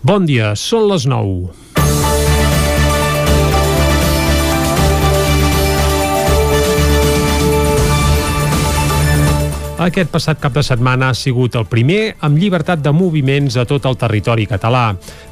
Bon dia, són les 9. Aquest passat cap de setmana ha sigut el primer amb llibertat de moviments a tot el territori català.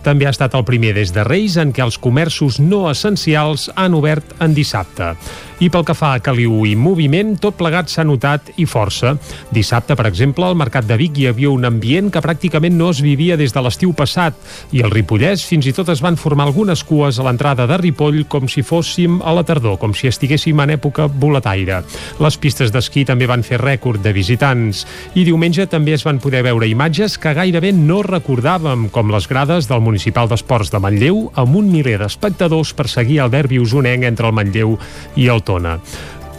També ha estat el primer des de Reis en què els comerços no essencials han obert en dissabte. I pel que fa a Caliu i moviment, tot plegat s'ha notat i força. Dissabte, per exemple, al Mercat de Vic hi havia un ambient que pràcticament no es vivia des de l'estiu passat i el Ripollès fins i tot es van formar algunes cues a l'entrada de Ripoll com si fóssim a la tardor, com si estiguéssim en època boletaire. Les pistes d'esquí també van fer rècord de visitants i diumenge també es van poder veure imatges que gairebé no recordàvem, com les grades del Municipal d'Esports de Manlleu amb un miler d'espectadors per seguir el derbi usonenc entre el Manlleu i el Tona.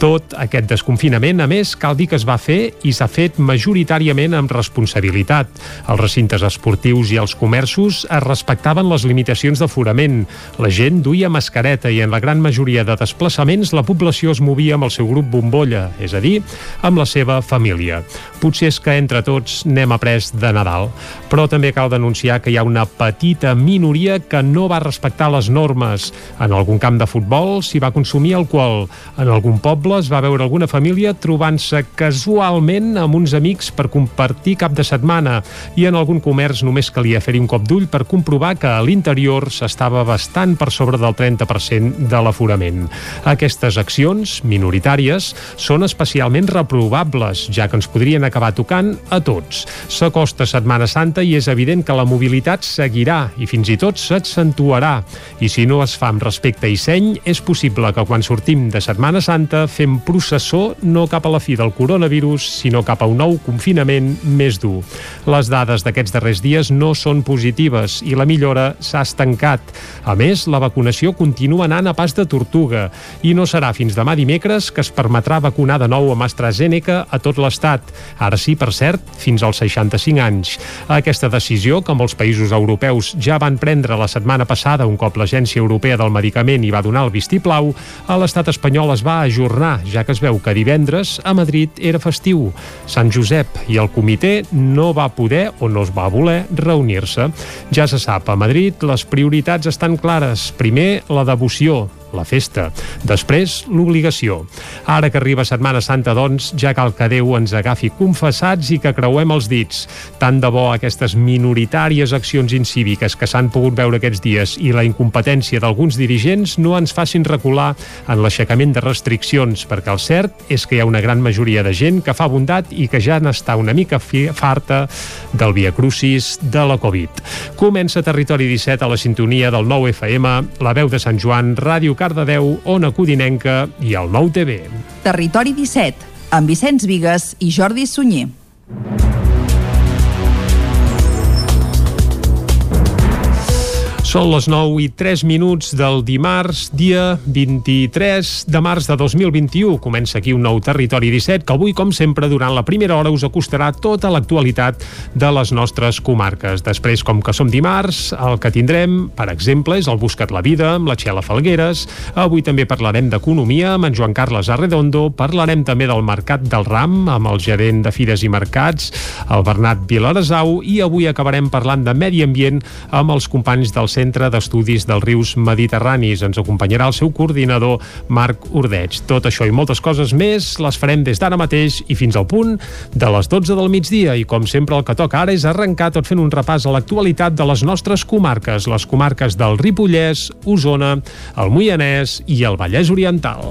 Tot aquest desconfinament, a més, cal dir que es va fer i s'ha fet majoritàriament amb responsabilitat. Els recintes esportius i els comerços es respectaven les limitacions d'aforament. La gent duia mascareta i en la gran majoria de desplaçaments la població es movia amb el seu grup bombolla, és a dir, amb la seva família. Potser és que entre tots n'hem après de Nadal, però també cal denunciar que hi ha una petita minoria que no va respectar les normes. En algun camp de futbol s'hi va consumir alcohol, en algun poble poble es va veure alguna família trobant-se casualment amb uns amics per compartir cap de setmana i en algun comerç només calia fer-hi un cop d'ull per comprovar que a l'interior s'estava bastant per sobre del 30% de l'aforament. Aquestes accions, minoritàries, són especialment reprovables, ja que ens podrien acabar tocant a tots. S'acosta Setmana Santa i és evident que la mobilitat seguirà i fins i tot s'accentuarà. I si no es fa amb respecte i seny, és possible que quan sortim de Setmana Santa fem processó no cap a la fi del coronavirus, sinó cap a un nou confinament més dur. Les dades d'aquests darrers dies no són positives i la millora s'ha estancat. A més, la vacunació continua anant a pas de tortuga i no serà fins demà dimecres que es permetrà vacunar de nou amb AstraZeneca a tot l'Estat. Ara sí, per cert, fins als 65 anys. Aquesta decisió, que molts països europeus ja van prendre la setmana passada un cop l'Agència Europea del Medicament hi va donar el vistiplau, a l'estat espanyol es va ajornar ja que es veu que divendres a Madrid era festiu, Sant Josep, i el comitè no va poder o no es va voler reunir-se. Ja se sap, a Madrid les prioritats estan clares. Primer, la devoció, la festa. Després, l'obligació. Ara que arriba Setmana Santa, doncs, ja cal que Déu ens agafi confessats i que creuem els dits. Tant de bo aquestes minoritàries accions incíviques que s'han pogut veure aquests dies i la incompetència d'alguns dirigents no ens facin recular en l'aixecament de restriccions, perquè el cert és que hi ha una gran majoria de gent que fa bondat i que ja n'està una mica farta del Via Crucis de la Covid. Comença Territori 17 a la sintonia del 9 FM, la veu de Sant Joan, Ràdio Cardedeu, Ona Codinenca i el Nou TV. Territori 17, amb Vicenç Vigues i Jordi Sunyer. Són les 9 i 3 minuts del dimarts, dia 23 de març de 2021. Comença aquí un nou Territori 17 que avui, com sempre, durant la primera hora us acostarà tota l'actualitat de les nostres comarques. Després, com que som dimarts, el que tindrem, per exemple, és el Buscat la Vida amb la Txela Falgueres. Avui també parlarem d'economia amb en Joan Carles Arredondo. Parlarem també del Mercat del Ram amb el gerent de Fires i Mercats, el Bernat Vilaresau. I avui acabarem parlant de medi ambient amb els companys del Centre d'Estudis dels Rius Mediterranis. Ens acompanyarà el seu coordinador, Marc Ordeig. Tot això i moltes coses més les farem des d'ara mateix i fins al punt de les 12 del migdia. I com sempre el que toca ara és arrencar tot fent un repàs a l'actualitat de les nostres comarques, les comarques del Ripollès, Osona, el Moianès i el Vallès Oriental.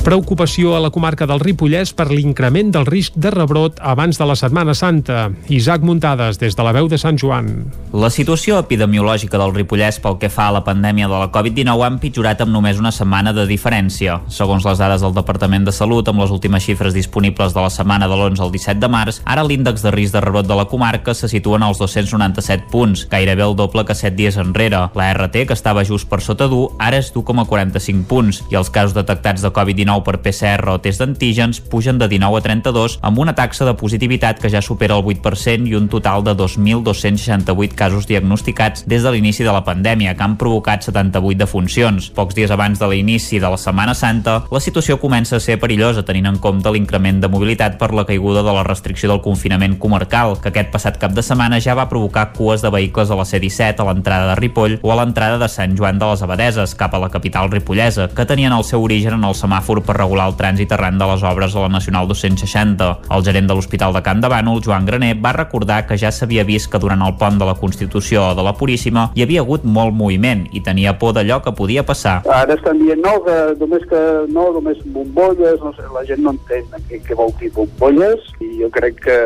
Preocupació a la comarca del Ripollès per l'increment del risc de rebrot abans de la Setmana Santa. Isaac Muntades, des de la veu de Sant Joan. La situació epidemiològica del Ripollès pel que fa a la pandèmia de la Covid-19 ha empitjorat amb només una setmana de diferència. Segons les dades del Departament de Salut, amb les últimes xifres disponibles de la setmana de l'11 al 17 de març, ara l'índex de risc de rebrot de la comarca se situa en els 297 punts, gairebé el doble que 7 dies enrere. La RT, que estava just per sota d'1, ara és d'1,45 punts, i els casos detectats de Covid-19 Covid-19 per PCR o test d'antígens pugen de 19 a 32 amb una taxa de positivitat que ja supera el 8% i un total de 2.268 casos diagnosticats des de l'inici de la pandèmia, que han provocat 78 defuncions. Pocs dies abans de l'inici de la Setmana Santa, la situació comença a ser perillosa tenint en compte l'increment de mobilitat per la caiguda de la restricció del confinament comarcal, que aquest passat cap de setmana ja va provocar cues de vehicles a la C-17 a l'entrada de Ripoll o a l'entrada de Sant Joan de les Abadeses, cap a la capital ripollesa, que tenien el seu origen en el semàfor per regular el trànsit arran de les obres a la Nacional 260. El gerent de l'Hospital de Camp de Bànol, Joan Graner, va recordar que ja s'havia vist que durant el pont de la Constitució o de la Puríssima hi havia hagut molt moviment i tenia por d'allò que podia passar. Ara estan dient no, que només que no, només bombolles, no sé, la gent no entén què, què vol dir bombolles i jo crec que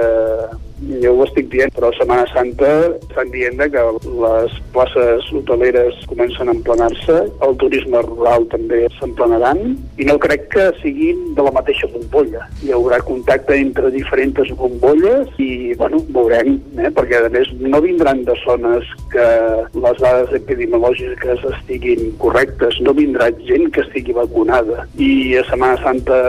jo ho estic dient, però a Setmana Santa estan dient que les places hoteleres comencen a emplenar-se, el turisme rural també s'emplenaran, i no crec que siguin de la mateixa bombolla. Hi haurà contacte entre diferents bombolles i, bueno, veurem, eh? perquè a més no vindran de zones que les dades epidemiològiques estiguin correctes, no vindrà gent que estigui vacunada. I a Setmana Santa,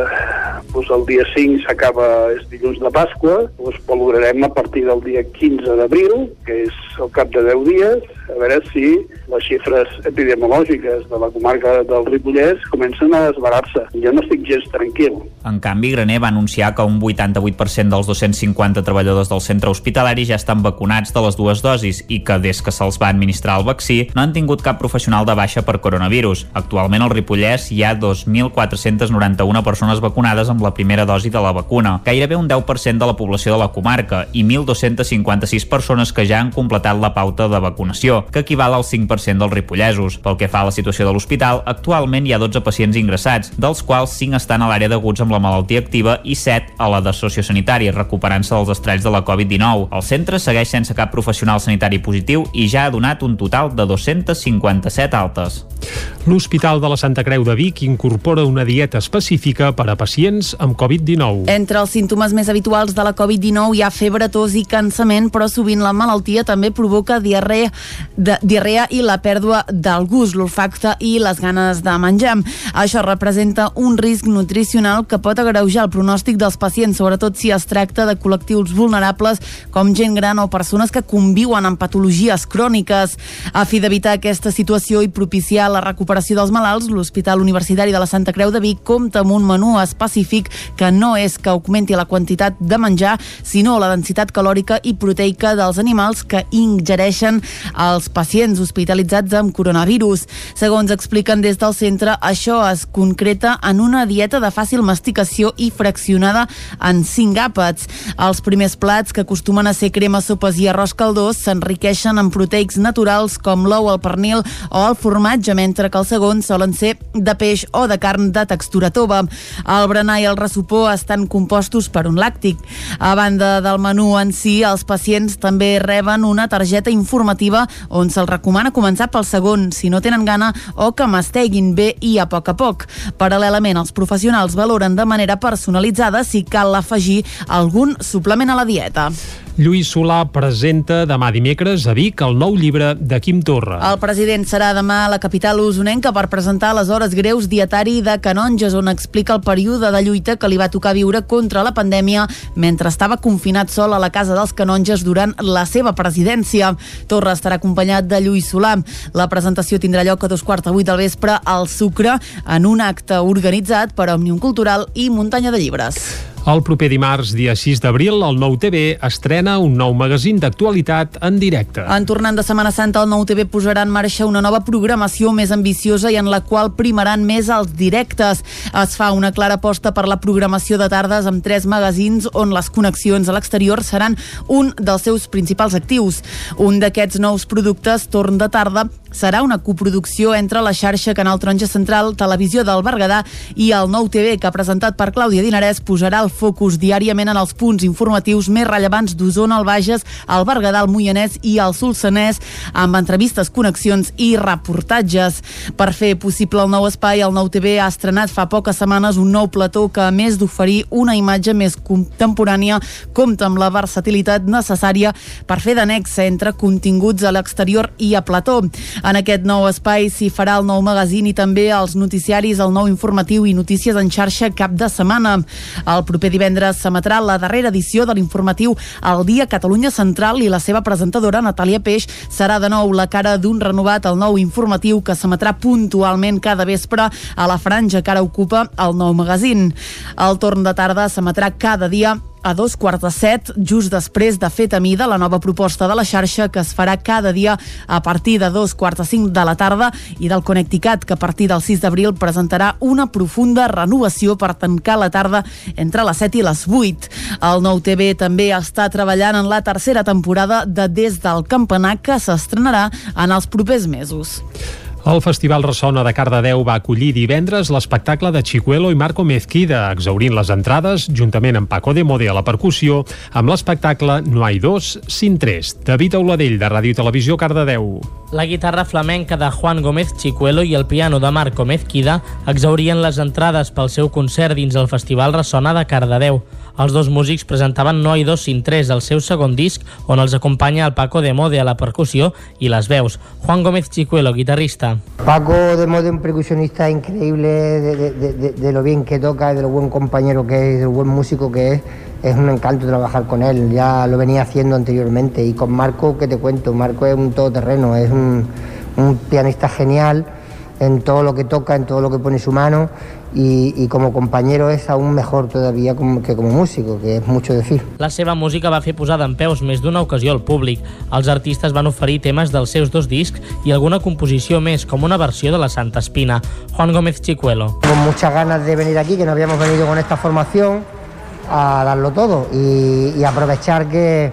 doncs el dia 5 s'acaba, és dilluns de Pasqua, doncs valorarem a partir del dia 15 d'abril, que és al cap de 10 dies, a veure si les xifres epidemiològiques de la comarca del Ripollès comencen a desbarar-se. Jo no estic gens tranquil. En canvi, Graner va anunciar que un 88% dels 250 treballadors del centre hospitalari ja estan vacunats de les dues dosis i que des que se'ls va administrar el vaccí no han tingut cap professional de baixa per coronavirus. Actualment al Ripollès hi ha 2.491 persones vacunades amb la primera dosi de la vacuna, gairebé un 10% de la població de la comarca i 1.256 persones que ja han completat la pauta de vacunació, que equival al 5% dels ripollesos. Pel que fa a la situació de l'hospital, actualment hi ha 12 pacients ingressats, dels quals 5 estan a l'àrea d'aguts amb la malaltia activa i 7 a la de sociosanitari, recuperant-se dels estralls de la Covid-19. El centre segueix sense cap professional sanitari positiu i ja ha donat un total de 257 altes. L'Hospital de la Santa Creu de Vic incorpora una dieta específica per a pacients amb Covid-19. Entre els símptomes més habituals de la Covid-19 hi ha febre, tos i cansament, però sovint la malaltia també provoca diarrea, de, diarrea i la pèrdua del gust, l'olfacte i les ganes de menjar. Això representa un risc nutricional que pot agreujar el pronòstic dels pacients, sobretot si es tracta de col·lectius vulnerables com gent gran o persones que conviuen amb patologies cròniques. A fi d'evitar aquesta situació i propiciar la recuperació dels malalts, l'Hospital Universitari de la Santa Creu de Vic compta amb un menú específic que no és que augmenti la quantitat de menjar, sinó la densitat calòrica i proteica dels animals que ingereixen els pacients hospitalitzats amb coronavirus. Segons expliquen des del centre, això es concreta en una dieta de fàcil masticació i fraccionada en cinc àpats. Els primers plats, que acostumen a ser crema, sopes i arròs caldós, s'enriqueixen en proteics naturals com l'ou, el pernil o el formatge, mentre que els segons solen ser de peix o de carn de textura tova. El berenar i el ressupó estan compostos per un làctic. A banda del menú en si, els pacients també reben una targeta informativa on se'ls recomana començar pel segon, si no tenen gana, o que masteguin bé i a poc a poc. Paral·lelament, els professionals valoren de manera personalitzada si cal afegir algun suplement a la dieta. Lluís Solà presenta demà dimecres a Vic el nou llibre de Quim Torra. El president serà demà a la capital usonenca per presentar les hores greus dietari de Canonges, on explica el període de lluita que li va tocar viure contra la pandèmia mentre estava confinat sol a la casa dels Canonges durant la seva presidència. Torra estarà acompanyat de Lluís Solà. La presentació tindrà lloc a dos quarts de vuit del vespre al Sucre en un acte organitzat per Òmnium Cultural i Muntanya de Llibres. El proper dimarts, dia 6 d'abril, el Nou TV estrena un nou magazín d'actualitat en directe. En tornant de Setmana Santa, el Nou TV posarà en marxa una nova programació més ambiciosa i en la qual primaran més els directes. Es fa una clara aposta per la programació de tardes amb tres magazins on les connexions a l'exterior seran un dels seus principals actius. Un d'aquests nous productes, Torn de tarda, serà una coproducció entre la xarxa Canal Taronja Central, Televisió del Berguedà i el Nou TV, que presentat per Clàudia Dinarès posarà el focus diàriament en els punts informatius més rellevants d'Osona, el Bages, el Berguedà, el Moianès i el Solsonès, amb entrevistes, connexions i reportatges. Per fer possible el nou espai, el nou TV ha estrenat fa poques setmanes un nou plató que, a més d'oferir una imatge més contemporània, compta amb la versatilitat necessària per fer d'anexa entre continguts a l'exterior i a plató. En aquest nou espai s'hi farà el nou magazín i també els noticiaris, el nou informatiu i notícies en xarxa cap de setmana. El proper divendres s'emetrà la darrera edició de l'informatiu El Dia Catalunya Central i la seva presentadora, Natàlia Peix, serà de nou la cara d'un renovat al nou informatiu que s'emetrà puntualment cada vespre a la franja que ara ocupa el nou magazín. El torn de tarda s'emetrà cada dia a dos quarts de set, just després de fet a mida la nova proposta de la xarxa que es farà cada dia a partir de dos quarts de cinc de la tarda i del Connecticut, que a partir del 6 d'abril presentarà una profunda renovació per tancar la tarda entre les 7 i les 8. El nou TV també està treballant en la tercera temporada de Des del Campanar, que s'estrenarà en els propers mesos. El Festival Ressona de Cardedeu va acollir divendres l'espectacle de Chicuelo i Marco Mezquida, exaurint les entrades, juntament amb Paco de Mode a la percussió, amb l'espectacle No hay dos sin tres. David Auladell, de Ràdio Televisió, Cardedeu. La guitarra flamenca de Juan Gómez Chicuelo i el piano de Marco Mezquida exaurien les entrades pel seu concert dins el Festival Ressona de Cardedeu. Els dos músics presentaven No hay dos sin tres, el seu segon disc, on els acompanya el Paco de Mode a la percussió i les veus. Juan Gómez Chicuelo, guitarrista. Paco de Mode, un percusionista increíble de, de, de, de, lo bien que toca, de lo buen compañero que es, de lo buen músico que es. Es un encanto trabajar con él, ya lo venía haciendo anteriormente. Y con Marco, ¿qué te cuento? Marco es un todoterreno, es un, un pianista genial en todo lo que toca, en todo lo que pone su mano y, y como compañero es aún mejor todavía como, que como músico, que es mucho decir. La seva música va fer posada en peus més d'una ocasió al públic. Els artistes van oferir temes dels seus dos discs i alguna composició més, com una versió de la Santa Espina. Juan Gómez Chicuelo. Con muchas ganas de venir aquí, que no habíamos venido con esta formación a darlo todo y, y aprovechar que,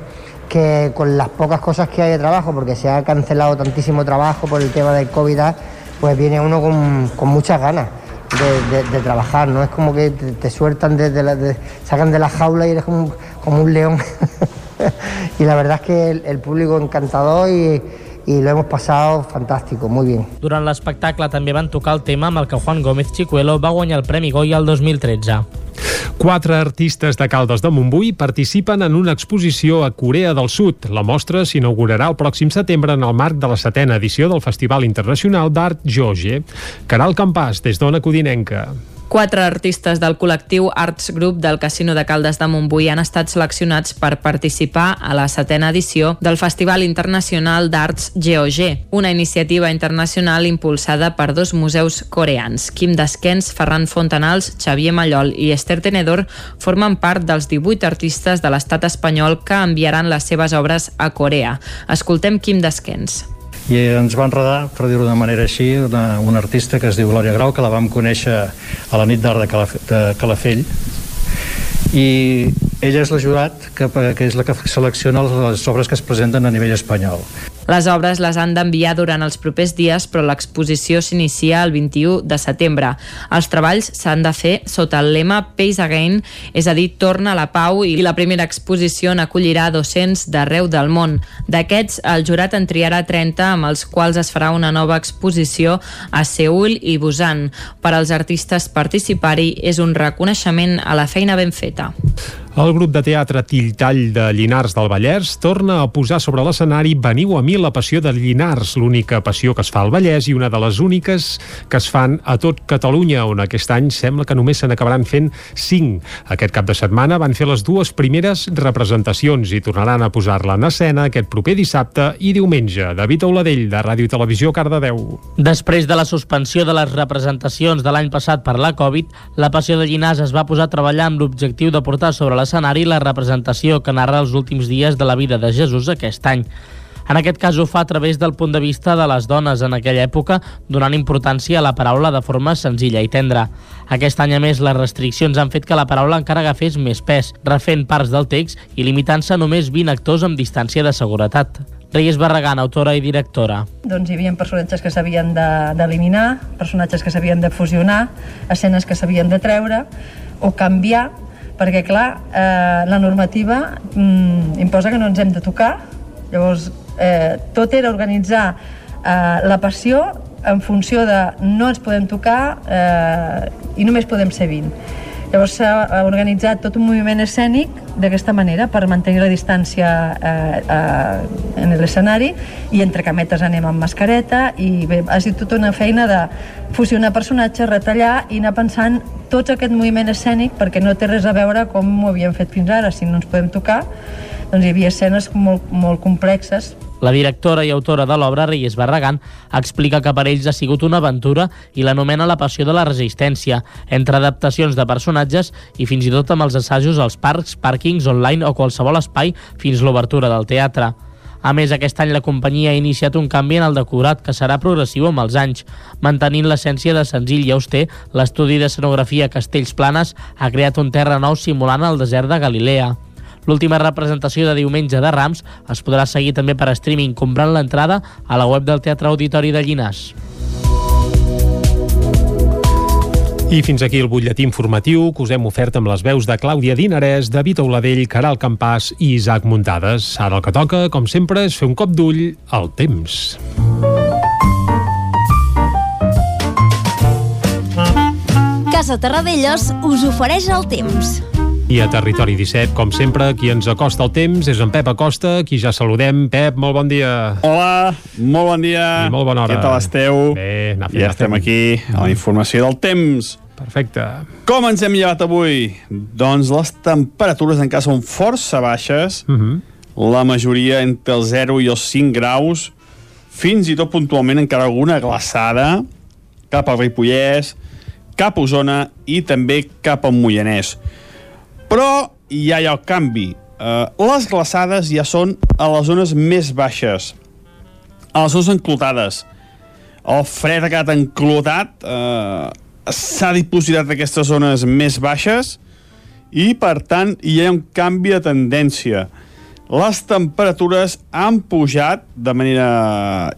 que con las pocas cosas que hay de trabajo, porque se ha cancelado tantísimo trabajo por el tema del COVID, pues viene uno con, con muchas ganas. De, de, de, trabajar, ¿no? Es como que te, sueltan desde la, de, sacan de la jaula y eres como, como un león. y la verdad es que el, el público encantador y, i lo hemos pasado fantástico, muy bien. Durant l'espectacle també van tocar el tema amb el que Juan Gómez Chicuelo va guanyar el Premi Goya el 2013. Quatre artistes de Caldes de Montbui participen en una exposició a Corea del Sud. La mostra s'inaugurarà el pròxim setembre en el marc de la setena edició del Festival Internacional d'Art Joge. Caral Campàs, des d'Ona Codinenca. Quatre artistes del col·lectiu Arts Group del Casino de Caldes de Montbui han estat seleccionats per participar a la setena edició del Festival Internacional d'Arts GOG, una iniciativa internacional impulsada per dos museus coreans. Kim Desquens, Ferran Fontanals, Xavier Mallol i Esther Tenedor formen part dels 18 artistes de l'estat espanyol que enviaran les seves obres a Corea. Escoltem Kim Desquens i ens va enredar, per dir-ho de manera així, una, una artista que es diu Glòria Grau, que la vam conèixer a la nit d'art de, Calaf de Calafell, i ella és la jurat que, que és la que selecciona les obres que es presenten a nivell espanyol. Les obres les han d'enviar durant els propers dies, però l'exposició s'inicia el 21 de setembre. Els treballs s'han de fer sota el lema Pace Again, és a dir, torna a la pau, i la primera exposició n'acollirà 200 d'arreu del món. D'aquests, el jurat en triarà 30, amb els quals es farà una nova exposició a Seul i Busan. Per als artistes participar-hi és un reconeixement a la feina ben feta. El grup de teatre Tilltall de Llinars del Vallès torna a posar sobre l'escenari Veniu a mi la passió de Llinars, l'única passió que es fa al Vallès i una de les úniques que es fan a tot Catalunya, on aquest any sembla que només se n'acabaran fent 5. Aquest cap de setmana van fer les dues primeres representacions i tornaran a posar-la en escena aquest proper dissabte i diumenge. David Auladell, de Ràdio i Televisió, Cardedeu. Després de la suspensió de les representacions de l'any passat per la Covid, la passió de Llinars es va posar a treballar amb l'objectiu de portar sobre l'escenari la representació que narra els últims dies de la vida de Jesús aquest any. En aquest cas ho fa a través del punt de vista de les dones en aquella època, donant importància a la paraula de forma senzilla i tendra. Aquest any, a més, les restriccions han fet que la paraula encara agafés més pes, refent parts del text i limitant-se a només 20 actors amb distància de seguretat. Reyes Barragán, autora i directora. Doncs hi havia personatges que s'havien d'eliminar, de, personatges que s'havien de fusionar, escenes que s'havien de treure o canviar perquè clar, eh, la normativa mm, imposa que no ens hem de tocar, llavors eh, tot era organitzar eh, la passió en funció de no ens podem tocar eh, i només podem ser 20. Llavors s'ha organitzat tot un moviment escènic d'aquesta manera per mantenir la distància eh, eh, en l'escenari. I entre cametes anem amb mascareta i bé, ha sigut tota una feina de fusionar personatges, retallar i anar pensant tot aquest moviment escènic perquè no té res a veure com ho havíem fet fins ara, si no ens podem tocar doncs hi havia escenes molt, molt complexes la directora i autora de l'obra, Reyes Barragán, explica que per ells ha sigut una aventura i l'anomena la passió de la resistència, entre adaptacions de personatges i fins i tot amb els assajos als parcs, pàrquings, online o qualsevol espai fins l'obertura del teatre. A més, aquest any la companyia ha iniciat un canvi en el decorat que serà progressiu amb els anys. Mantenint l'essència de senzill i auster, l'estudi d'escenografia Castells Planes ha creat un terra nou simulant el desert de Galilea. L'última representació de diumenge de Rams es podrà seguir també per streaming comprant l'entrada a la web del Teatre Auditori de Llinàs. I fins aquí el butlletí informatiu que us hem ofert amb les veus de Clàudia Dinarès, David Auladell, Caral Campàs i Isaac Muntades. Ara el que toca, com sempre, és fer un cop d'ull al temps. Casa Terradellos us ofereix el temps. I a Territori 17, com sempre, qui ens acosta el temps és en Pep Acosta, qui ja saludem. Pep, molt bon dia. Hola, molt bon dia. I molt bona hora. Què tal esteu? Bé, anar fent, Ja estem aquí, a la informació del temps. Perfecte. Com ens hem llevat avui? Doncs les temperatures encara són força baixes, uh -huh. la majoria entre el 0 i els 5 graus, fins i tot puntualment encara alguna glaçada, cap al Ripollès, cap a Osona i també cap al Moianès. Però ja hi ha el canvi. Uh, les glaçades ja són a les zones més baixes, a les zones enclotades. El fred ha quedat enclotat, uh, s'ha dipositat aquestes zones més baixes i, per tant, hi ha un canvi de tendència. Les temperatures han pujat de manera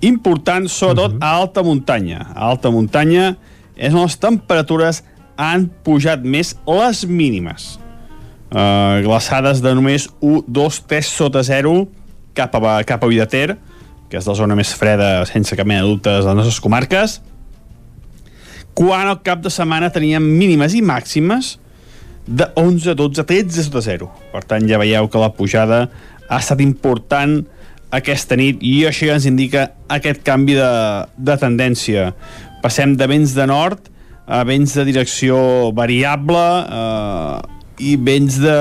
important, sobretot uh -huh. a alta muntanya. A alta muntanya és on les temperatures han pujat més les mínimes uh, glaçades de només 1, 2, 3 sota 0 cap a, cap a Vidater, que és la zona més freda sense cap mena de dubtes de les nostres comarques, quan al cap de setmana teníem mínimes i màximes de 11, 12, 13 sota 0. Per tant, ja veieu que la pujada ha estat important aquesta nit i això ja ens indica aquest canvi de, de tendència. Passem de vents de nord a vents de direcció variable eh, i vents de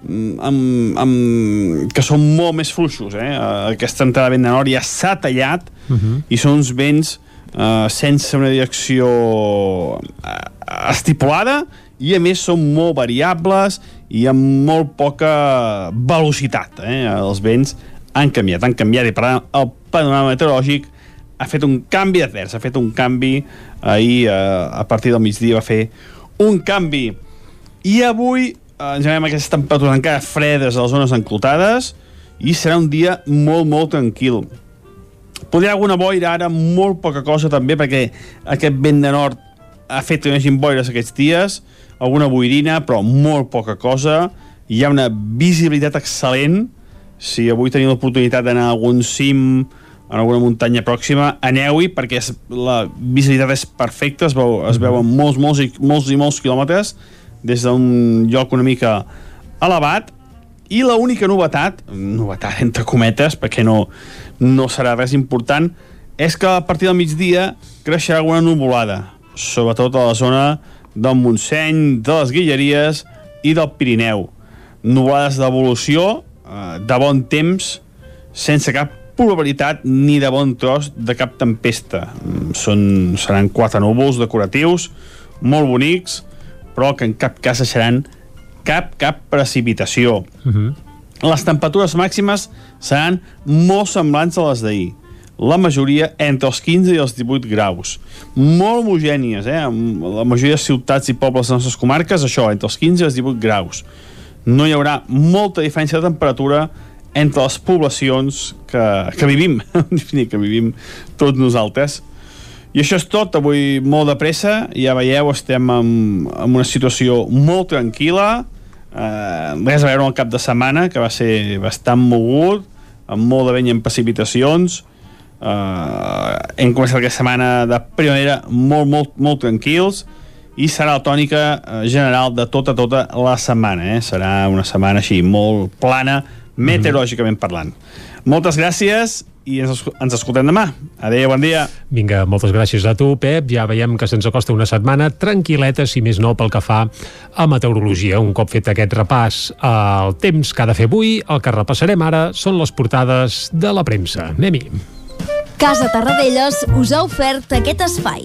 amb, amb, que són molt més fluixos eh? aquesta entrada de vent de nord ja s'ha tallat uh -huh. i són uns vents eh, sense una direcció eh, estipulada i a més són molt variables i amb molt poca velocitat eh? els vents han canviat, han canviat i per tant el panorama meteorològic ha fet un canvi advers, ha fet un canvi ahir eh, a partir del migdia va fer un canvi i avui eh, ens veiem aquestes temperatures encara fredes a les zones enclotades i serà un dia molt, molt tranquil. Podria alguna boira ara, molt poca cosa també, perquè aquest vent de nord ha fet que no hi boires aquests dies, alguna boirina, però molt poca cosa. Hi ha una visibilitat excel·lent. Si avui teniu l'oportunitat d'anar a algun cim, en alguna muntanya pròxima, aneu-hi perquè és, la visibilitat és perfecta, es, veu, es veuen molts, molts, i, molts i molts quilòmetres des d'un lloc una mica elevat i la única novetat, novetat entre cometes, perquè no, no serà res important, és que a partir del migdia creixerà alguna nuvolada, sobretot a la zona del Montseny, de les Guilleries i del Pirineu. Nuvolades d'evolució, eh, de bon temps, sense cap probabilitat ni de bon tros de cap tempesta. Mm, són, seran quatre núvols decoratius, molt bonics, però que en cap cas seran cap, cap precipitació. Uh -huh. Les temperatures màximes seran molt semblants a les d'ahir. La majoria entre els 15 i els 18 graus. Molt homogènies, eh? La majoria de ciutats i pobles de les nostres comarques, això, entre els 15 i els 18 graus. No hi haurà molta diferència de temperatura entre les poblacions que, que vivim, que vivim tots nosaltres. I això és tot, avui molt de pressa, ja veieu, estem en, en una situació molt tranquil·la, eh, res a veure amb el cap de setmana, que va ser bastant mogut, amb molt de vent i amb precipitacions, eh, hem començat aquesta setmana de primavera molt, molt, molt tranquils, i serà la tònica eh, general de tota, tota la setmana. Eh? Serà una setmana així molt plana, meteorològicament parlant. Moltes gràcies i ens, ens escoltem demà. Adéu, bon dia. Vinga, moltes gràcies a tu, Pep. Ja veiem que se'ns acosta una setmana tranquil·leta, si més no, pel que fa a meteorologia. Un cop fet aquest repàs al temps que ha de fer avui, el que repassarem ara són les portades de la premsa. Anem-hi. Casa Tarradellas us ha ofert aquest espai.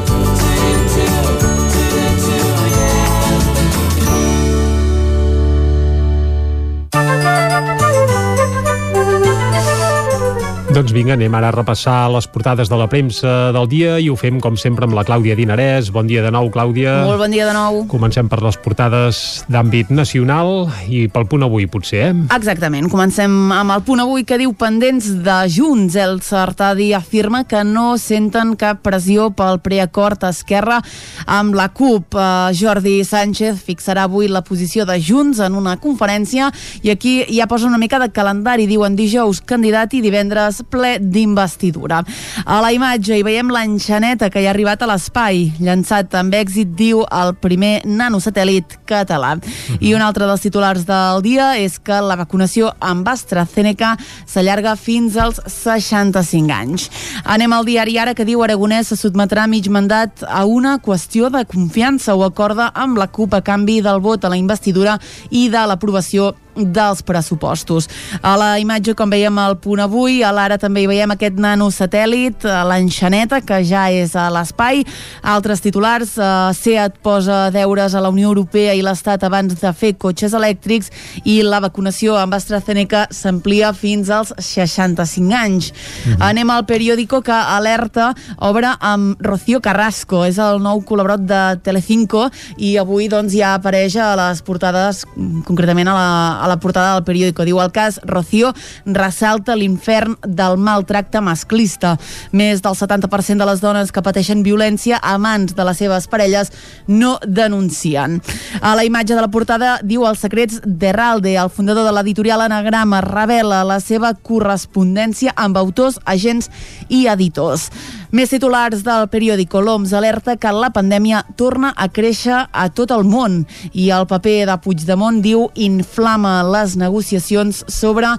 Doncs vinga, anem ara a repassar les portades de la premsa del dia i ho fem, com sempre, amb la Clàudia Dinarès. Bon dia de nou, Clàudia. Molt bon dia de nou. Comencem per les portades d'àmbit nacional i pel punt avui, potser, eh? Exactament. Comencem amb el punt avui que diu pendents de Junts. El Sartadi afirma que no senten cap pressió pel preacord Esquerra amb la CUP. Uh, Jordi Sánchez fixarà avui la posició de Junts en una conferència i aquí ja posa una mica de calendari. Diuen dijous candidat i divendres ple d'investidura. A la imatge hi veiem l'enxaneta que ja ha arribat a l'espai, llançat amb èxit, diu el primer nanosatèl·lit català. I un altre dels titulars del dia és que la vacunació amb AstraZeneca s'allarga fins als 65 anys. Anem al diari ara que diu Aragonès se sotmetrà mig mandat a una qüestió de confiança o acorda amb la CUP a canvi del vot a la investidura i de l'aprovació dels pressupostos. A la imatge, com veiem al punt avui, a l'ara també hi veiem aquest nanosatèl·lit, l'enxaneta, que ja és a l'espai. Altres titulars, eh, SEAT posa deures a la Unió Europea i l'Estat abans de fer cotxes elèctrics i la vacunació amb AstraZeneca s'amplia fins als 65 anys. Mm -hmm. Anem al periòdico que alerta obre amb Rocío Carrasco, és el nou col·laborat de Telecinco i avui doncs ja apareix a les portades, concretament a la, a la portada del periòdico. Diu el cas Rocío ressalta l'infern del maltracte masclista. Més del 70% de les dones que pateixen violència a mans de les seves parelles no denuncien. A la imatge de la portada diu els secrets d'Herralde, el fundador de l'editorial Anagrama, revela la seva correspondència amb autors, agents i editors. Més titulars del periòdico L'OMS alerta que la pandèmia torna a créixer a tot el món i el paper de Puigdemont diu inflama les negociacions sobre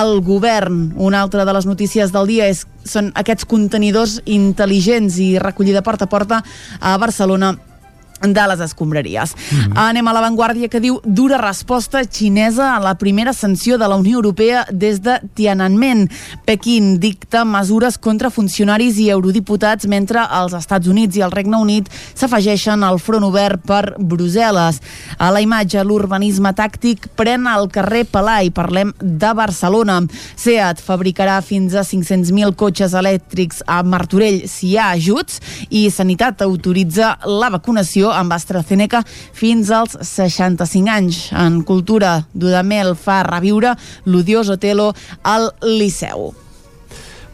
el govern. Una altra de les notícies del dia és són aquests contenidors intel·ligents i recollida porta a porta a Barcelona de les escombraries. Mm -hmm. Anem a l'avantguàrdia que diu dura resposta xinesa a la primera sanció de la Unió Europea des de Tiananmen. Pequín dicta mesures contra funcionaris i eurodiputats mentre els Estats Units i el Regne Unit s'afegeixen al front obert per Brussel·les. A la imatge, l'urbanisme tàctic pren el carrer Palai. Parlem de Barcelona. SEAT fabricarà fins a 500.000 cotxes elèctrics a Martorell si hi ha ajuts i Sanitat autoritza la vacunació amb AstraZeneca fins als 65 anys. En cultura, Dudamel fa reviure l'odiós Otelo al Liceu.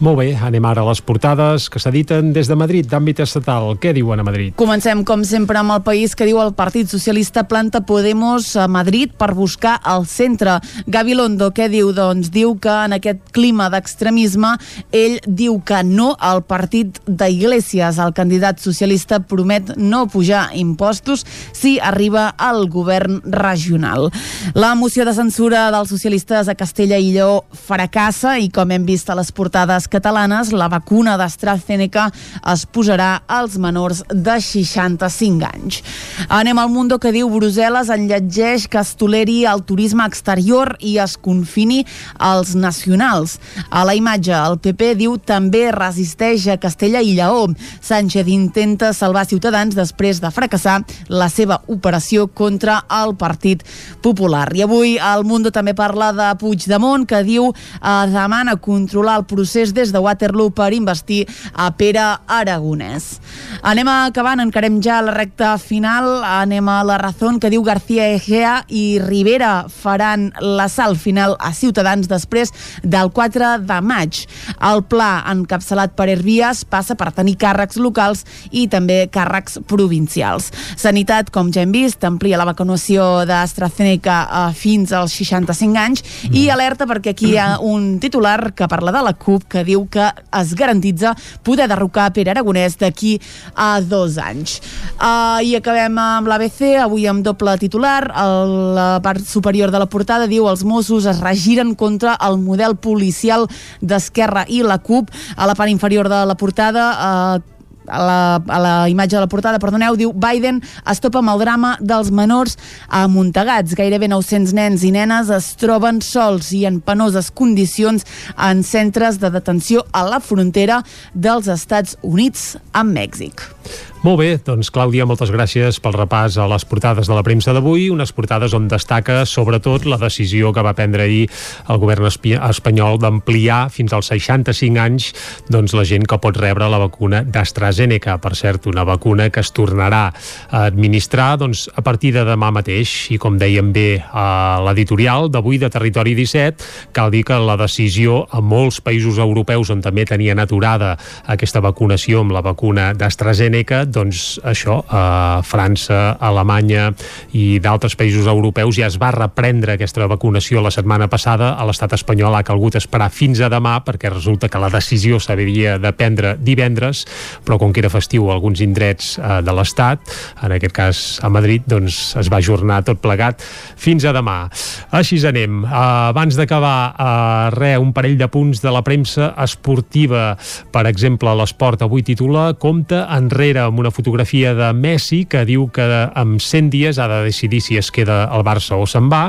Molt bé, anem ara a les portades que s'editen des de Madrid, d'àmbit estatal. Què diuen a Madrid? Comencem, com sempre, amb el país que diu el Partit Socialista planta Podemos a Madrid per buscar el centre. Gabilondo, què diu? Doncs diu que en aquest clima d'extremisme ell diu que no al partit d'Iglesias. El candidat socialista promet no pujar impostos si arriba al govern regional. La moció de censura dels socialistes a Castella i Lleó fracassa i, com hem vist a les portades catalanes, la vacuna d'AstraZeneca es posarà als menors de 65 anys. Anem al Mundo que diu Brussel·les enlletgeix que es toleri el turisme exterior i es confini als nacionals. A la imatge, el PP diu també resisteix a Castella i Lleó. Sánchez intenta salvar Ciutadans després de fracassar la seva operació contra el Partit Popular. I avui el Mundo també parla de Puigdemont, que diu eh, demana controlar el procés des de Waterloo per investir a Pere Aragonès. Anem acabant, encarem ja la recta final, anem a la raó que diu García Egea i Rivera faran l'assalt final a Ciutadans després del 4 de maig. El pla encapçalat per Herbies passa per tenir càrrecs locals i també càrrecs provincials. Sanitat, com ja hem vist, amplia la vacunació d'AstraZeneca eh, fins als 65 anys i alerta perquè aquí hi ha un titular que parla de la CUP que diu que es garantitza poder derrocar Pere Aragonès d'aquí a dos anys. Uh, I acabem amb l'ABC, avui amb doble titular. El, la part superior de la portada diu els Mossos es regiren contra el model policial d'Esquerra i la CUP. A la part inferior de la portada uh, a la, a la imatge de la portada, perdoneu, diu Biden es topa amb el drama dels menors amuntegats. Gairebé 900 nens i nenes es troben sols i en penoses condicions en centres de detenció a la frontera dels Estats Units amb Mèxic. Molt bé, doncs Clàudia, moltes gràcies pel repàs a les portades de la premsa d'avui, unes portades on destaca sobretot la decisió que va prendre ahir el govern espanyol d'ampliar fins als 65 anys doncs, la gent que pot rebre la vacuna d'AstraZeneca. Per cert, una vacuna que es tornarà a administrar doncs, a partir de demà mateix i com dèiem bé a l'editorial d'avui de Territori 17, cal dir que la decisió a molts països europeus on també tenien aturada aquesta vacunació amb la vacuna d'AstraZeneca doncs això, a França, a Alemanya i d'altres països europeus ja es va reprendre aquesta vacunació la setmana passada. A l'estat espanyol ha calgut esperar fins a demà perquè resulta que la decisió s'havia de prendre divendres, però com que era festiu a alguns indrets eh, de l'estat, en aquest cas a Madrid, doncs es va ajornar tot plegat fins a demà. Així anem. Uh, abans d'acabar, uh, re, un parell de punts de la premsa esportiva. Per exemple, l'Esport avui titula Compte enrere amb una fotografia de Messi que diu que amb 100 dies ha de decidir si es queda al Barça o se'n va.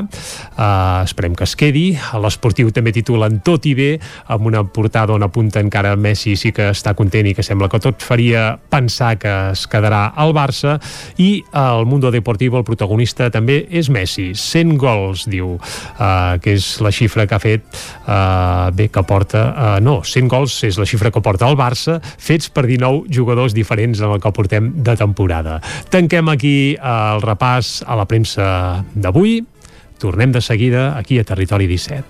Uh, esperem que es quedi. L'esportiu també titulen Tot i bé, amb una portada on apunta encara Messi sí que està content i que sembla que tot faria pensar que es quedarà al Barça. I al Mundo Deportivo el protagonista també és Messi. 100 gols, diu, uh, que és la xifra que ha fet uh, bé, que porta... Uh, no, 100 gols és la xifra que porta el Barça, fets per 19 jugadors diferents en el que portem de temporada. Tanquem aquí el repàs a la premsa d'avui. Tornem de seguida aquí a Territori 17.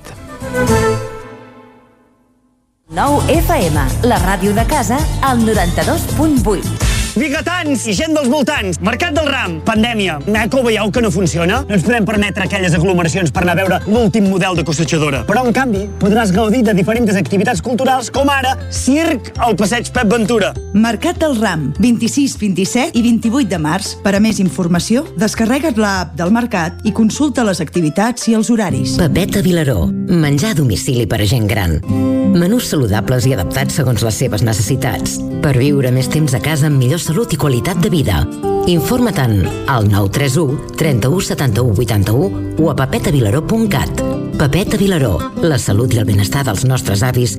9 FM, la ràdio de casa, al 92.8 biguetans i gent dels voltants, Mercat del Ram, pandèmia. Ho veieu que no funciona? No ens podem permetre aquelles aglomeracions per anar a veure l'últim model de cossechadora. Però, en canvi, podràs gaudir de diferents activitats culturals com ara circ al passeig Pep Ventura. Mercat del Ram, 26, 27 i 28 de març. Per a més informació, descarrega't l'app del Mercat i consulta les activitats i els horaris. Pepeta Vilaró, menjar a domicili per a gent gran. Menús saludables i adaptats segons les seves necessitats. Per viure més temps a casa amb millors salut i qualitat de vida. Informa-te'n al 931 31 71 81 o a papetavilaró.cat. Papeta Vilaró, la salut i el benestar dels nostres avis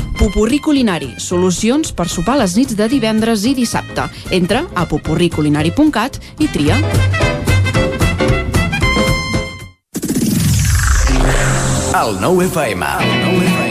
Pupurri Culinari, solucions per sopar les nits de divendres i dissabte. Entra a pupurriculinari.cat i tria. El 9 FM. El 9 FM.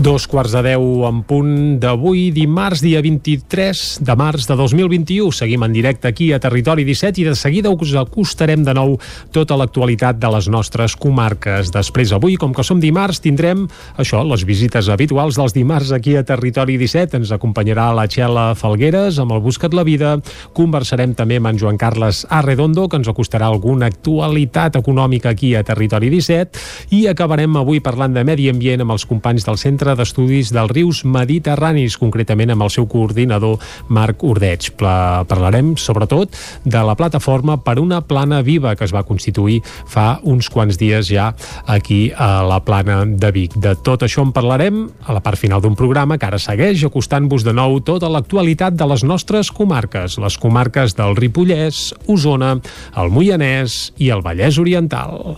Dos quarts de deu en punt d'avui, dimarts, dia 23 de març de 2021. Seguim en directe aquí a Territori 17 i de seguida us acostarem de nou tota l'actualitat de les nostres comarques. Després, avui, com que som dimarts, tindrem això, les visites habituals dels dimarts aquí a Territori 17. Ens acompanyarà la Txela Falgueres amb el Buscat la Vida. Conversarem també amb en Joan Carles Arredondo, que ens acostarà alguna actualitat econòmica aquí a Territori 17. I acabarem avui parlant de medi ambient amb els companys del Centre d'Estudis dels Rius Mediterranis, concretament amb el seu coordinador Marc Ordeig. Pla- Parlarem, sobretot, de la plataforma per una plana viva que es va constituir fa uns quants dies ja aquí a la plana de Vic. De tot això en parlarem a la part final d'un programa que ara segueix acostant-vos de nou tota l'actualitat de les nostres comarques, les comarques del Ripollès, Osona, el Moianès i el Vallès Oriental.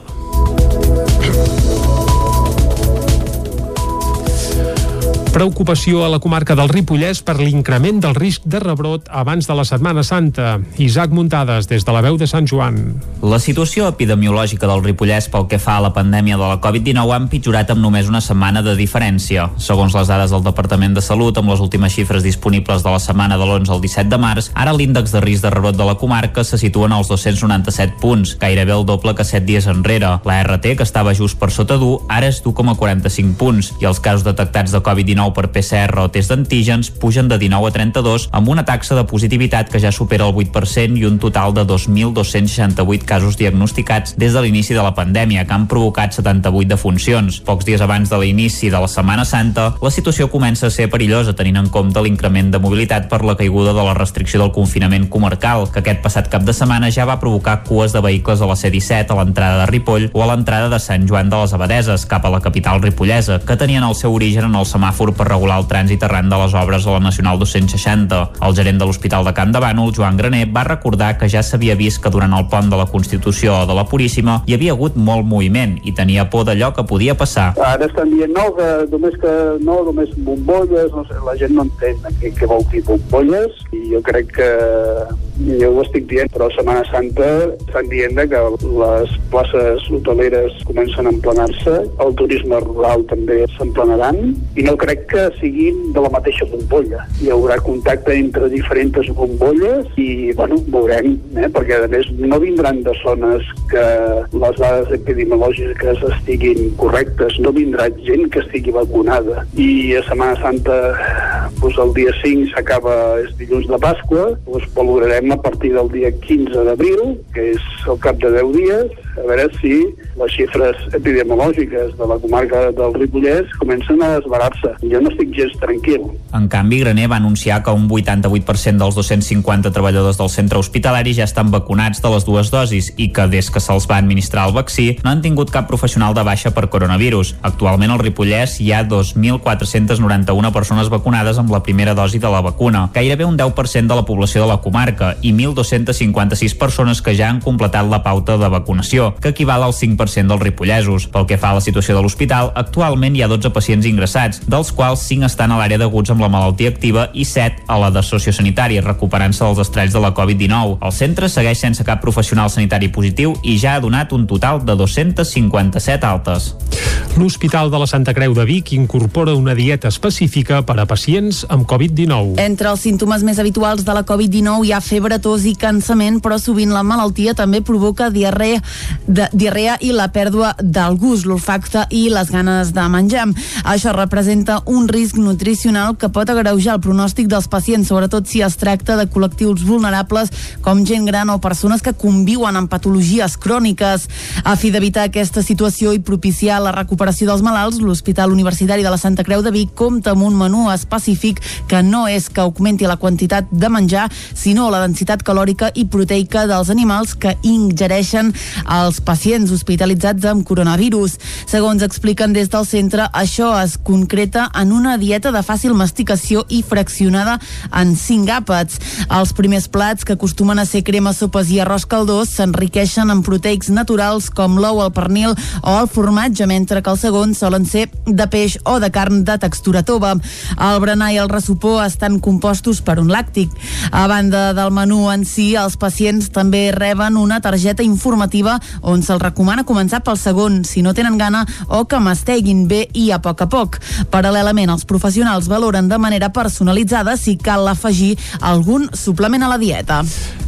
Preocupació a la comarca del Ripollès per l'increment del risc de rebrot abans de la Setmana Santa. Isaac Muntades, des de la veu de Sant Joan. La situació epidemiològica del Ripollès pel que fa a la pandèmia de la Covid-19 ha empitjorat amb només una setmana de diferència. Segons les dades del Departament de Salut, amb les últimes xifres disponibles de la setmana de l'11 al 17 de març, ara l'índex de risc de rebrot de la comarca se situa en els 297 punts, gairebé el doble que 7 dies enrere. La RT, que estava just per sota d'1, ara és d'1,45 punts, i els casos detectats de Covid-19 per PCR o test d'antígens pugen de 19 a 32, amb una taxa de positivitat que ja supera el 8% i un total de 2.268 casos diagnosticats des de l'inici de la pandèmia, que han provocat 78 defuncions. Pocs dies abans de l'inici de la Setmana Santa, la situació comença a ser perillosa tenint en compte l'increment de mobilitat per la caiguda de la restricció del confinament comarcal, que aquest passat cap de setmana ja va provocar cues de vehicles a la C-17 a l'entrada de Ripoll o a l'entrada de Sant Joan de les Abadeses, cap a la capital ripollesa, que tenien el seu origen en el semàfor per regular el trànsit arran de les obres a la Nacional 260. El gerent de l'Hospital de Camp de Bànol, Joan Graner, va recordar que ja s'havia vist que durant el pont de la Constitució o de la Puríssima hi havia hagut molt moviment i tenia por d'allò que podia passar. Ara estan dient, no, que només que no, només bombolles, no sé, la gent no entén què, què vol dir bombolles, i jo crec que jo ho estic dient, però Setmana Santa estan dient que les places hoteleres comencen a emplenar-se, el turisme rural també s'emplenaran, i no crec que siguin de la mateixa bombolla. Hi haurà contacte entre diferents bombolles i, bueno, veurem, eh? perquè a més no vindran de zones que les dades epidemiològiques estiguin correctes, no vindrà gent que estigui vacunada. I a Setmana Santa, doncs el dia 5 s'acaba, és dilluns de Pasqua, doncs valorarem a partir del dia 15 d'abril, que és al cap de 10 dies, a veure si les xifres epidemiològiques de la comarca del Ripollès comencen a desbarar-se. Jo no estic gens tranquil. En canvi, Graner va anunciar que un 88% dels 250 treballadors del centre hospitalari ja estan vacunats de les dues dosis i que des que se'ls va administrar el vaccí no han tingut cap professional de baixa per coronavirus. Actualment al Ripollès hi ha 2.491 persones vacunades amb la primera dosi de la vacuna, gairebé un 10% de la població de la comarca i 1.256 persones que ja han completat la pauta de vacunació, que equival al 5% dels ripollesos. Pel que fa a la situació de l'hospital, actualment hi ha 12 pacients ingressats, dels quals 5 estan a l'àrea d'aguts amb la malaltia activa i 7 a la de sociosanitari, recuperant-se dels estralls de la Covid-19. El centre segueix sense cap professional sanitari positiu i ja ha donat un total de 257 altes. L'Hospital de la Santa Creu de Vic incorpora una dieta específica per a pacients amb Covid-19. Entre els símptomes més habituals de la Covid-19 hi ha febre, tos i cansament, però sovint la malaltia també provoca diarrea de diarrea i la pèrdua del gust, l'olfacte i les ganes de menjar. Això representa un risc nutricional que pot agreujar el pronòstic dels pacients, sobretot si es tracta de col·lectius vulnerables com gent gran o persones que conviuen amb patologies cròniques. A fi d'evitar aquesta situació i propiciar la recuperació dels malalts, l'Hospital Universitari de la Santa Creu de Vic compta amb un menú específic que no és que augmenti la quantitat de menjar, sinó la densitat calòrica i proteica dels animals que ingereixen els pacients hospitalitzats amb coronavirus. Segons expliquen des del centre, això es concreta en una dieta de fàcil masticació i fraccionada en cinc àpats. Els primers plats, que acostumen a ser crema, sopes i arròs caldós, s'enriqueixen en proteics naturals com l'ou, el pernil o el formatge, mentre que els segons solen ser de peix o de carn de textura tova. El berenar i el ressupó estan compostos per un làctic. A banda del menú en si, els pacients també reben una targeta informativa on se'ls recomana començar pel segon, si no tenen gana, o que masteguin bé i a poc a poc. Paral·lelament, els professionals valoren de manera personalitzada si cal afegir algun suplement a la dieta.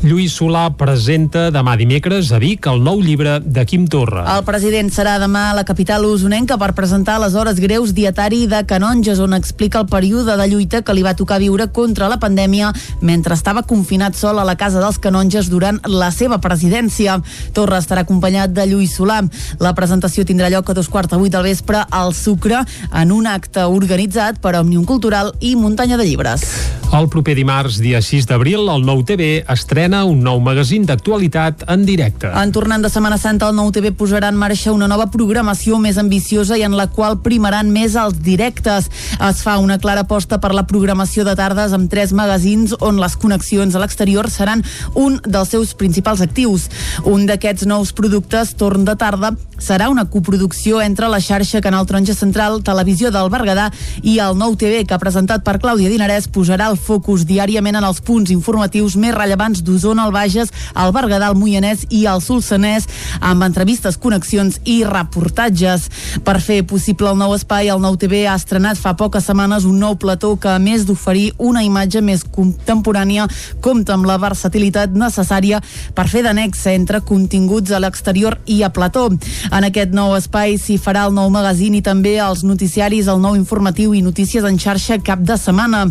Lluís Solà presenta demà dimecres a Vic el nou llibre de Quim Torra. El president serà demà a la capital usonenca per presentar les hores greus dietari de Canonges, on explica el període de lluita que li va tocar viure contra la pandèmia mentre estava confinat sol a la casa dels Canonges durant la seva presidència. Torra estarà acompanyat de Lluís Solà. La presentació tindrà lloc a dos quarts de vuit del vespre al Sucre en un acte organitzat per Òmnium Cultural i Muntanya de Llibres. El proper dimarts, dia 6 d'abril, el Nou TV estrena un nou magazín d'actualitat en directe. En tornant de Setmana Santa, el Nou TV posarà en marxa una nova programació més ambiciosa i en la qual primaran més els directes. Es fa una clara aposta per la programació de tardes amb tres magazins on les connexions a l'exterior seran un dels seus principals actius. Un d'aquests nous productes, Torn de tarda, serà una coproducció entre la xarxa Canal Taronja Central, Televisió del Berguedà i el Nou TV, que presentat per Clàudia Dinarès posarà el focus diàriament en els punts informatius més rellevants d'Osona, el Bages, el Berguedà, el Moianès i el Solsonès, amb entrevistes, connexions i reportatges. Per fer possible el nou espai, el Nou TV ha estrenat fa poques setmanes un nou plató que, a més d'oferir una imatge més contemporània, compta amb la versatilitat necessària per fer d'annex entre continguts a l'exterior i a plató. En aquest nou espai s'hi farà el nou magazín i també els noticiaris, el nou informatiu i notícies en xarxa cap de setmana.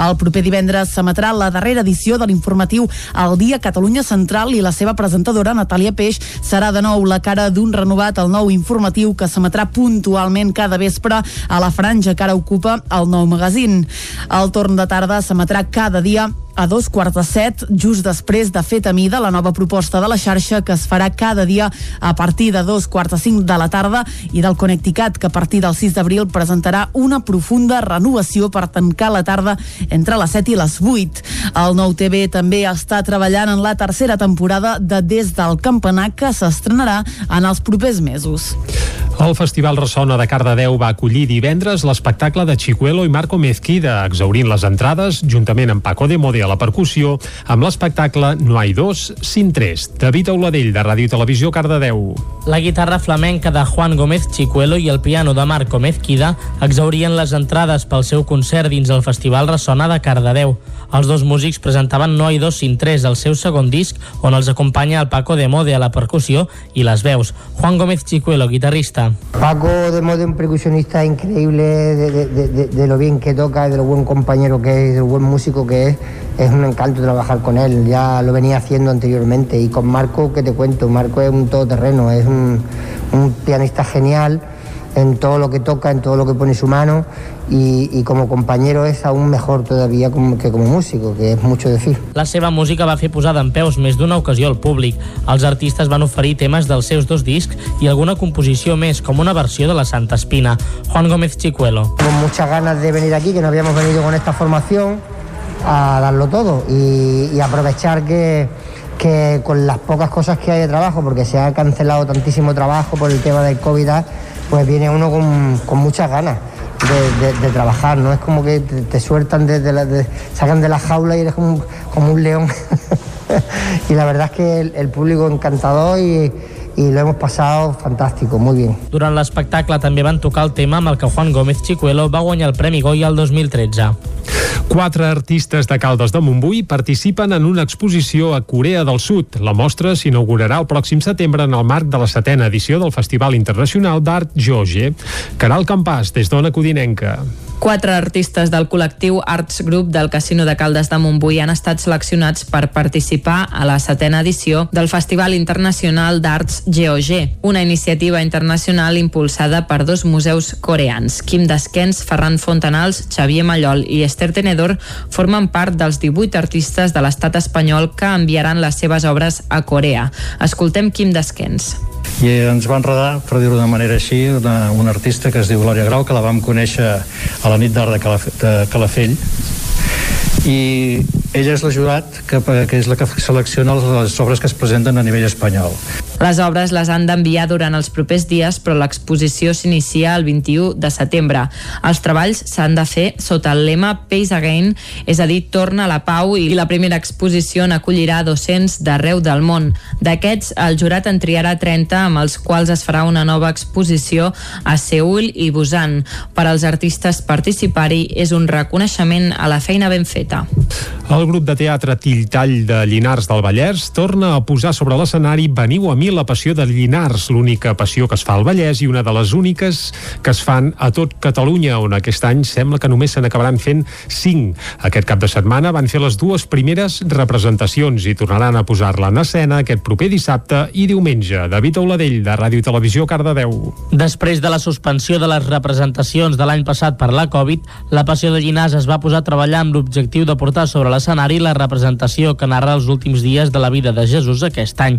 El proper divendres s'emetrà la darrera edició de l'informatiu El Dia Catalunya Central i la seva presentadora, Natàlia Peix, serà de nou la cara d'un renovat el nou informatiu que s'emetrà puntualment cada vespre a la franja que ara ocupa el nou magazín. El torn de tarda s'emetrà cada dia a dos quarts de set, just després de Fet a Mida, la nova proposta de la xarxa que es farà cada dia a partir de dos quarts de cinc de la tarda i del Connecticut, que a partir del 6 d'abril presentarà una profunda renovació per tancar la tarda entre les 7 i les 8. El nou TV també està treballant en la tercera temporada de Des del Campanar, que s'estrenarà en els propers mesos. El Festival Ressona de Cardedeu va acollir divendres l'espectacle de Chicuelo i Marco Mezquida, exaurint les entrades, juntament amb Paco de Mode a la percussió, amb l'espectacle No hay dos sin tres. David Auladell, de Ràdio i Televisió, Cardedeu. La guitarra flamenca de Juan Gómez Chicuelo i el piano de Marco Mezquida exaurien les entrades pel seu concert dins el Festival Ressona de Cardedeu. Els dos músics presentaven No hay dos sin tres, el seu segon disc, on els acompanya el Paco de Mode a la percussió i les veus. Juan Gómez Chicuelo, guitarrista. Paco de Mode, un percusionista increíble de, de, de, de, lo bien que toca, de lo buen compañero que es, de lo buen músico que es. Es un encanto trabajar con él, ya lo venía haciendo anteriormente. Y con Marco, ¿qué te cuento? Marco es un todoterreno, es un, un pianista genial en todo lo que toca, en todo lo que pone su mano y, y como compañero es aún mejor todavía como, que como músico, que es mucho decir. La seva música va fer posar en peus més d'una ocasió al públic. Els artistes van oferir temes dels seus dos discs i alguna composició més, com una versió de la Santa Espina. Juan Gómez Chicuelo. Con muchas ganas de venir aquí, que no habíamos venido con esta formación a darlo todo y, aprovechar que, que con las pocas cosas que hay de trabajo, porque se ha cancelado tantísimo trabajo por el tema del COVID, pues viene uno con, con muchas ganas. De, de, de, trabajar, ¿no? Es como que te, sueltan desde la, de, sacan de la jaula y eres como, como un león. y la verdad es que el público encantador y, y lo hemos pasado fantástico, muy bien. Durant l'espectacle també van tocar el tema amb el que Juan Gómez Chicuelo va guanyar el Premi Goya el 2013. Quatre artistes de Caldes de Montbui participen en una exposició a Corea del Sud. La mostra s'inaugurarà el pròxim setembre en el marc de la setena edició del Festival Internacional d'Art Joge. Caral Campàs, des d'Ona Codinenca. Quatre artistes del col·lectiu Arts Group del Casino de Caldes de Montbui han estat seleccionats per participar a la setena edició del Festival Internacional d'Arts GOG, una iniciativa internacional impulsada per dos museus coreans. Kim Daskens, Ferran Fontanals, Xavier Mallol i Esther Tenedor formen part dels 18 artistes de l'estat espanyol que enviaran les seves obres a Corea. Escoltem Kim Daskens. I ens va enredar, per dir-ho d'una manera així, una, una artista que es diu Glòria Grau, que la vam conèixer a la nit d'art de, Calaf de Calafell, i ella és la jurat que, que és la que selecciona les obres que es presenten a nivell espanyol. Les obres les han d'enviar durant els propers dies, però l'exposició s'inicia el 21 de setembre. Els treballs s'han de fer sota el lema Pace Again, és a dir, torna a la pau, i la primera exposició n'acollirà 200 d'arreu del món. D'aquests, el jurat en triarà 30, amb els quals es farà una nova exposició a Seul i Busan. Per als artistes participar-hi és un reconeixement a la feina ben feta. El grup de teatre Tilltall de Llinars del Vallès torna a posar sobre l'escenari Veniu a mi la passió de Llinars, l'única passió que es fa al Vallès i una de les úniques que es fan a tot Catalunya, on aquest any sembla que només se n'acabaran fent 5. Aquest cap de setmana van fer les dues primeres representacions i tornaran a posar-la en escena aquest proper dissabte i diumenge. David Auladell, de Ràdio i Televisió, Cardedeu. Després de la suspensió de les representacions de l'any passat per la Covid, la Passió de Llinars es va posar a treballar amb l'objectiu de portar sobre l'escenari la representació que narra els últims dies de la vida de Jesús aquest any.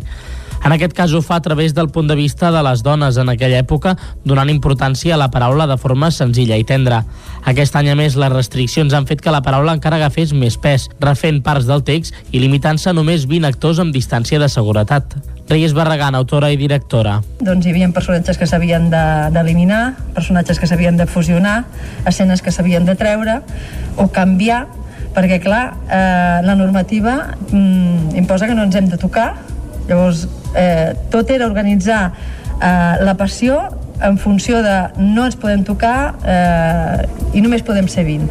En aquest cas ho fa a través del punt de vista de les dones en aquella època, donant importància a la paraula de forma senzilla i tendra. Aquest any, a més, les restriccions han fet que la paraula encara agafés més pes, refent parts del text i limitant-se només 20 actors amb distància de seguretat. Reyes Barragán, autora i directora. Doncs hi havia personatges que s'havien d'eliminar, de, personatges que s'havien de fusionar, escenes que s'havien de treure o canviar, perquè clar, eh, la normativa mm, imposa que no ens hem de tocar, llavors eh, tot era organitzar eh, la passió en funció de no ens podem tocar eh, i només podem ser 20.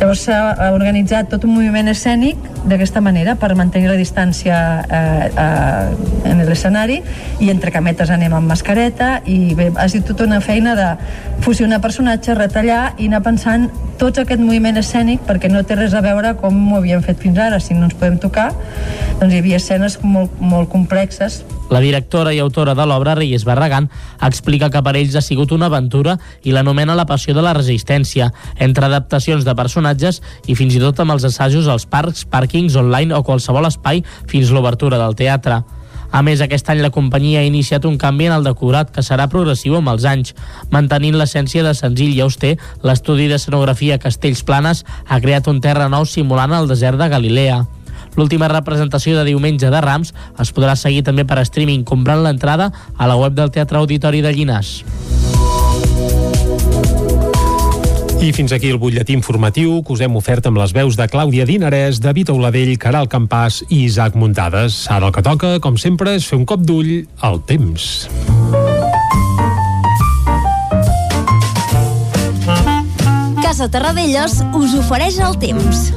Llavors s'ha organitzat tot un moviment escènic d'aquesta manera per mantenir la distància eh, eh, en l'escenari i entre cametes anem amb mascareta i bé, ha sigut tota una feina de fusionar personatges, retallar i anar pensant tot aquest moviment escènic perquè no té res a veure com ho havíem fet fins ara si no ens podem tocar doncs hi havia escenes molt, molt complexes la directora i autora de l'obra, Reyes Barragán, explica que per ells ha sigut una aventura i l'anomena la passió de la resistència, entre adaptacions de personatges i fins i tot amb els assajos als parcs, pàrquings, online o qualsevol espai fins l'obertura del teatre. A més, aquest any la companyia ha iniciat un canvi en el decorat que serà progressiu amb els anys. Mantenint l'essència de senzill i auster, l'estudi d'escenografia Castells Planes ha creat un terra nou simulant el desert de Galilea. L'última representació de diumenge de Rams es podrà seguir també per streaming comprant l'entrada a la web del Teatre Auditori de Llinars. I fins aquí el butlletí informatiu que us hem ofert amb les veus de Clàudia Dinarès, David Auladell, Caral Campàs i Isaac Muntades. Ara el que toca, com sempre, és fer un cop d'ull al temps. Casa Terradellos us ofereix el temps.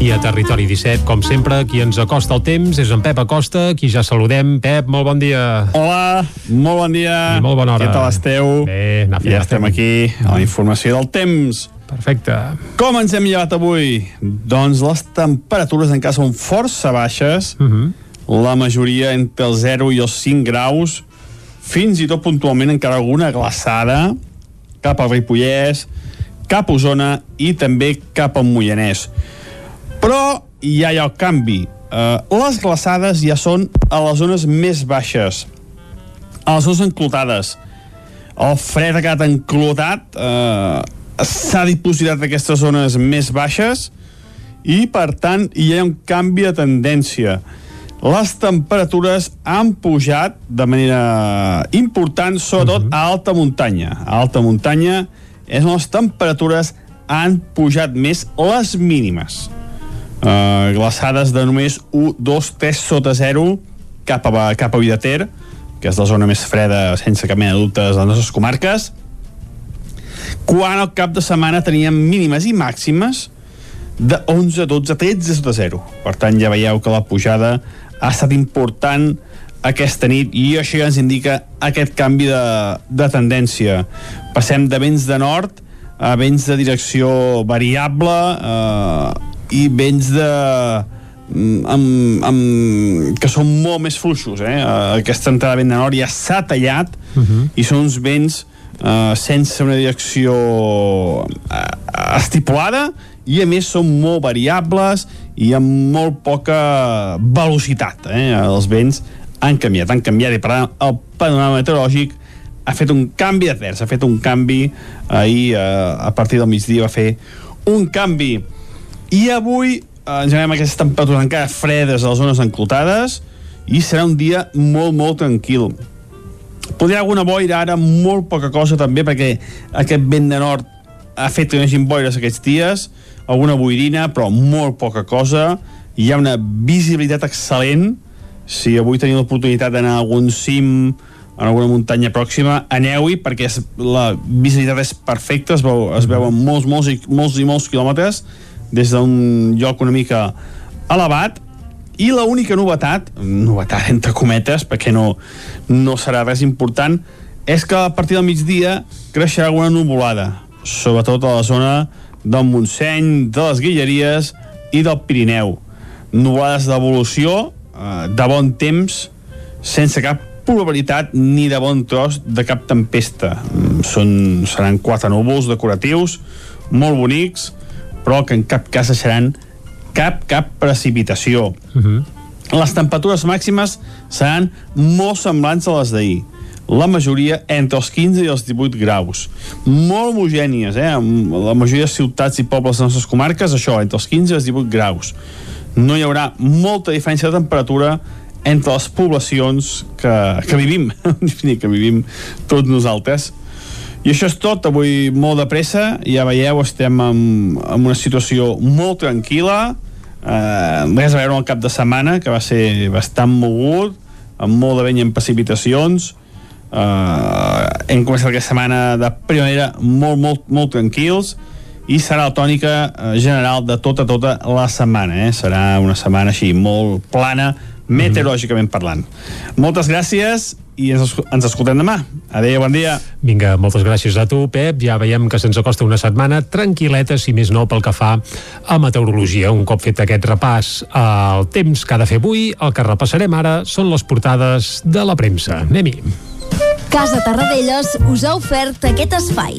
I a Territori 17, com sempre, qui ens acosta el temps és en Pep Acosta, qui ja saludem. Pep, molt bon dia. Hola, molt bon dia. I molt bona hora. Què tal esteu? Bé, anar Ja estem aquí a la informació del temps. Perfecte. Com ens hem llevat avui? Doncs les temperatures encara són força baixes, uh -huh. la majoria entre el 0 i els 5 graus, fins i tot puntualment encara alguna glaçada, cap al Ripollès, cap a Osona i també cap al Moianès. Però ja hi ha el canvi. Uh, les glaçades ja són a les zones més baixes, a les zones enclotades. El fred ha quedat enclotat, uh, s'ha dipositat aquestes zones més baixes i, per tant, hi ha un canvi de tendència. Les temperatures han pujat de manera important, sobretot uh -huh. a alta muntanya. A alta muntanya és on les temperatures han pujat més les mínimes uh, glaçades de només 1, 2, 3 sota 0 cap a, cap a Vidater que és la zona més freda, sense cap mena de dubtes, de les nostres comarques, quan al cap de setmana teníem mínimes i màximes de 11, 12, 13 sota 0. Per tant, ja veieu que la pujada ha estat important aquesta nit i això ja ens indica aquest canvi de, de tendència. Passem de vents de nord a vents de direcció variable eh, i vents de mm, amb, amb, que són molt més fluixos eh? aquesta entrada de vent de nord ja s'ha tallat uh -huh. i són uns vents eh, sense una direcció eh, estipulada i a més són molt variables i amb molt poca velocitat eh? els vents han canviat, han canviat i per tant el panorama meteorològic ha fet un canvi d'advers, ha fet un canvi ahir eh, a partir del migdia va fer un canvi i avui eh, ens veiem aquestes temperatures encara fredes a les zones enclotades i serà un dia molt, molt tranquil. Podria alguna boira ara molt poca cosa també perquè aquest vent de nord ha fet que no hi hagi boires aquests dies alguna boirina però molt poca cosa. Hi ha una visibilitat excel·lent. Si avui teniu l'oportunitat d'anar a algun cim en alguna muntanya pròxima, aneu-hi perquè és, la visibilitat és perfecta, es, veu, es veuen molts, molts i, molts i molts quilòmetres des d'un lloc una mica elevat i la única novetat, novetat entre cometes, perquè no, no serà res important, és que a partir del migdia creixerà alguna nuvolada, sobretot a la zona del Montseny, de les Guilleries i del Pirineu. Nuvolades d'evolució, eh, de bon temps, sense cap probabilitat ni de bon tros de cap tempesta. Mm, són, seran quatre núvols decoratius, molt bonics, però que en cap cas seran cap, cap precipitació. Uh -huh. Les temperatures màximes seran molt semblants a les d'ahir. La majoria entre els 15 i els 18 graus. Molt homogènies, eh? La majoria de ciutats i pobles de les nostres comarques, això, entre els 15 i els 18 graus. No hi haurà molta diferència de temperatura entre les poblacions que, que vivim, que vivim tots nosaltres. I això és tot, avui molt de pressa, ja veieu, estem en, en una situació molt tranquil·la, eh, res a veure amb el cap de setmana, que va ser bastant mogut, amb molt de vent i amb precipitacions, eh, hem començat aquesta setmana de primavera molt, molt, molt tranquils, i serà la tònica eh, general de tota, tota la setmana, eh? serà una setmana així molt plana, meteorològicament parlant. Moltes gràcies i ens, ens escoltem demà. Adéu, bon dia. Vinga, moltes gràcies a tu, Pep. Ja veiem que se'ns acosta una setmana tranquil·leta, si més no, pel que fa a meteorologia. Un cop fet aquest repàs al temps que ha de fer avui, el que repassarem ara són les portades de la premsa. Anem-hi. Casa Tarradellas us ha ofert aquest espai.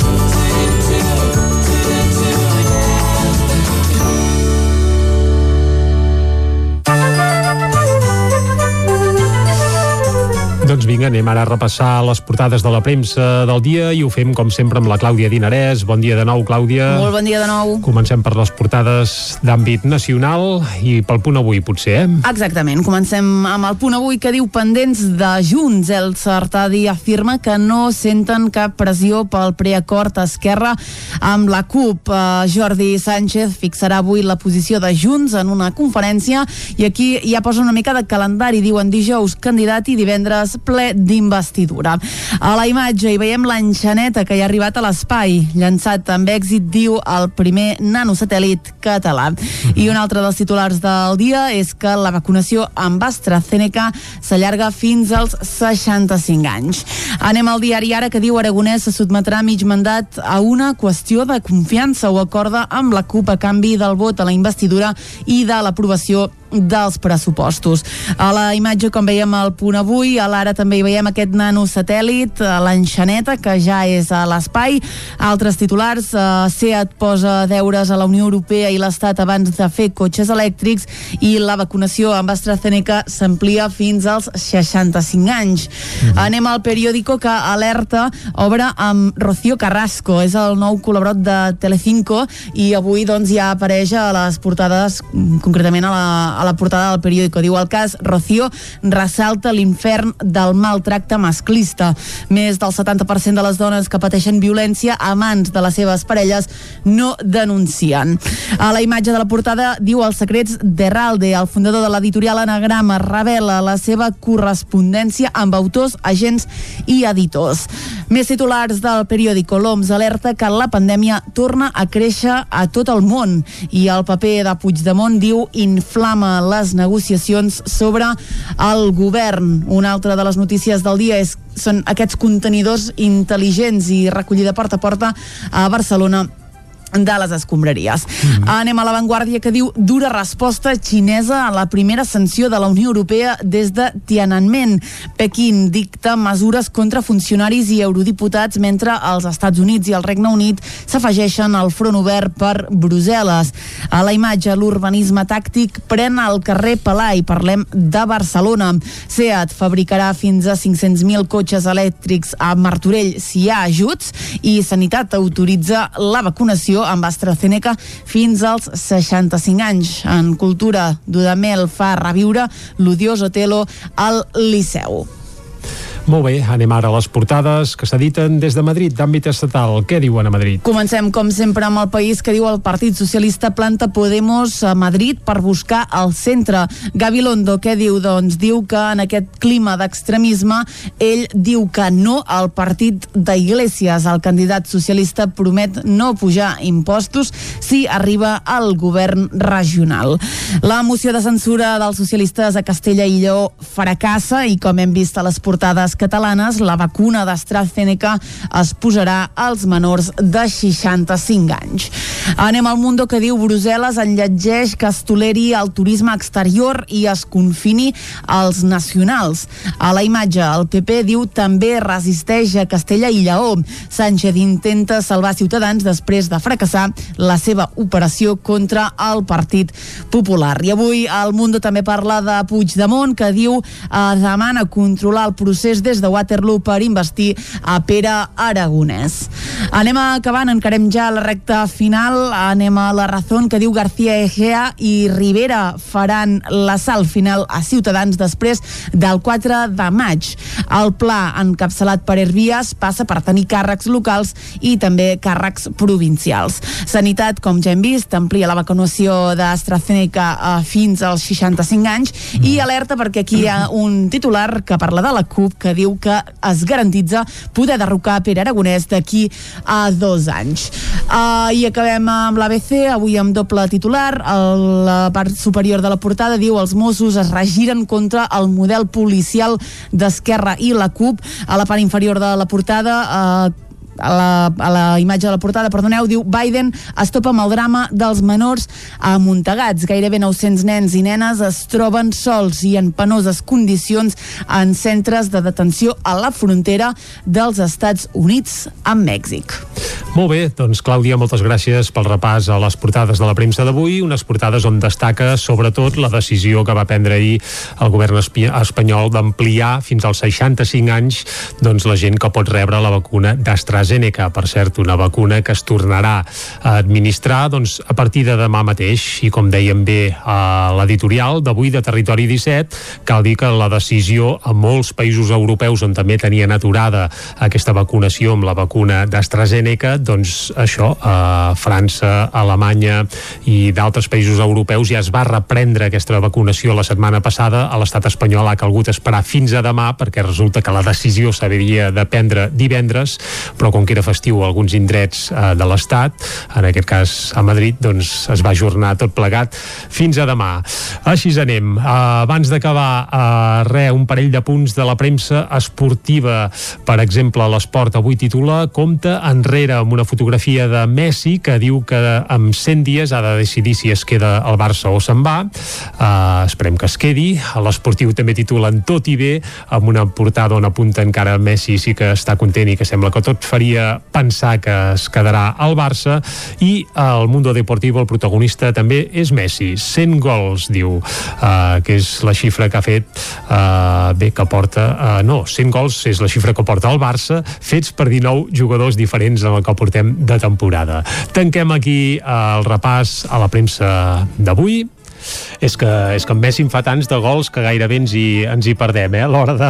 Doncs vinga, anem ara a repassar les portades de la premsa del dia i ho fem, com sempre, amb la Clàudia Dinarès. Bon dia de nou, Clàudia. Molt bon dia de nou. Comencem per les portades d'àmbit nacional i pel punt avui, potser, eh? Exactament. Comencem amb el punt avui que diu pendents de Junts. El Sartadi afirma que no senten cap pressió pel preacord Esquerra amb la CUP. Uh, Jordi Sánchez fixarà avui la posició de Junts en una conferència i aquí ja posa una mica de calendari. Diuen dijous candidat i divendres ple d'investidura. A la imatge hi veiem l'enxaneta que hi ha arribat a l'espai, llançat amb èxit, diu el primer nanosatèl·lit català. I un altre dels titulars del dia és que la vacunació amb AstraZeneca s'allarga fins als 65 anys. Anem al diari ara que diu Aragonès se sotmetrà mig mandat a una qüestió de confiança o acorda amb la CUP a canvi del vot a la investidura i de l'aprovació dels pressupostos. A la imatge, com veiem al punt avui, a l'ara també hi veiem aquest nanosatèl·lit, l'enxaneta, que ja és a l'espai. Altres titulars, eh, SEAT posa deures a la Unió Europea i l'Estat abans de fer cotxes elèctrics i la vacunació amb AstraZeneca s'amplia fins als 65 anys. Mm -hmm. Anem al periòdico que alerta obre amb Rocío Carrasco, és el nou col·laborat de Telecinco i avui doncs ja apareix a les portades, concretament a la, a la portada del periòdico. Diu el cas Rocío ressalta l'infern del maltracte masclista. Més del 70% de les dones que pateixen violència a mans de les seves parelles no denuncien. A la imatge de la portada diu els secrets d'Herralde, el fundador de l'editorial Anagrama, revela la seva correspondència amb autors, agents i editors. Més titulars del periòdico l'OMS alerta que la pandèmia torna a créixer a tot el món i el paper de Puigdemont diu inflama les negociacions sobre el govern. Una altra de les notícies del dia és són aquests contenidors intel·ligents i recollida porta a porta a Barcelona de les escombraries. Mm -hmm. Anem a l'avantguàrdia que diu dura resposta xinesa a la primera sanció de la Unió Europea des de Tiananmen. Pequín dicta mesures contra funcionaris i eurodiputats mentre els Estats Units i el Regne Unit s'afegeixen al front obert per Brussel·les. A la imatge, l'urbanisme tàctic pren el carrer Palai. Parlem de Barcelona. SEAT fabricarà fins a 500.000 cotxes elèctrics a Martorell si hi ha ajuts i Sanitat autoritza la vacunació amb AstraZeneca fins als 65 anys. En cultura, Dudamel fa reviure l'odiós Otelo al Liceu. Molt bé, anem ara a les portades que s'editen des de Madrid, d'àmbit estatal. Què diuen a Madrid? Comencem, com sempre, amb el país que diu el Partit Socialista planta Podemos a Madrid per buscar el centre. Gabilondo, què diu? Doncs diu que en aquest clima d'extremisme ell diu que no al partit d'Iglesias. El candidat socialista promet no pujar impostos si arriba al govern regional. La moció de censura dels socialistes a Castella i Lleó fracassa i com hem vist a les portades catalanes, la vacuna d'AstraZeneca es posarà als menors de 65 anys. Anem al Mundo que diu Brussel·les enlletgeix que es toleri el turisme exterior i es confini als nacionals. A la imatge, el PP diu també resisteix a Castella i Lleó. Sánchez intenta salvar Ciutadans després de fracassar la seva operació contra el Partit Popular. I avui el Mundo també parla de Puigdemont, que diu eh, demana controlar el procés des de Waterloo per investir a Pere Aragonès. Anem acabant, encarem ja la recta final, anem a la raó que diu García Egea i Rivera faran l'assalt final a Ciutadans després del 4 de maig. El pla encapçalat per Herbias passa per tenir càrrecs locals i també càrrecs provincials. Sanitat, com ja hem vist, amplia la vacunació d'AstraZeneca eh, fins als 65 anys i alerta perquè aquí hi ha un titular que parla de la CUP que diu que es garantitza poder derrocar Pere Aragonès d'aquí a dos anys. Uh, I acabem amb l'ABC, avui amb doble titular. A la part superior de la portada diu els Mossos es regiren contra el model policial d'Esquerra i la CUP. A la part inferior de la portada uh, a la, a la imatge de la portada, perdoneu, diu Biden es topa amb el drama dels menors amuntegats. Gairebé 900 nens i nenes es troben sols i en penoses condicions en centres de detenció a la frontera dels Estats Units amb Mèxic. Molt bé, doncs Clàudia, moltes gràcies pel repàs a les portades de la premsa d'avui, unes portades on destaca sobretot la decisió que va prendre ahir el govern espanyol d'ampliar fins als 65 anys doncs, la gent que pot rebre la vacuna d'AstraZeneca. Per cert, una vacuna que es tornarà a administrar doncs, a partir de demà mateix. I com dèiem bé a l'editorial d'avui de Territori 17, cal dir que la decisió a molts països europeus on també tenien aturada aquesta vacunació amb la vacuna d'AstraZeneca doncs això, a França, Alemanya i d'altres països europeus ja es va reprendre aquesta vacunació la setmana passada, a l'estat espanyol. Ha calgut esperar fins a demà perquè resulta que la decisió s'havia de prendre divendres, però com que era festiu a alguns indrets eh, de l'Estat, en aquest cas a Madrid, doncs es va ajornar tot plegat fins a demà. Així anem. Uh, abans d'acabar, uh, re, un parell de punts de la premsa esportiva. Per exemple, l'Esport avui titula Compte enrere amb una fotografia de Messi que diu que amb 100 dies ha de decidir si es queda al Barça o se'n va. Uh, esperem que es quedi. L'Esportiu també titulen Tot i bé, amb una portada on apunta encara Messi sí que està content i que sembla que tot faria pensar que es quedarà al Barça i el Mundo Deportivo el protagonista també és Messi. 100 gols, diu uh, que és la xifra que ha fet uh, bé, que porta uh, no, 100 gols és la xifra que porta el Barça fets per 19 jugadors diferents en el que portem de temporada. Tanquem aquí el repàs a la premsa d'avui és que, és que en Messi en fa tants de gols que gairebé ens hi, ens hi perdem eh, a l'hora de,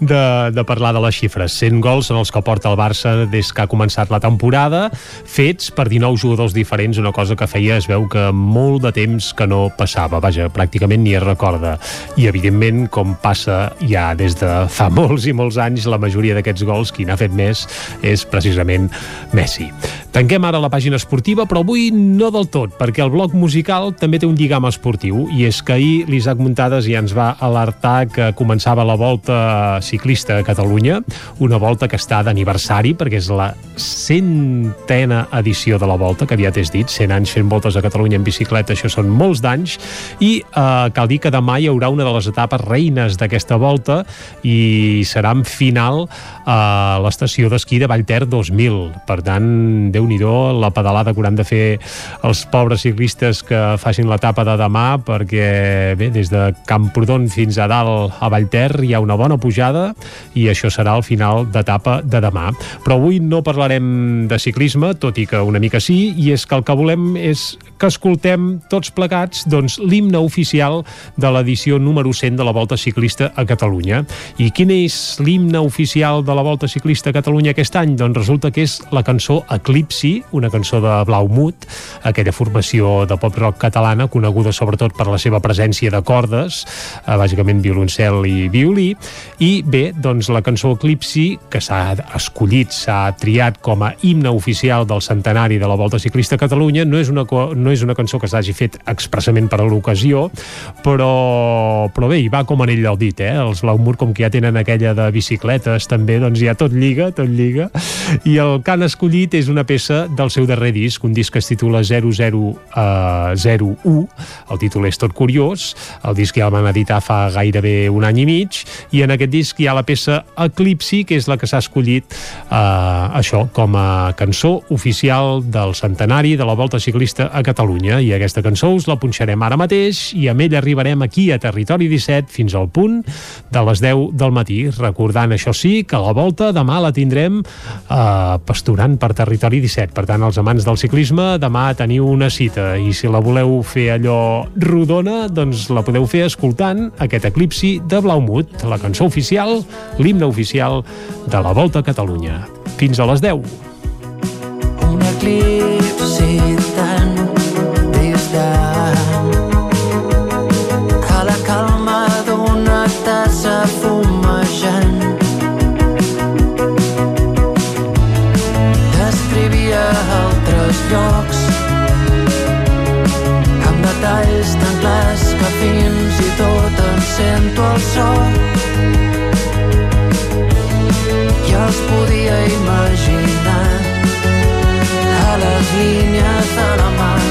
de, de parlar de les xifres. 100 gols en els que porta el Barça des que ha començat la temporada fets per 19 jugadors diferents una cosa que feia es veu que molt de temps que no passava, vaja, pràcticament ni es recorda. I evidentment com passa ja des de fa molts i molts anys la majoria d'aquests gols qui n'ha fet més és precisament Messi. Tanquem ara la pàgina esportiva però avui no del tot perquè el bloc musical també té un lligam esportiu i és que ahir l'Isaac Muntades ja ens va alertar que començava la volta ciclista a Catalunya, una volta que està d'aniversari perquè és la centena edició de la volta, que aviat és dit, 100 anys fent voltes a Catalunya en bicicleta, això són molts d'anys, i eh, cal dir que demà hi haurà una de les etapes reines d'aquesta volta i serà en final a l'estació d'esquí de Vallter 2000. Per tant, déu nhi la pedalada que hauran de fer els pobres ciclistes que facin l'etapa de demà perquè bé, des de Camprodon fins a dalt a Vallter hi ha una bona pujada i això serà el final d'etapa de demà. Però avui no parlarem de ciclisme, tot i que una mica sí, i és que el que volem és que escoltem tots plegats doncs, l'himne oficial de l'edició número 100 de la Volta Ciclista a Catalunya. I quin és l'himne oficial de la Volta Ciclista a Catalunya aquest any? Doncs resulta que és la cançó Eclipsi, una cançó de Blau Mut, aquella formació de pop-rock catalana coneguda sobretot per la seva presència de cordes, eh, bàsicament violoncel i violí, i bé, doncs la cançó Eclipsi, que s'ha escollit, s'ha triat com a himne oficial del centenari de la Volta Ciclista a Catalunya, no és una, no és una cançó que s'hagi fet expressament per a l'ocasió, però, però bé, hi va com anell del dit, eh? Els Blaumur, com que ja tenen aquella de bicicletes, també, doncs ja tot lliga, tot lliga, i el que han escollit és una peça del seu darrer disc, un disc que es titula 0001, uh, el títol és tot curiós, el disc ja el van editar fa gairebé un any i mig, i en aquest disc hi ha la peça Eclipsi, que és la que s'ha escollit eh, això com a cançó oficial del centenari de la Volta Ciclista a Catalunya. I aquesta cançó us la punxarem ara mateix i amb ella arribarem aquí a Territori 17 fins al punt de les 10 del matí. Recordant, això sí, que la Volta demà la tindrem eh, pasturant per Territori 17. Per tant, els amants del ciclisme, demà teniu una cita i si la voleu fer allò rodona, doncs la podeu fer escoltant aquest eclipsi de Blaumut, la cançó oficial, l'himne oficial de la Volta a Catalunya. Fins a les 10. Un eclipsi tan distant a la calma d'una tassa fumejant descrivia altres llocs tot en sento el so i els podia imaginar a les línies de la mà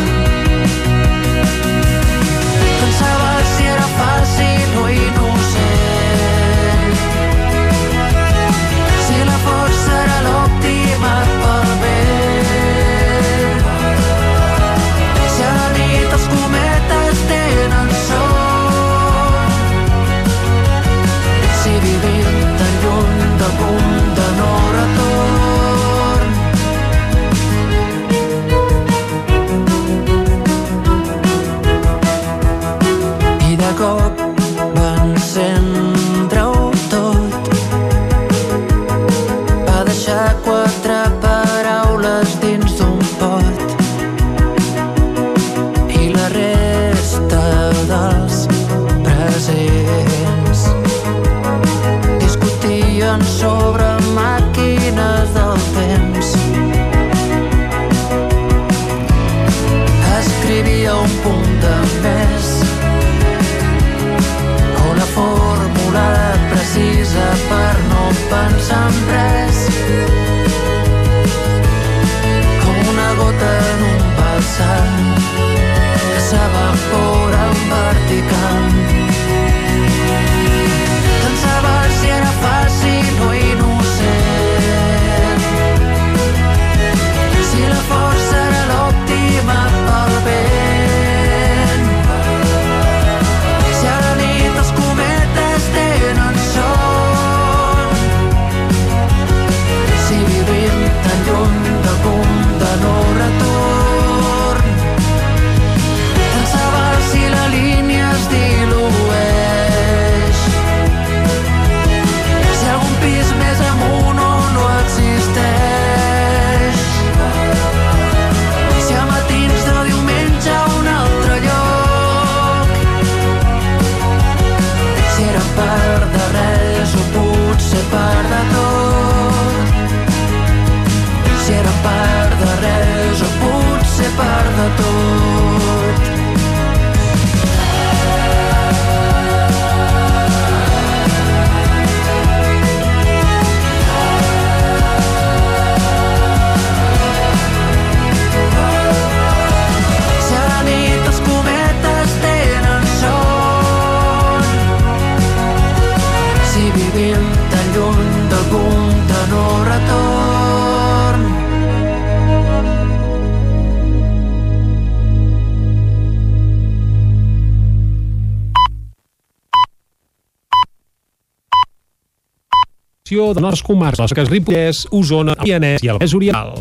de Nord Comarques, les Seques Ripollès, Osona, Pianès i el Vallès Oriental.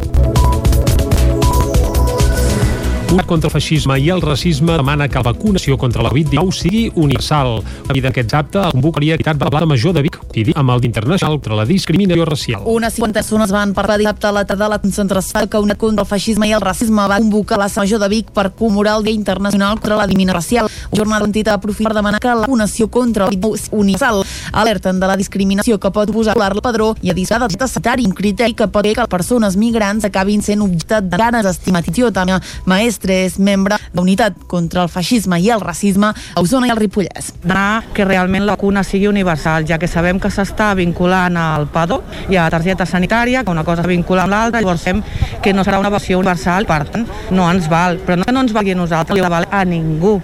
Contra el feixisme i el racisme demana que la vacunació contra la Covid-19 sigui universal. La vida aquest dissabte el convocaria Entitat de la Plata Major de Vic, coincidint amb el Dia Internacional contra la Discriminació Racial. Unes 50 persones van parlar dissabte a la tarda de la concentració que una contra el feixisme i el racisme va convocar la Major de Vic per commemorar el Dia Internacional contra la Discriminació Racial. Jornada d'entitat aprofita per demanar que la vacunació contra el virus universal alerten de la discriminació que pot posar al padró i a disar del sanitari, un criteri que pot fer que persones migrants acabin sent objecte de ganes d'estigmatització. També Maestre és membre de Unitat contra el Feixisme i el Racisme a Osona i el Ripollès. Demanar que realment la vacuna sigui universal, ja que sabem que s'està vinculant al PADO i a la targeta sanitària, que una cosa vincula amb l'altra, llavors fem que no serà una versió universal, per tant, no ens val. Però no que no ens valgui a nosaltres, li val a ningú,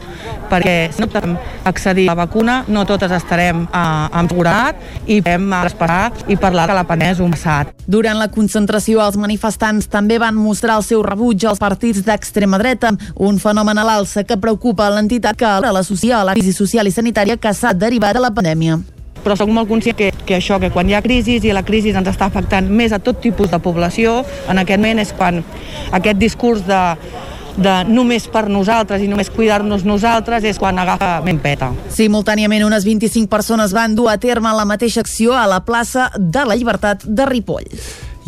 perquè si no podem accedir a la vacuna, no totes estarem eh, amb seguretat i hem esperar i parlar que la pandèmia és un passat. Durant la concentració, els manifestants també van mostrar el seu rebuig als partits d'extrema dreta, un fenomen a l'alça que preocupa l'entitat que l'associa a la crisi social i sanitària que s'ha derivat de la pandèmia però sóc molt conscient que, que això, que quan hi ha crisi i la crisi ens està afectant més a tot tipus de població, en aquest moment és quan aquest discurs de, de només per nosaltres i només cuidar-nos nosaltres és quan agafa m'empeta. Simultàniament, unes 25 persones van dur a terme la mateixa acció a la plaça de la Llibertat de Ripoll.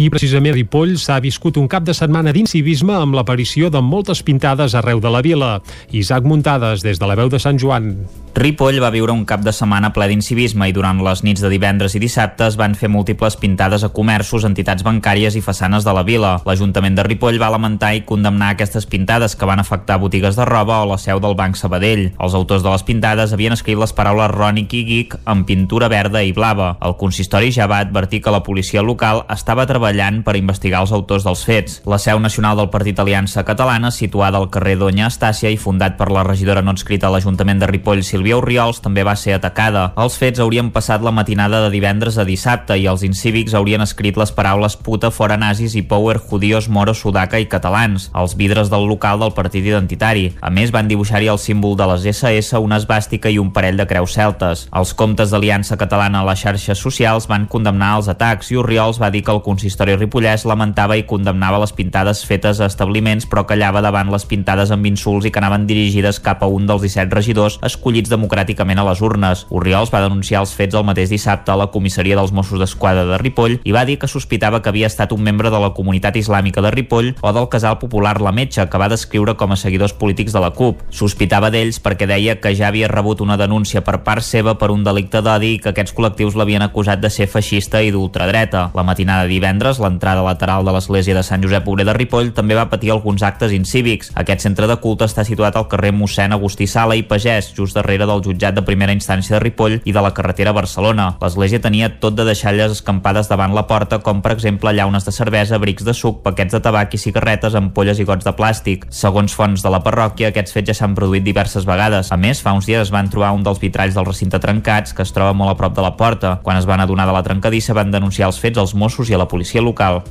I precisament a Ripoll s'ha viscut un cap de setmana d'incivisme amb l'aparició de moltes pintades arreu de la vila. Isaac Muntades, des de la veu de Sant Joan. Ripoll va viure un cap de setmana ple d'incivisme i durant les nits de divendres i dissabte es van fer múltiples pintades a comerços, entitats bancàries i façanes de la vila. L'Ajuntament de Ripoll va lamentar i condemnar aquestes pintades que van afectar botigues de roba o la seu del Banc Sabadell. Els autors de les pintades havien escrit les paraules Rònic i Geek en pintura verda i blava. El consistori ja va advertir que la policia local estava treballant per investigar els autors dels fets. La seu nacional del Partit Aliança Catalana, situada al carrer Donya Estàcia i fundat per la regidora no escrita a l'Ajuntament de Ripoll, Sílvia Oriols, també va ser atacada. Els fets haurien passat la matinada de divendres a dissabte i els incívics haurien escrit les paraules puta fora nazis i power judíos moro sudaca i catalans, als vidres del local del partit identitari. A més, van dibuixar-hi el símbol de les SS, una esbàstica i un parell de creus celtes. Els comptes d'Aliança Catalana a les xarxes socials van condemnar els atacs i Oriols va dir que el consistori consistori ripollès lamentava i condemnava les pintades fetes a establiments però callava davant les pintades amb insults i que anaven dirigides cap a un dels 17 regidors escollits democràticament a les urnes. Oriols va denunciar els fets el mateix dissabte a la comissaria dels Mossos d'Esquadra de Ripoll i va dir que sospitava que havia estat un membre de la comunitat islàmica de Ripoll o del casal popular La Metxa, que va descriure com a seguidors polítics de la CUP. Sospitava d'ells perquè deia que ja havia rebut una denúncia per part seva per un delicte d'odi i que aquests col·lectius l'havien acusat de ser feixista i d'ultradreta. La matinada de divendres, l'entrada lateral de l'església de Sant Josep Obrer de Ripoll també va patir alguns actes incívics. Aquest centre de culte està situat al carrer mossèn Agustí Sala i Pagès, just darrere del jutjat de primera instància de Ripoll i de la carretera Barcelona. L'església tenia tot de deixalles escampades davant la porta, com per exemple llaunes de cervesa, brics de suc, paquets de tabac i cigarretes, ampolles i gots de plàstic. Segons fonts de la parròquia, aquests fets ja s'han produït diverses vegades. A més, fa uns dies es van trobar un dels vitralls del recinte trencats, que es troba molt a prop de la porta. Quan es van adonar de la trencadissa, van denunciar els fets als Mossos i a la policia local.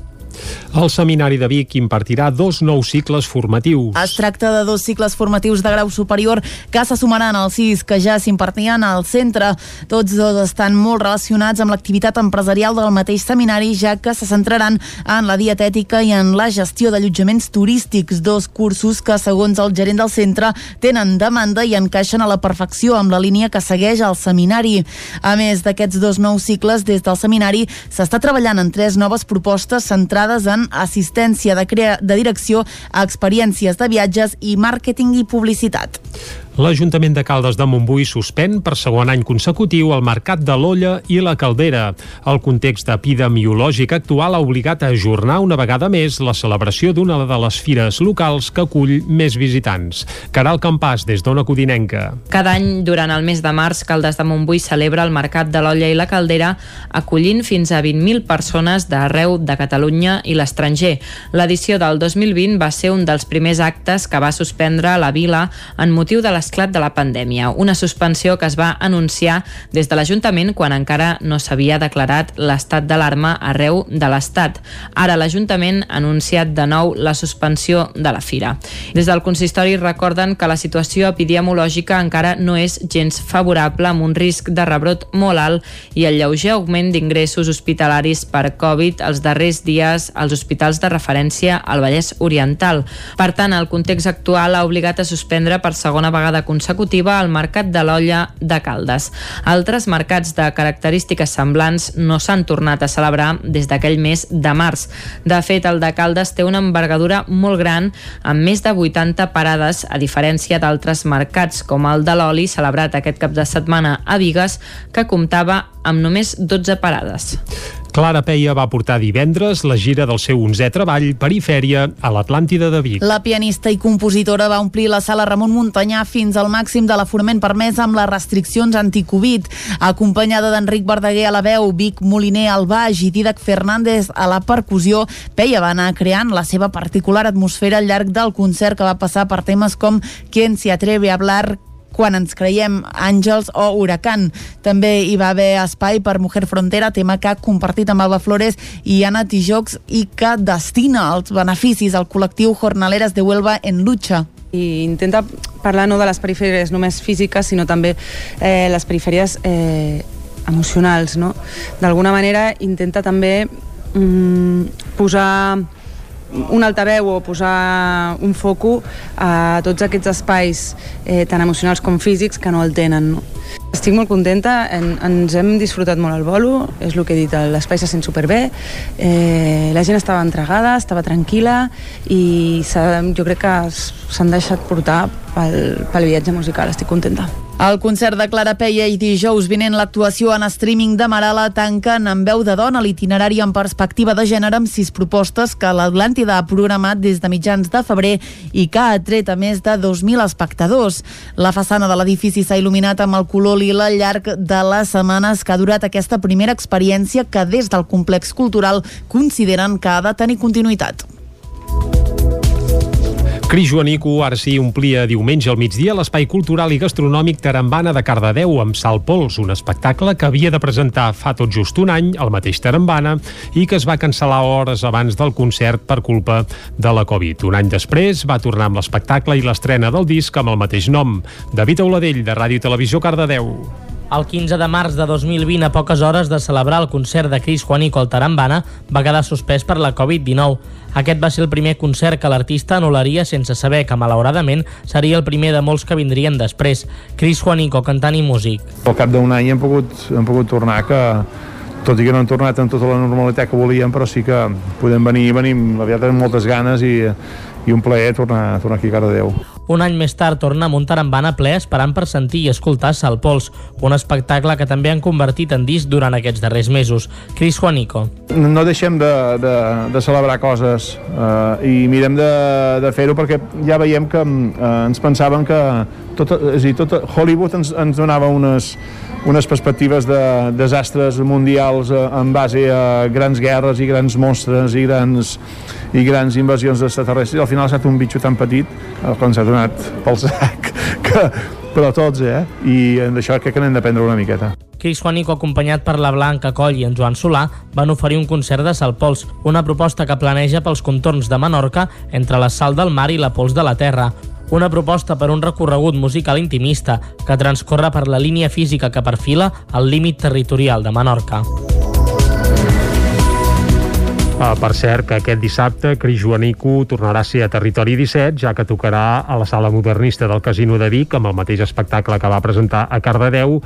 El Seminari de Vic impartirà dos nous cicles formatius. Es tracta de dos cicles formatius de grau superior que se sumaran als sis que ja s'impartien al centre. Tots dos estan molt relacionats amb l'activitat empresarial del mateix seminari, ja que se centraran en la dietètica i en la gestió d'allotjaments turístics, dos cursos que, segons el gerent del centre, tenen demanda i encaixen a la perfecció amb la línia que segueix el seminari. A més d'aquests dos nous cicles, des del seminari s'està treballant en tres noves propostes centrades centrades en assistència de, crea de direcció experiències de viatges i màrqueting i publicitat. L'Ajuntament de Caldes de Montbui suspèn per segon any consecutiu el mercat de l'olla i la caldera. El context epidemiològic actual ha obligat a ajornar una vegada més la celebració d'una de les fires locals que acull més visitants. Caral Campàs, des d'Ona Codinenca. Cada any, durant el mes de març, Caldes de Montbui celebra el mercat de l'olla i la caldera acollint fins a 20.000 persones d'arreu de Catalunya i l'estranger. L'edició del 2020 va ser un dels primers actes que va suspendre la vila en motiu de la l'esclat de la pandèmia, una suspensió que es va anunciar des de l'Ajuntament quan encara no s'havia declarat l'estat d'alarma arreu de l'Estat. Ara l'Ajuntament ha anunciat de nou la suspensió de la fira. Des del consistori recorden que la situació epidemiològica encara no és gens favorable amb un risc de rebrot molt alt i el lleuger augment d'ingressos hospitalaris per Covid els darrers dies als hospitals de referència al Vallès Oriental. Per tant, el context actual ha obligat a suspendre per segona vegada vegada consecutiva al Mercat de l'Olla de Caldes. Altres mercats de característiques semblants no s'han tornat a celebrar des d'aquell mes de març. De fet, el de Caldes té una envergadura molt gran, amb més de 80 parades, a diferència d'altres mercats, com el de l'oli, celebrat aquest cap de setmana a Vigues, que comptava amb només 12 parades. Clara Peia va portar divendres la gira del seu 11è treball Perifèria a l'Atlàntida de Vic. La pianista i compositora va omplir la sala Ramon Muntanyà fins al màxim de l'aforament permès amb les restriccions anticovid. Acompanyada d'Enric Verdaguer a la veu, Vic Moliner al baix i Didac Fernández a la percussió, Peia va anar creant la seva particular atmosfera al llarg del concert que va passar per temes com Quien se atreve a hablar, quan ens creiem Àngels o Huracan. També hi va haver espai per Mujer Frontera, tema que ha compartit amb Alba Flores i Anna Tijocs i que destina els beneficis al col·lectiu Jornaleres de Huelva en lucha i intenta parlar no de les perifèries només físiques, sinó també eh, les perifèries eh, emocionals, no? D'alguna manera intenta també mm, posar un altaveu o posar un foco a tots aquests espais eh, tan emocionals com físics que no el tenen. No? Estic molt contenta, en, ens hem disfrutat molt el bolo, és el que he dit, l'espai se sent superbé, eh, la gent estava entregada, estava tranquil·la i jo crec que s'han deixat portar pel, pel viatge musical, estic contenta. El concert de Clara Peia i dijous vinent l'actuació en streaming de Marala tanquen amb veu de dona l'itinerari en perspectiva de gènere amb sis propostes que l'Atlàntida ha programat des de mitjans de febrer i que ha atret a més de 2.000 espectadors. La façana de l'edifici s'ha il·luminat amb el color lila al llarg de les setmanes que ha durat aquesta primera experiència que des del complex cultural consideren que ha de tenir continuïtat. Cris Joanico ara sí omplia diumenge al migdia l'espai cultural i gastronòmic Tarambana de Cardedeu amb Sal Pols, un espectacle que havia de presentar fa tot just un any al mateix Tarambana i que es va cancel·lar hores abans del concert per culpa de la Covid. Un any després va tornar amb l'espectacle i l'estrena del disc amb el mateix nom. David Auladell, de Ràdio i Televisió Cardedeu. El 15 de març de 2020, a poques hores de celebrar el concert de Cris Juanico al Tarambana, va quedar suspès per la Covid-19. Aquest va ser el primer concert que l'artista anul·laria sense saber que, malauradament, seria el primer de molts que vindrien després. Cris Juanico, cantant i músic. Al cap d'un any hem pogut, hem pogut tornar que tot i que no han tornat amb tota la normalitat que volíem, però sí que podem venir, venim aviat amb moltes ganes i, i un plaer tornar, tornar aquí a Cardedeu. Un any més tard torna a Montarambana ple esperant per sentir i escoltar Sal Pols, un espectacle que també han convertit en disc durant aquests darrers mesos. Cris Juanico. No deixem de, de, de celebrar coses eh, i mirem de, de fer-ho perquè ja veiem que eh, ens pensaven que tot, és a dir, tot, Hollywood ens, ens donava unes, unes perspectives de desastres mundials eh, en base a grans guerres i grans monstres i grans, i grans invasions d'extraterrestres i al final ha estat un bitxo tan petit eh, quan s'ha donat pel sac que, però tots, eh? I d'això crec que n'hem d'aprendre una miqueta. Cris Juanico, acompanyat per la Blanca Coll i en Joan Solà, van oferir un concert de Salpols, una proposta que planeja pels contorns de Menorca entre la sal del mar i la pols de la terra. Una proposta per un recorregut musical intimista que transcorre per la línia física que perfila el límit territorial de Menorca. Uh, per cert, que aquest dissabte Cris Joanico tornarà a ser a Territori 17, ja que tocarà a la sala modernista del Casino de Vic amb el mateix espectacle que va presentar a Cardedeu uh,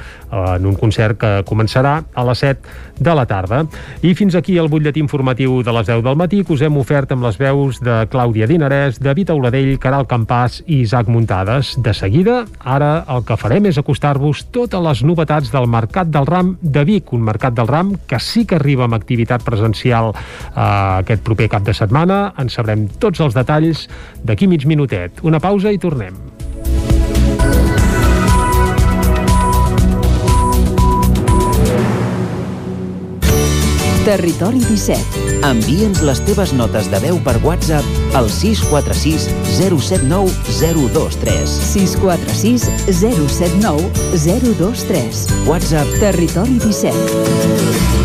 en un concert que començarà a les 7 de la tarda. I fins aquí el butlletí informatiu de les 10 del matí que us hem ofert amb les veus de Clàudia Dinarès, David Auladell, Caral Campàs i Isaac Muntades. De seguida, ara el que farem és acostar-vos totes les novetats del Mercat del Ram de Vic, un Mercat del Ram que sí que arriba amb activitat presencial eh, aquest proper cap de setmana. En sabrem tots els detalls d'aquí mig minutet. Una pausa i tornem. Territori 17. Envia'ns les teves notes de veu per WhatsApp al 646 079 023. 646 079 023. WhatsApp Territori 17.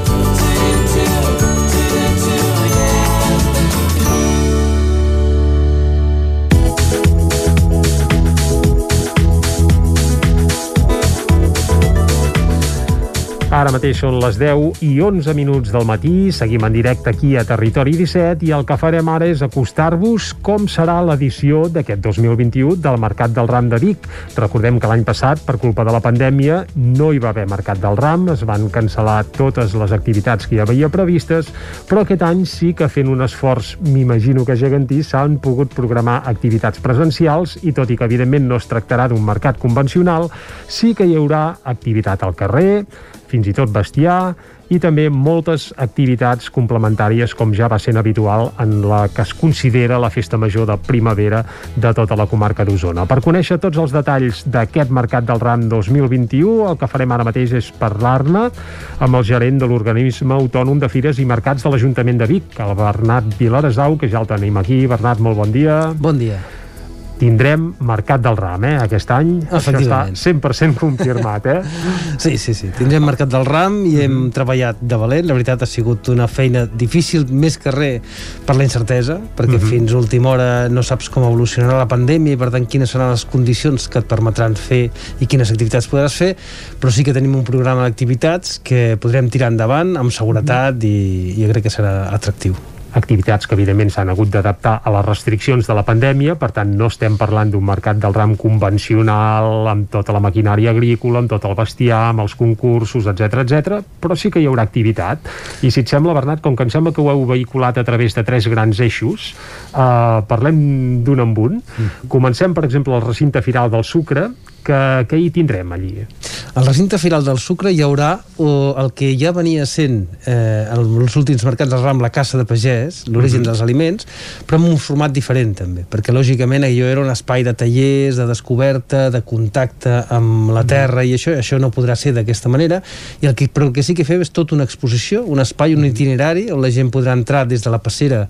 Ara mateix són les 10 i 11 minuts del matí, seguim en directe aquí a Territori 17 i el que farem ara és acostar-vos com serà l'edició d'aquest 2021 del Mercat del Ram de Vic. Recordem que l'any passat, per culpa de la pandèmia, no hi va haver Mercat del Ram, es van cancel·lar totes les activitats que hi havia previstes, però aquest any sí que fent un esforç, m'imagino que gegantí, s'han pogut programar activitats presencials i tot i que evidentment no es tractarà d'un mercat convencional, sí que hi haurà activitat al carrer, fins i tot bestiar i també moltes activitats complementàries com ja va sent habitual en la que es considera la festa major de primavera de tota la comarca d'Osona. Per conèixer tots els detalls d'aquest Mercat del Ram 2021, el que farem ara mateix és parlar-ne amb el gerent de l'organisme autònom de Fires i Mercats de l'Ajuntament de Vic, el Bernat Vilaresau, que ja el tenim aquí. Bernat, molt bon dia. Bon dia tindrem Mercat del Ram, eh, aquest any. Això està 100% confirmat, eh? Sí, sí, sí. Tindrem Mercat del Ram i hem mm. treballat de valent. La veritat ha sigut una feina difícil, més que res, per la incertesa, perquè mm -hmm. fins a última hora no saps com evolucionarà la pandèmia i, per tant, quines seran les condicions que et permetran fer i quines activitats podràs fer, però sí que tenim un programa d'activitats que podrem tirar endavant amb seguretat mm i, i jo crec que serà atractiu activitats que evidentment s'han hagut d'adaptar a les restriccions de la pandèmia, per tant no estem parlant d'un mercat del ram convencional amb tota la maquinària agrícola, amb tot el bestiar, amb els concursos, etc etc, però sí que hi haurà activitat. I si et sembla, Bernat, com que em sembla que ho heu vehiculat a través de tres grans eixos, eh, parlem d'un en un. Mm. Comencem, per exemple, al recinte firal del sucre, que, que hi tindrem allí? Al recinte firal del sucre hi haurà o, el que ja venia sent eh, els últims mercats del ram la caça de pagès, l'origen uh -huh. dels aliments, però amb un format diferent també, perquè lògicament allò era un espai de tallers, de descoberta, de contacte amb la terra i això això no podrà ser d'aquesta manera i el que, però el que sí que fem és tota una exposició, un espai, un itinerari on la gent podrà entrar des de la passera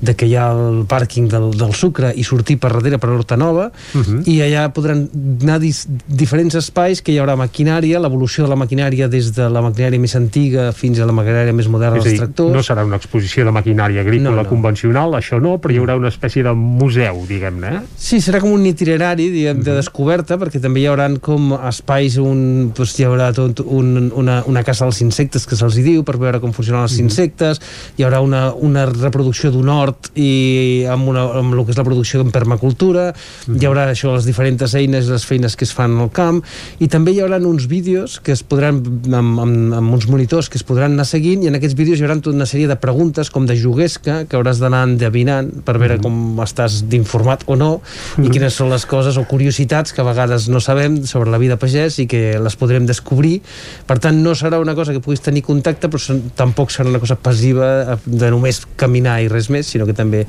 de que hi ha el pàrquing del, del sucre i sortir per darrere per Horta Nova uh -huh. i allà podran anar dis, diferents espais que hi haurà maquinària, l'evolució de la maquinària des de la maquinària més antiga fins a la maquinària més moderna dels tractors. no serà una exposició de maquinària agrícola No, no. convencional, això no, però hi haurà una espècie de museu, diguem-ne. eh? Sí, serà com un itinerari diguem, de descoberta, perquè també hi haurà com espais on doncs, hi haurà tot un, una, una casa dels insectes que se'ls diu per veure com funcionen els insectes, hi haurà una, una reproducció d'un hort i amb, una, amb el que és la producció en permacultura, hi haurà això, les diferents eines, les feines que es fan al camp, i també hi haurà uns vídeos que es podran, amb, amb, amb uns monitors que es podran anar seguint, i en aquests vídeos hi haurà tota una sèrie de preguntes com de juguesca que hauràs d'anar endevinant per veure com estàs d'informat o no i quines són les coses o curiositats que a vegades no sabem sobre la vida pagès i que les podrem descobrir. Per tant no serà una cosa que puguis tenir contacte però tampoc serà una cosa passiva de només caminar i res més sinó que també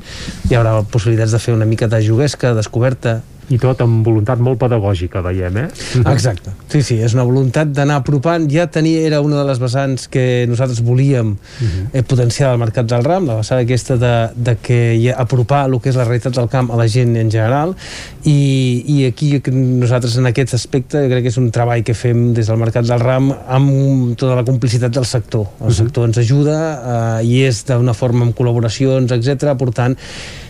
hi haurà possibilitats de fer una mica de juguesca, de descoberta I tot amb voluntat molt pedagògica, veiem, eh? Exacte. Sí, sí, és una voluntat d'anar apropant. Ja tenia, era una de les vessants que nosaltres volíem eh, potenciar al mercat del ram, la vessant aquesta de, de que hi ha, apropar el que és la realitat del camp a la gent en general i, i aquí nosaltres en aquest aspecte jo crec que és un treball que fem des del mercat del ram amb tota la complicitat del sector. El sector ens ajuda eh, i és d'una forma amb col·laboracions, etc aportant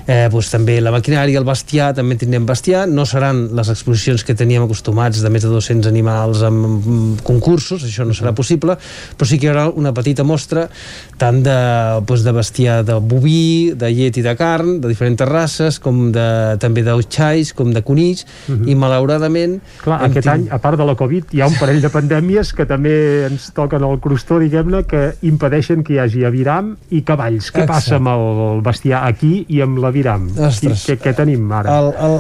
eh, doncs, també la maquinària, el bestiar, també tindrem bestiar, no seran les exposicions que teníem acostumats de més de 200 animals amb, concursos, això no serà possible, però sí que hi haurà una petita mostra tant de, doncs, de bestiar de boví, de llet i de carn, de diferents races, com de, també d'utxais, com de conills, i malauradament... Clar, aquest tingut- any, a part de la Covid, hi ha un parell de pandèmies que també ens toquen el crostó, diguem-ne, que impedeixen que hi hagi aviram i cavalls. Què Exacte. passa amb el bestiar aquí i amb l'aviram? Què, què tenim ara?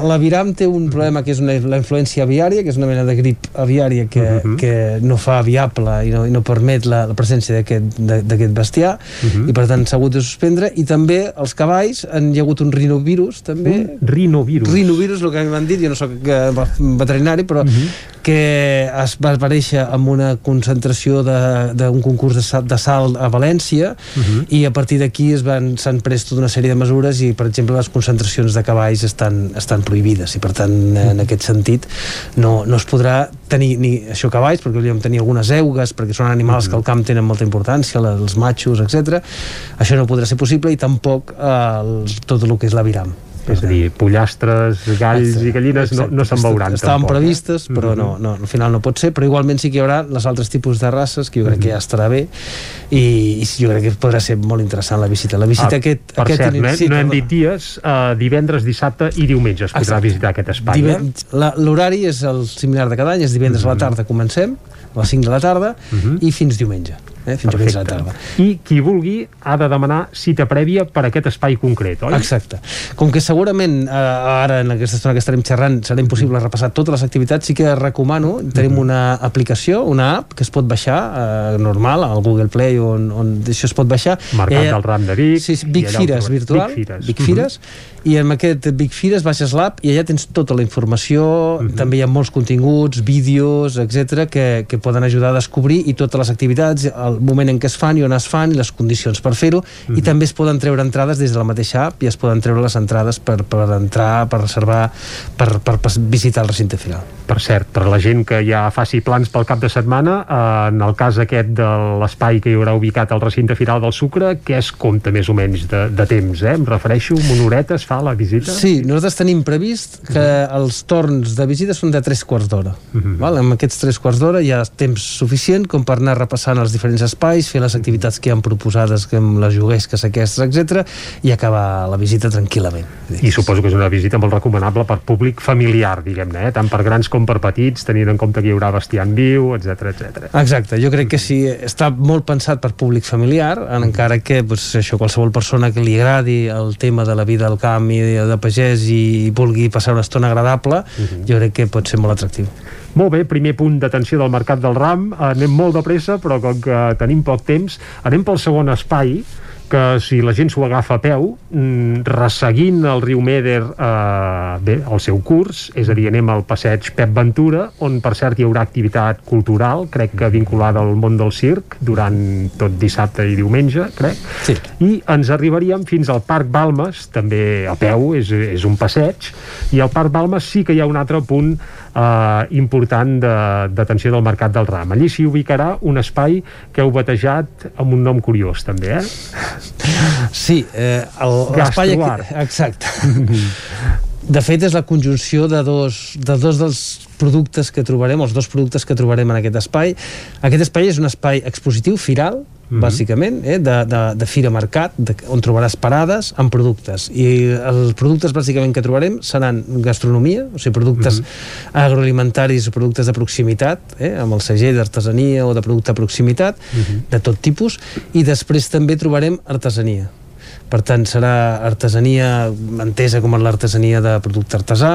L'aviram té un problema que és una, la influència aviària, que és una mena de grip aviària que, uh -huh. que no fa viable i no, i no permet la, la presència d'aquest bestiar uh -huh. i per tant s'ha hagut de suspendre i també els cavalls han hi ha hagut un rinovirus també Un rinovirus. rinovirus, el que m'han dit, jo no sóc eh, veterinari però uh -huh. Que es va aparèixer amb una concentració de- d'un concurs de, sal, de sal a València Uh -huh. i a partir d'aquí es van s'han pres tota una sèrie de mesures i per exemple les concentracions de cavalls estan, estan prohibides i per tant en aquest sentit no, no es podrà tenir ni això cavalls perquè volíem tenir algunes eugues perquè són animals que al camp tenen molta importància els matxos, etc. això no podrà ser possible i tampoc eh, el, tot el que és l'aviram És a dir, pollastres, galls i gallines no, no se'n veuran estaven tampoc, previstes però Mhm. no, no, al final no pot ser però igualment sí que hi haurà els altres tipus de races que jo crec que ja estarà bé i, i jo crec que podrà ser molt interessant la visita la visita Ah, aquest, per aquest cert, no, sí, no hem dit dies, uh, divendres, dissabte i diumenge es podrà Exacte. visitar aquest espai. Eh? L'horari és el similar de cada any, és divendres Mhm. a la tarda comencem, a les 5 de la tarda, i fins diumenge, eh? fins diumenge a la tarda. I qui vulgui ha de demanar cita prèvia per aquest espai concret, oi? Exacte. Com que segurament eh, ara en aquesta estona que estarem xerrant serà impossible repassar totes les activitats, sí que recomano, tenim Mhm. una aplicació, una app que es pot baixar eh, normal al Google Play on, on això es pot baixar. Mercat Eh, del Ram de Vic. Sí, sí Vic Fires virtual, Vic Fires. Vic Mhm. Fires i amb aquest Vic Fires baixes l'app i allà tens tota la informació, Mhm. també hi ha molts continguts, vídeos, etc que, que poden ajudar a descobrir i totes les activitats, el moment en què es fan i on es fan i les condicions per fer-ho Mhm. i també es poden treure entrades des de la mateixa app i es poden treure les entrades per, per entrar, per reservar, per, per, per visitar el recinte final. Per cert, per la gent que ja faci plans pel cap de setmana, eh, en el cas aquest de l'espai que hi haurà ubicat al recinte final del Sucre, què es compta més o menys de, de temps, eh? Em refereixo, horeta es fa la visita? Sí, nosaltres tenim previst que els torns de visita són de 3 quarts d'hora. Mhm. Val? Amb aquests 3 quarts d'hora hi ha temps suficient com per anar repassant els diferents espais, fer les activitats que han proposades que amb les juguesques aquestes, etc i acabar la visita tranquil·lament. I suposo que és una visita molt recomanable per públic familiar, diguem-ne, eh? tant per grans com per petits, tenint en compte que hi haurà bestiar en viu, etc etc. Exacte, jo crec que sí, està molt pensat per públic familiar, en encara que doncs, això, qualsevol persona que li agradi el tema de la vida al camp i de, pagès i vulgui passar una estona agradable, jo crec que pot ser molt atractiu. Molt bé, primer punt d'atenció del Mercat del Ram. Anem molt de pressa, però com que tenim poc temps, anem pel segon espai, que si la gent s'ho agafa a peu, mm, resseguint el riu Meder eh, bé, el seu curs, és a dir, anem al passeig Pep Ventura, on per cert hi haurà activitat cultural, crec que vinculada al món del circ, durant tot dissabte i diumenge, crec, sí. i ens arribaríem fins al Parc Balmes, també a peu, és, és un passeig, i al Parc Balmes sí que hi ha un altre punt eh, important de- d'atenció del Mercat del Ram. Allí s'hi ubicarà un espai que heu batejat amb un nom curiós, també, eh? Sí, eh, l'espai... Exacte. De fet, és la conjunció de dos, de dos dels productes que trobarem, els dos productes que trobarem en aquest espai. Aquest espai és un espai expositiu, firal, Mhm. bàsicament, eh, de, de, de fira-mercat, de, on trobaràs parades amb productes. I els productes, bàsicament, que trobarem seran gastronomia, o sigui, productes Mhm. agroalimentaris o productes de proximitat, eh, amb el segell d'artesania o de producte de proximitat, Mhm. de tot tipus, i després també trobarem artesania. Per tant, serà artesania entesa com l'artesania de producte artesà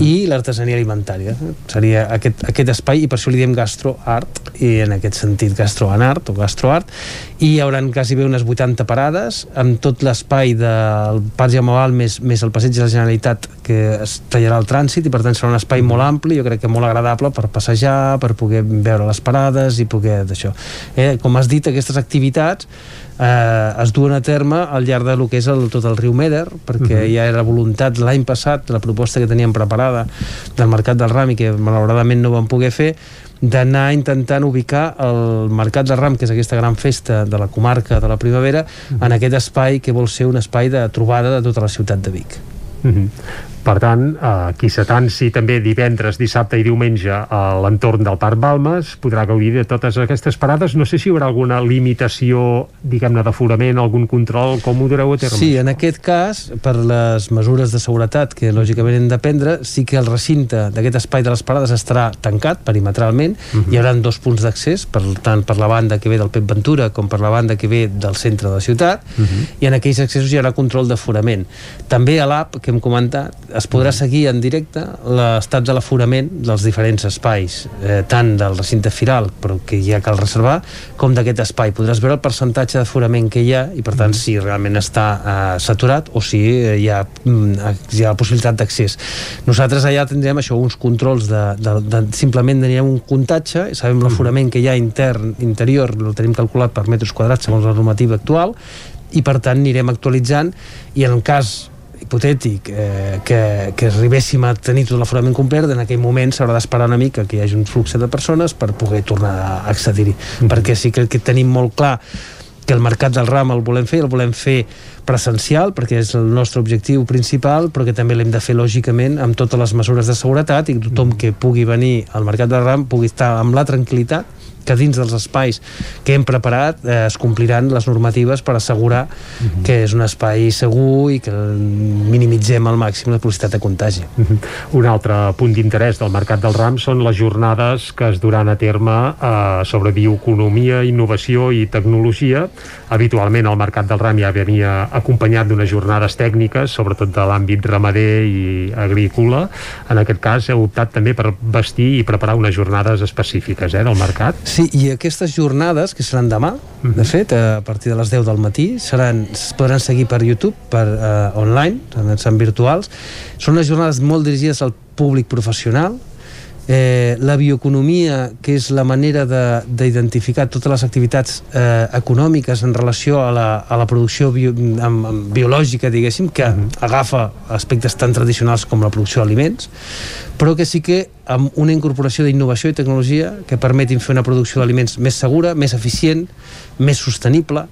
i l'artesania alimentària. Seria aquest, aquest espai, i per això li diem gastroart, i en aquest sentit gastroanart o gastroart, i hi haurà quasi bé unes 80 parades, amb tot l'espai del Parc Jaume Val més, més el passeig de la Generalitat que es tallarà el trànsit, i per tant serà un espai molt ampli, jo crec que molt agradable per passejar, per poder veure les parades i poder d'això. Eh, com has dit, aquestes activitats eh, es duen a terme al llarg de lo que és el, tot el riu Meder, perquè Mhm. ja era voluntat l'any passat, la proposta que teníem preparada del Mercat del Ram i que malauradament no vam poder fer, d'anar intentant ubicar el Mercat del Ram, que és aquesta gran festa de la comarca de la primavera, en aquest espai que vol ser un espai de trobada de tota la ciutat de Vic. Mhm. Per tant, eh, qui s'atansi també divendres, dissabte i diumenge a l'entorn del Parc Balmes podrà gaudir de totes aquestes parades. No sé si hi haurà alguna limitació, diguem-ne, d'aforament, algun control, com ho dureu a terme? Sí, en aquest cas, per les mesures de seguretat que lògicament hem de prendre, sí que el recinte d'aquest espai de les parades estarà tancat perimetralment. Hi haurà dos punts d'accés, per tant per la banda que ve del Pep Ventura com per la banda que ve del centre de la ciutat, i en aquells accessos hi haurà control d'aforament. També a l'app que hem comentat es podrà seguir en directe l'estat de l'aforament dels diferents espais, eh, tant del recinte firal, però que ja cal reservar, com d'aquest espai. Podràs veure el percentatge d'aforament que hi ha i, per tant, si realment està eh, saturat o si eh, hi, ha, mm, hi ha possibilitat d'accés. Nosaltres allà tindrem això, uns controls de, de, de simplement teníem un comptatge, sabem l'aforament que hi ha intern, interior, el tenim calculat per metres quadrats segons la normativa actual, i per tant anirem actualitzant i en el cas hipotètic eh, que, que arribéssim a tenir tot l'aforament complet, en aquell moment s'haurà d'esperar una mica que hi hagi un flux de persones per poder tornar a accedir-hi. Perquè sí que, que tenim molt clar que el mercat del ram el volem fer, el volem fer presencial, perquè és el nostre objectiu principal, però que també l'hem de fer lògicament amb totes les mesures de seguretat i que tothom que pugui venir al mercat del ram pugui estar amb la tranquil·litat que dins dels espais que hem preparat eh, es compliran les normatives per assegurar que és un espai segur i que minimitzem al màxim la possibilitat de contagi. Mhm. Un altre punt d'interès del Mercat del Ram són les jornades que es duran a terme eh, sobre bioeconomia, innovació i tecnologia. Habitualment el Mercat del Ram ja venia acompanyat d'unes jornades tècniques, sobretot de l'àmbit ramader i agrícola. En aquest cas heu optat també per vestir i preparar unes jornades específiques eh, del mercat. Sí, i aquestes jornades, que seran demà, de fet, a partir de les 10 del matí, seran, es podran seguir per YouTube, per uh, online, seran virtuals. Són unes jornades molt dirigides al públic professional, eh, la bioeconomia, que és la manera de- d'identificar totes les activitats eh, econòmiques en relació a la, a la producció bio, amb, amb biològica, diguéssim, que agafa aspectes tan tradicionals com la producció d'aliments, però que sí que amb una incorporació d'innovació i tecnologia que permetin fer una producció d'aliments més segura, més eficient, més sostenible,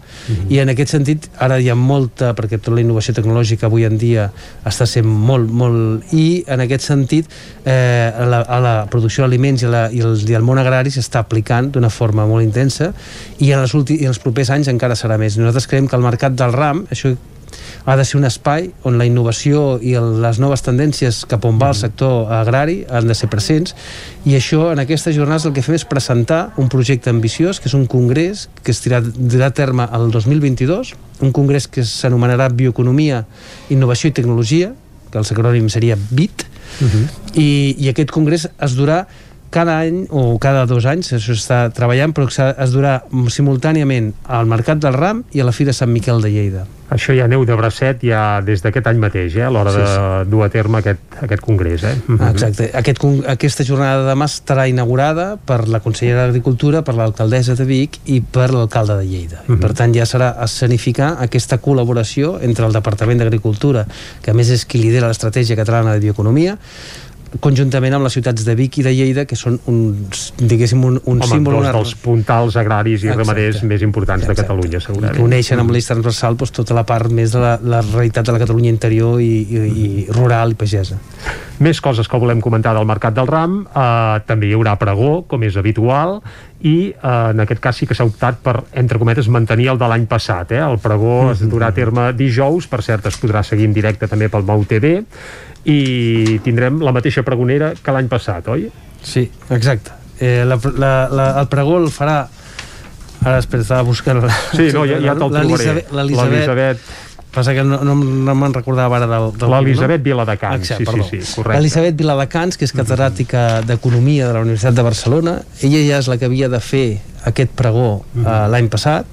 i en aquest sentit ara hi ha molta, perquè tota la innovació tecnològica avui en dia està sent molt, molt... i en aquest sentit eh, a, la, a la producció d'aliments i, la, i, el, i el món agrari s'està aplicant d'una forma molt intensa i en els, últims, i en els propers anys encara serà més. Nosaltres creiem que el mercat del RAM, això ha de ser un espai on la innovació i les noves tendències cap on va el sector agrari han de ser presents. I això en aquestes jornades el que fem és presentar un projecte ambiciós que és un congrés que es dirà a terme el 2022 un congrés que s'anomenarà Bioeconomia, Innovació i Tecnologia que el acrònim seria BIT i, i aquest congrés es durà cada any o cada dos anys, això està treballant, però es durà simultàniament al Mercat del Ram i a la Fira Sant Miquel de Lleida. Això ja aneu de bracet ja des d'aquest any mateix, eh, a l'hora Sí, de sí. dur a terme aquest, aquest congrés. Eh? Mhm. Exacte. Aquest, aquesta jornada de demà estarà inaugurada per la consellera d'Agricultura, per l'alcaldessa de Vic i per l'alcalde de Lleida. I, per tant, ja serà escenificar aquesta col·laboració entre el Departament d'Agricultura, que a més és qui lidera l'estratègia catalana de bioeconomia, conjuntament amb les ciutats de Vic i de Lleida, que són uns, diguéssim, un, un Home, símbol, dos una, dels puntals agraris i Exacte. ramaders més importants de Catalunya, i segurament. que uneixen amb l'eix transversal doncs, tota la part més de la, la realitat de la Catalunya interior i, i, i rural i pagesa. Més coses que volem comentar del Mercat del Ram. Eh, també hi haurà pregó, com és habitual, i eh, en aquest cas sí que s'ha optat per, entre cometes, mantenir el de l'any passat. Eh? El pregó es durà a terme dijous, per cert es podrà seguir en directe també pel Mau TV, i tindrem la mateixa pregonera que l'any passat, oi? Sí, exacte. Eh, la, la, la, el pregó el farà ara espera, estava buscant la, Sí, no, ja- ja te'l trobaré. l'Elisabet passa que no, no, no me'n recordava ara del, del L'Elisabet? Viladecans, Exacte, sí, perdó. sí, sí, correcte. L'Elisabet Viladecans, que és catedràtica d'Economia de la Universitat de Barcelona, ella ja és la que havia de fer aquest pregó eh, l'any passat.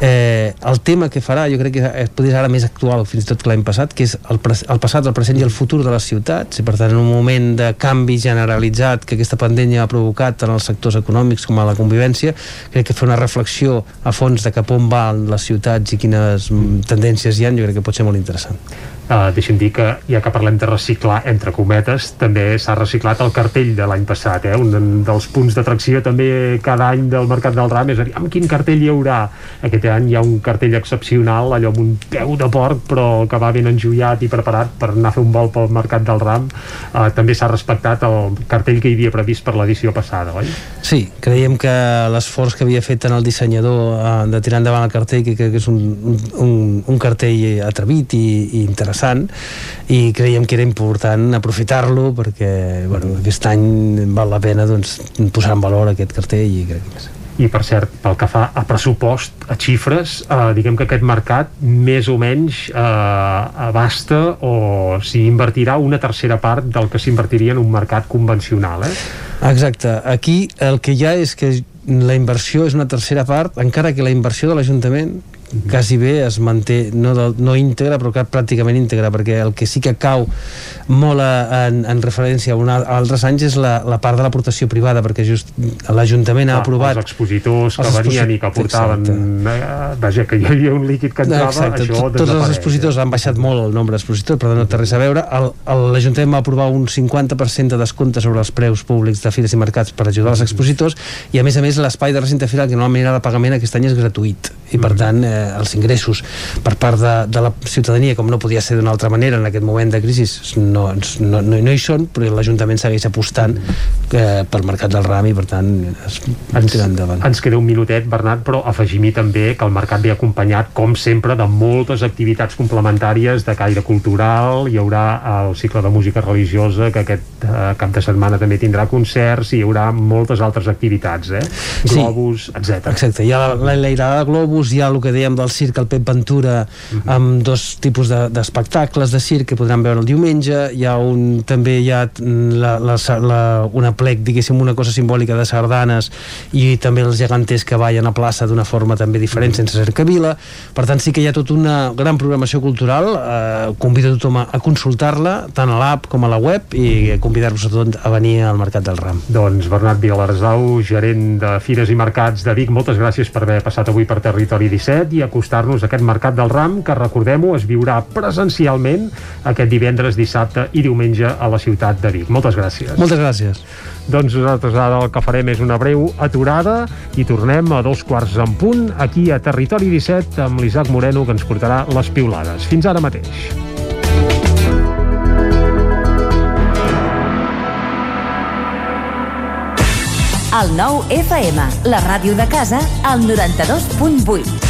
Eh, el tema que farà, jo crec que es podria ser ara més actual fins i tot que l'any passat, que és el, el passat, el present i el futur de les ciutats, i per tant en un moment de canvi generalitzat que aquesta pandèmia ha provocat en els sectors econòmics com a la convivència, crec que fer una reflexió a fons de cap on van les ciutats i quines mm, tendències hi ha, jo crec que pot ser molt interessant. Uh, deixa'm dir que, ja que parlem de reciclar, entre cometes, també s'ha reciclat el cartell de l'any passat. Eh? Un dels punts d'atracció també cada any del Mercat del Ram és a dir, amb quin cartell hi haurà? Aquest any hi ha un cartell excepcional, allò amb un peu de porc, però que va ben enjoiat i preparat per anar a fer un vol pel Mercat del Ram. Uh, també s'ha respectat el cartell que hi havia previst per l'edició passada, oi? Sí, creiem que l'esforç que havia fet tant el dissenyador eh, de tirar endavant el cartell, que que és un, un, un cartell atrevit i, i interessant, i creiem que era important aprofitar-lo perquè bueno, aquest any val la pena doncs, posar en valor aquest cartell i crec que sí. I per cert, pel que fa a pressupost, a xifres, eh, diguem que aquest mercat més o menys eh, abasta o s'hi invertirà una tercera part del que s'invertiria en un mercat convencional. Eh? Exacte, aquí el que hi ha és que la inversió és una tercera part, encara que la inversió de l'Ajuntament quasi bé es manté, no, del, no íntegra, però que pràcticament íntegra, perquè el que sí que cau molt a, en, en referència a, una, a altres anys és la, la part de l'aportació privada, perquè just l'Ajuntament ha Clar, aprovat... Els expositors que Els venien i que portaven... Exacte. Eh, vaja, que hi havia un líquid que entrava, Exacte, això tot, tots els expositors han baixat molt el nombre d'expositors, per tant no té res a veure. L'Ajuntament va aprovar un 50% de descompte sobre els preus públics de fires i mercats per ajudar els expositors i a més a més l'espai de recinte firal que normalment era de pagament aquest any és gratuït. I per tant eh, els ingressos per part de, de la ciutadania com no podia ser d'una altra manera en aquest moment de crisi no, no, no, no hi són però l'Ajuntament segueix apostant eh, pel mercat del ram i per tant es ens, endavant. ens queda un minutet, Bernat, però afegim-hi també que el mercat ve acompanyat, com sempre, de moltes activitats complementàries de caire cultural. Hi haurà el cicle de música religiosa, que aquest eh, cap de setmana també tindrà concerts, i hi haurà moltes altres activitats, eh? Sí. Globus, etc. Exacte, hi ha la, la, la irada de globus, hi ha el que dèiem del circ, el Pep Ventura, amb dos tipus de- d'espectacles de, circ que podran veure el diumenge, hi ha un, també hi ha mm, la, la, la, una plec, diguéssim, una cosa simbòlica de sardanes i també els geganters que ballen a plaça d'una forma també diferent, sense ser cabila. Per tant, sí que hi ha tota una gran programació cultural, eh, convido a tothom a, a consultar-la, tant a l'app com a la web, i convidar-vos a tot a venir al Mercat del Ram. Doncs Bernat Vilalarsau, gerent de Fires i Mercats de Vic, moltes gràcies per haver passat avui per Territori 17 i acostar-nos a aquest Mercat del Ram, que recordem-ho, es viurà presencialment aquest divendres, dissabte i diumenge a la ciutat de Vic. Moltes gràcies. Moltes gràcies. Doncs nosaltres ara el que farem és una breu aturada i tornem a dos quarts en punt aquí a Territori 17 amb l'Isaac Moreno que ens portarà les piulades. Fins ara mateix. El nou FM, la ràdio de casa, al 92.8.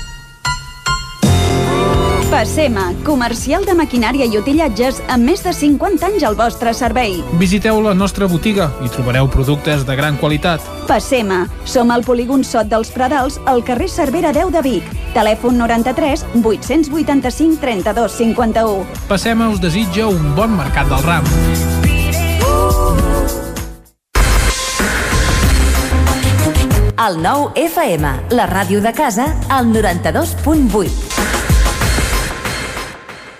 Passema, comercial de maquinària i utillatges amb més de 50 anys al vostre servei. Visiteu la nostra botiga i trobareu productes de gran qualitat. Passema, som al polígon Sot dels Pradals, al carrer Cervera 10 de Vic. Telèfon 93 885 32 51. Passema us desitja un bon mercat del ram. El nou FM, la ràdio de casa, al 92.8.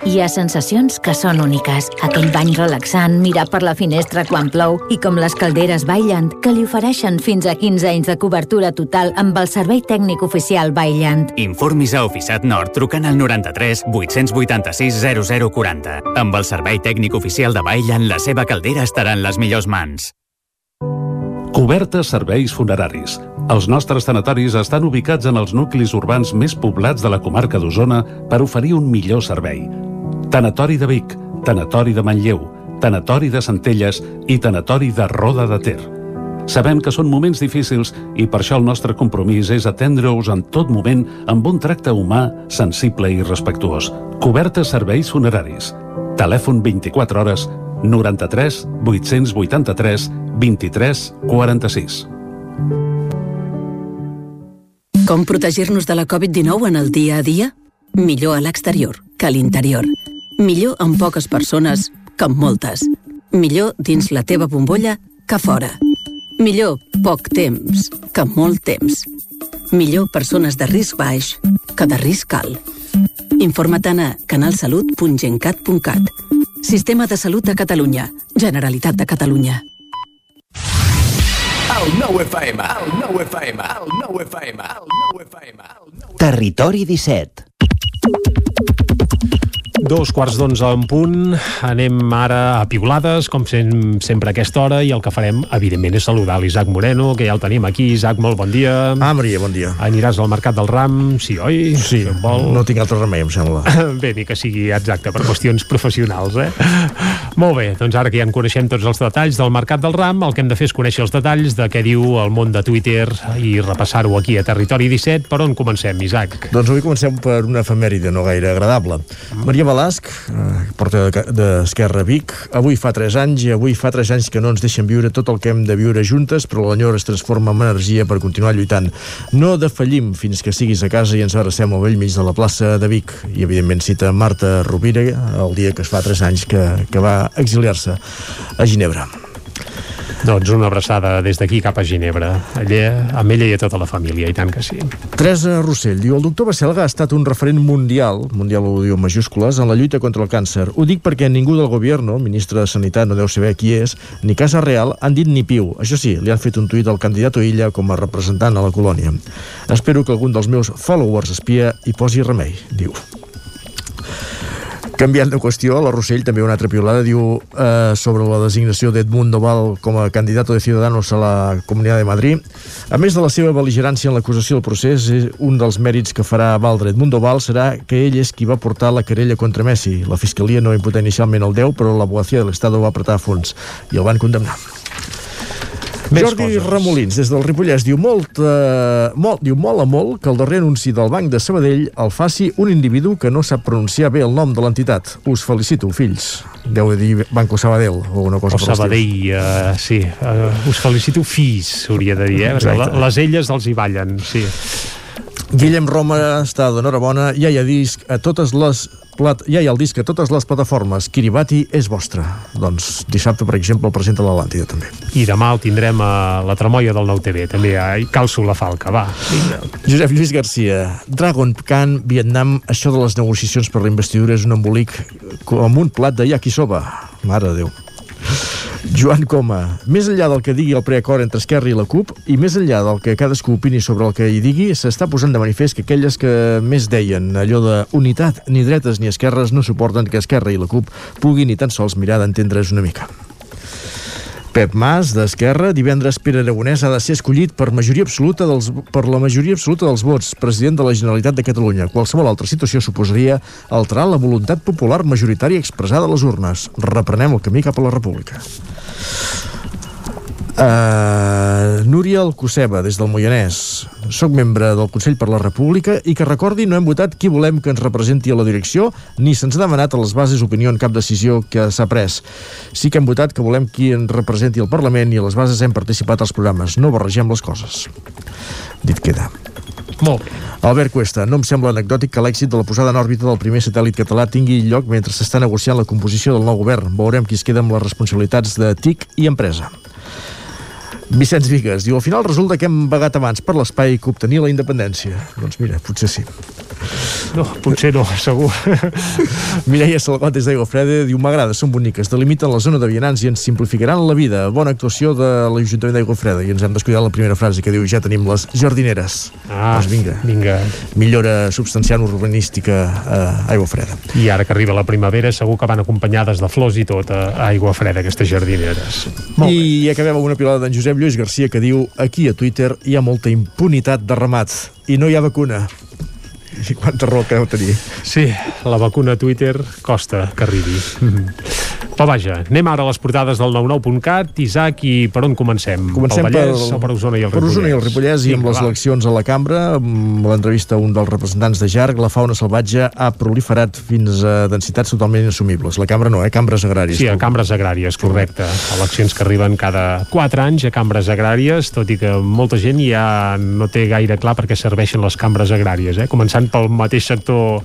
Hi ha sensacions que són úniques. Aquell bany relaxant, mirar per la finestra quan plou i com les calderes Bailand, que li ofereixen fins a 15 anys de cobertura total amb el servei tècnic oficial Bailand. Informis a Oficiat Nord trucant al 93 886 0040. Amb el servei tècnic oficial de Bailand, la seva caldera estarà en les millors mans. Cobertes serveis funeraris. Els nostres tanatoris estan ubicats en els nuclis urbans més poblats de la comarca d'Osona per oferir un millor servei. Tanatori de Vic, Tanatori de Manlleu, Tanatori de Centelles i Tanatori de Roda de Ter. Sabem que són moments difícils i per això el nostre compromís és atendre-us en tot moment amb un tracte humà, sensible i respectuós. Cobertes serveis funeraris. Telèfon 24 hores 93 883 23 46. Com protegir-nos de la Covid-19 en el dia a dia? Millor a l'exterior que a l'interior. Millor amb poques persones que amb moltes. Millor dins la teva bombolla que fora. Millor poc temps que molt temps. Millor persones de risc baix que de risc alt. Informa-te'n a canalsalut.gencat.cat. Sistema de Salut de Catalunya. Generalitat de Catalunya. Territori 17 Dos quarts d'onze en punt, anem ara a piulades, com sem sempre a aquesta hora, i el que farem, evidentment, és saludar l'Isaac Moreno, que ja el tenim aquí. Isaac, molt bon dia. Ah, Maria, bon dia. Aniràs al Mercat del Ram, sí, oi? Sí, Si vol. no tinc altre remei, em sembla. Bé, ni que sigui exacte, per qüestions professionals, eh? Molt bé, doncs ara que ja en coneixem tots els detalls del Mercat del Ram, el que hem de fer és conèixer els detalls de què diu el món de Twitter i repassar-ho aquí a Territori 17. Per on comencem, Isaac? Doncs avui comencem per una efemèride no gaire agradable. Maria Balasc, eh, porta de- d'Esquerra Vic, avui fa 3 anys i avui fa 3 anys que no ens deixen viure tot el que hem de viure juntes, però l'enyor es transforma en energia per continuar lluitant. No defallim fins que siguis a casa i ens abracem al vell mig de la plaça de Vic. I, evidentment, cita Marta Rovira el dia que es fa 3 anys que, que va exiliar-se a Ginebra. Doncs una abraçada des d'aquí cap a Ginebra. Allà, amb ella i a tota la família, i tant que sí. Teresa Rossell diu el doctor Bacelga ha estat un referent mundial, mundial ho diu majúscules, en la lluita contra el càncer. Ho dic perquè ningú del govern, ministre de Sanitat no deu saber qui és, ni Casa Real han dit ni piu. Això sí, li han fet un tuit al candidat Illa com a representant a la colònia. Espero que algun dels meus followers espia hi posi remei, diu. Canviant de qüestió, la Rossell també una altra piolada diu eh, sobre la designació d'Edmundo Val com a candidat de Ciudadanos a la Comunitat de Madrid. A més de la seva beligerància en l'acusació del procés, és un dels mèrits que farà valdre Edmundo Val serà que ell és qui va portar la querella contra Messi. La Fiscalia no va imputar inicialment el 10, però l'abogacía de l'Estat va apretar a fons i el van condemnar. Més Jordi coses. Remolins, des del Ripollès, diu molt, eh, molt, diu molt a molt que el darrer anunci del Banc de Sabadell el faci un individu que no sap pronunciar bé el nom de l'entitat. Us felicito, fills. Deu de dir Banco Sabadell o una cosa O per. Sabadell, uh, sí. Uh, us felicito, fills, hauria de dir, eh? Exacte. les elles els hi ballen, sí. Guillem Roma està d'enhorabona, ja hi ha disc a totes les plat... ja hi ha el disc a totes les plataformes. Kiribati és vostre. Doncs dissabte, per exemple, el presenta l'Atlàntida també. I demà el tindrem a la Tremolla del Nou TV, també a Calço la Falca, va. Vinga. Josep Lluís Garcia, Dragon Khan, Vietnam, això de les negociacions per la investidura és un embolic com un plat de yakisoba. Mare de Déu. Joan Coma, més enllà del que digui el preacord entre Esquerra i la CUP i més enllà del que cadascú opini sobre el que hi digui, s'està posant de manifest que aquelles que més deien allò de unitat, ni dretes ni esquerres no suporten que Esquerra i la CUP puguin ni tan sols mirar d'entendre's una mica. Pep Mas, d'Esquerra, divendres Pere Aragonès ha de ser escollit per majoria absoluta dels, per la majoria absoluta dels vots, president de la Generalitat de Catalunya. Qualsevol altra situació suposaria alterar la voluntat popular majoritària expressada a les urnes. Reprenem el camí cap a la República. Uh, Núria Alcoceba, des del Moianès. Soc membre del Consell per la República i que recordi no hem votat qui volem que ens representi a la direcció ni se'ns ha demanat a les bases opinió en cap decisió que s'ha pres. Sí que hem votat que volem qui ens representi al Parlament i a les bases hem participat als programes. No barregem les coses. Dit queda. Molt bé. Albert Cuesta, no em sembla anecdòtic que l'èxit de la posada en òrbita del primer satèl·lit català tingui lloc mentre s'està negociant la composició del nou govern. Veurem qui es queda amb les responsabilitats de TIC i empresa. Vicenç Vigues diu, al final resulta que hem vagat abans per l'espai que obtenir la independència. Doncs mira, potser sí. No, potser no, segur. Mireia Salgot des d'Aigua Freda diu, m'agrada, són boniques, delimiten la zona de vianants i ens simplificaran la vida. Bona actuació de l'Ajuntament d'Aigua Freda. I ens hem descuidat la primera frase que diu, ja tenim les jardineres. Ah, doncs vinga. vinga. Millora substancial urbanística a Aigua Freda. I ara que arriba la primavera segur que van acompanyades de flors i tot a Aigua Freda, aquestes jardineres. I acabem amb una pilota d'en Josep Lluís Garcia que diu aquí a Twitter hi ha molta impunitat de ramat i no hi ha vacuna. I quanta raó creu tenir. Sí, la vacuna Twitter costa que arribi. Però vaja, anem ara a les portades del 99.cat. Isaac, i per on comencem? Comencem pel Vallès per, o per Osona i el per Ripollès? Osona i el Ripollès i amb les eleccions a la cambra, amb l'entrevista a un dels representants de JARC, la fauna salvatge ha proliferat fins a densitats totalment inassumibles. La cambra no, eh? Cambres agràries. Sí, a cambres agràries, correcte. Eleccions que arriben cada 4 anys a cambres agràries, tot i que molta gent ja no té gaire clar per què serveixen les cambres agràries, eh? començant pel mateix sector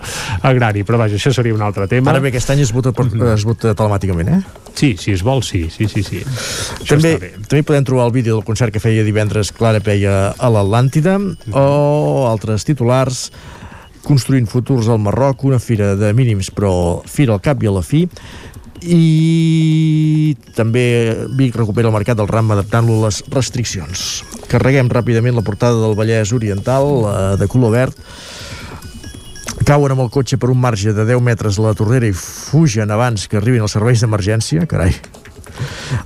agrari, però vaja, això seria un altre tema. Ara bé, aquest any es vota, per, es vota telemàticament, eh? Sí, si es vol, sí, sí, sí, sí. Això També, també podem trobar el vídeo del concert que feia divendres Clara Peia a l'Atlàntida o altres titulars construint futurs al Marroc, una fira de mínims però fira al cap i a la fi i també Vic recupera el mercat del ram adaptant-lo a les restriccions. Carreguem ràpidament la portada del Vallès Oriental eh, de color verd cauen amb el cotxe per un marge de 10 metres a la torrera i fugen abans que arribin els serveis d'emergència, carai.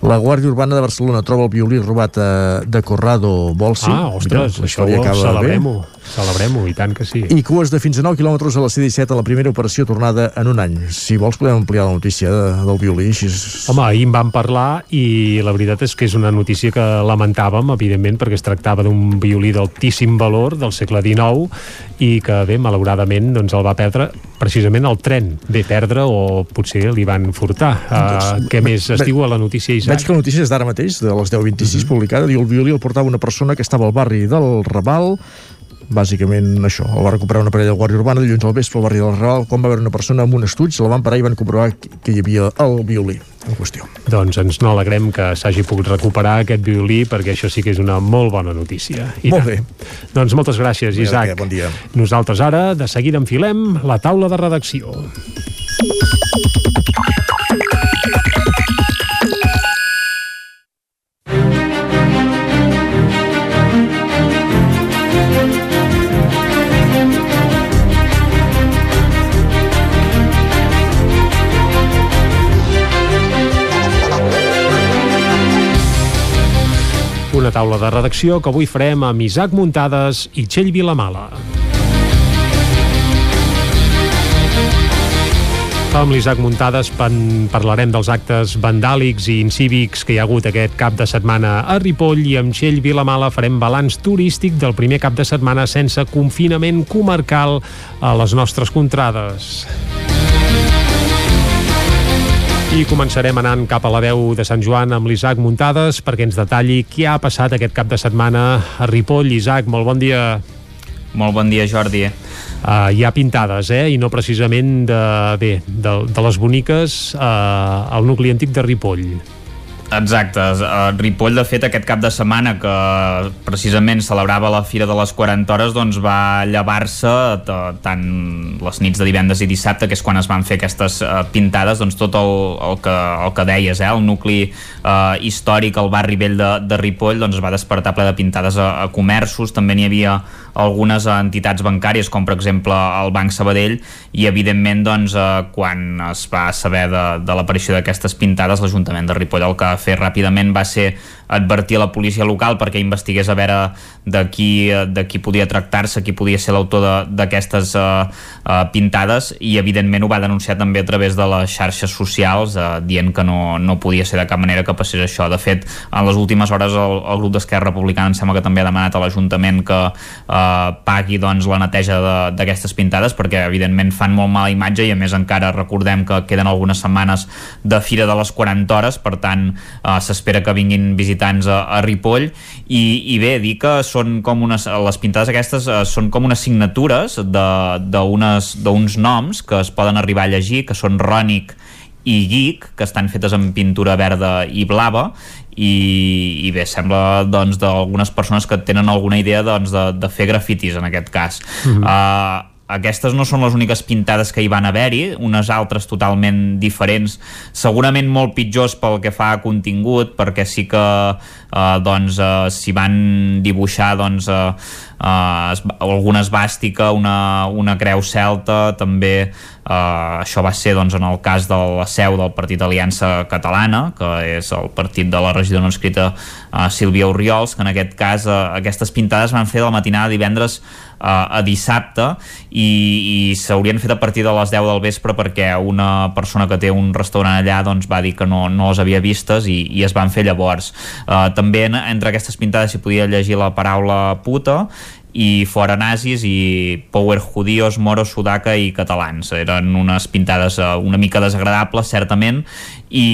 La Guàrdia Urbana de Barcelona troba el violí robat a, de Corrado Bolsi. Ah, ostres, Mira, això bé. celebrem-ho, celebrem-ho, i tant que sí. I cues de fins a 9 quilòmetres a la C-17 a la primera operació tornada en un any. Si vols podem ampliar la notícia de, del violí. Així és... Home, ahir en vam parlar i la veritat és que és una notícia que lamentàvem, evidentment, perquè es tractava d'un violí d'altíssim valor del segle XIX i que, bé, malauradament, doncs el va perdre precisament el tren. Bé, perdre o potser li van furtar. Uh, què més es diu a la notícia, Isaac? Veig que la notícia és d'ara mateix, de les 10.26 publicada, diu el violí el portava una persona que estava al barri del Raval, bàsicament això, el va recuperar una parella de Guàrdia Urbana dilluns al vespre al barri del Raval, quan va veure una persona amb un estuig, la van parar i van comprovar que hi havia el violí en qüestió. Doncs ens n'alegrem que s'hagi pogut recuperar aquest violí perquè això sí que és una molt bona notícia. I Molt tant. Doncs moltes gràcies, Bé, Isaac. bon dia. Nosaltres ara, de seguida enfilem la taula de redacció. Una taula de redacció que avui farem amb Isaac Muntades i Txell Vilamala. Amb l'Isaac Muntades parlarem dels actes vandàlics i incívics que hi ha hagut aquest cap de setmana a Ripoll i amb Txell Vilamala farem balanç turístic del primer cap de setmana sense confinament comarcal a les nostres contrades. I començarem anant cap a la veu de Sant Joan amb l'Isaac Muntades perquè ens detalli què ha passat aquest cap de setmana a Ripoll. Isaac, molt bon dia. Molt bon dia, Jordi. Uh, hi ha pintades, eh? I no precisament de, bé, de, de les boniques uh, al nucli antic de Ripoll. Exacte, uh, Ripoll de fet aquest cap de setmana que precisament celebrava la Fira de les 40 hores doncs va llevar-se tant les nits de divendres i dissabte que és quan es van fer aquestes uh, pintades doncs tot el, el, que, el que deies eh, el nucli uh, històric al barri vell de, de Ripoll doncs va despertar ple de pintades a, a comerços, també n'hi havia algunes entitats bancàries com per exemple el Banc Sabadell. I evidentment doncs, eh, quan es va saber de, de l'aparició d'aquestes pintades l'Ajuntament de Ripoll el que va fer ràpidament va ser advertir a la policia local perquè investigués a veure de qui, de qui podia tractar-se, qui podia ser l'autor d'aquestes uh, uh, pintades i evidentment ho va denunciar també a través de les xarxes socials uh, dient que no, no podia ser de cap manera que passés això. De fet, en les últimes hores el, el grup d'Esquerra Republicana em sembla que també ha demanat a l'Ajuntament que uh, pagui doncs, la neteja d'aquestes pintades perquè evidentment fan molt mala imatge i a més encara recordem que queden algunes setmanes de Fira de les 40 hores, per tant uh, s'espera que vinguin visitants a, a Ripoll. I, i bé, dir que són com unes, les pintades aquestes eh, són com unes signatures d'uns noms que es poden arribar a llegir, que són Rònic i Geek, que estan fetes en pintura verda i blava. I, i bé, sembla doncs d'algunes persones que tenen alguna idea doncs, de, de fer grafitis en aquest cas. Mm -hmm. uh, aquestes no són les úniques pintades que hi van haver-hi, unes altres totalment diferents, segurament molt pitjors pel que fa a contingut, perquè sí que eh, doncs eh, s'hi van dibuixar doncs, eh, eh, alguna esbàstica, una, una creu celta, també eh, això va ser doncs, en el cas de la seu del Partit Aliança Catalana, que és el partit de la regidora no escrita eh, Sílvia Oriols, que en aquest cas eh, aquestes pintades van fer de la matinada de divendres a dissabte i, i s'haurien fet a partir de les 10 del vespre perquè una persona que té un restaurant allà doncs, va dir que no, no les havia vistes i, i es van fer llavors. Uh, també entre aquestes pintades s'hi podia llegir la paraula puta i fora nazis i power judíos, moros, sudaca i catalans. Eren unes pintades uh, una mica desagradables, certament, i,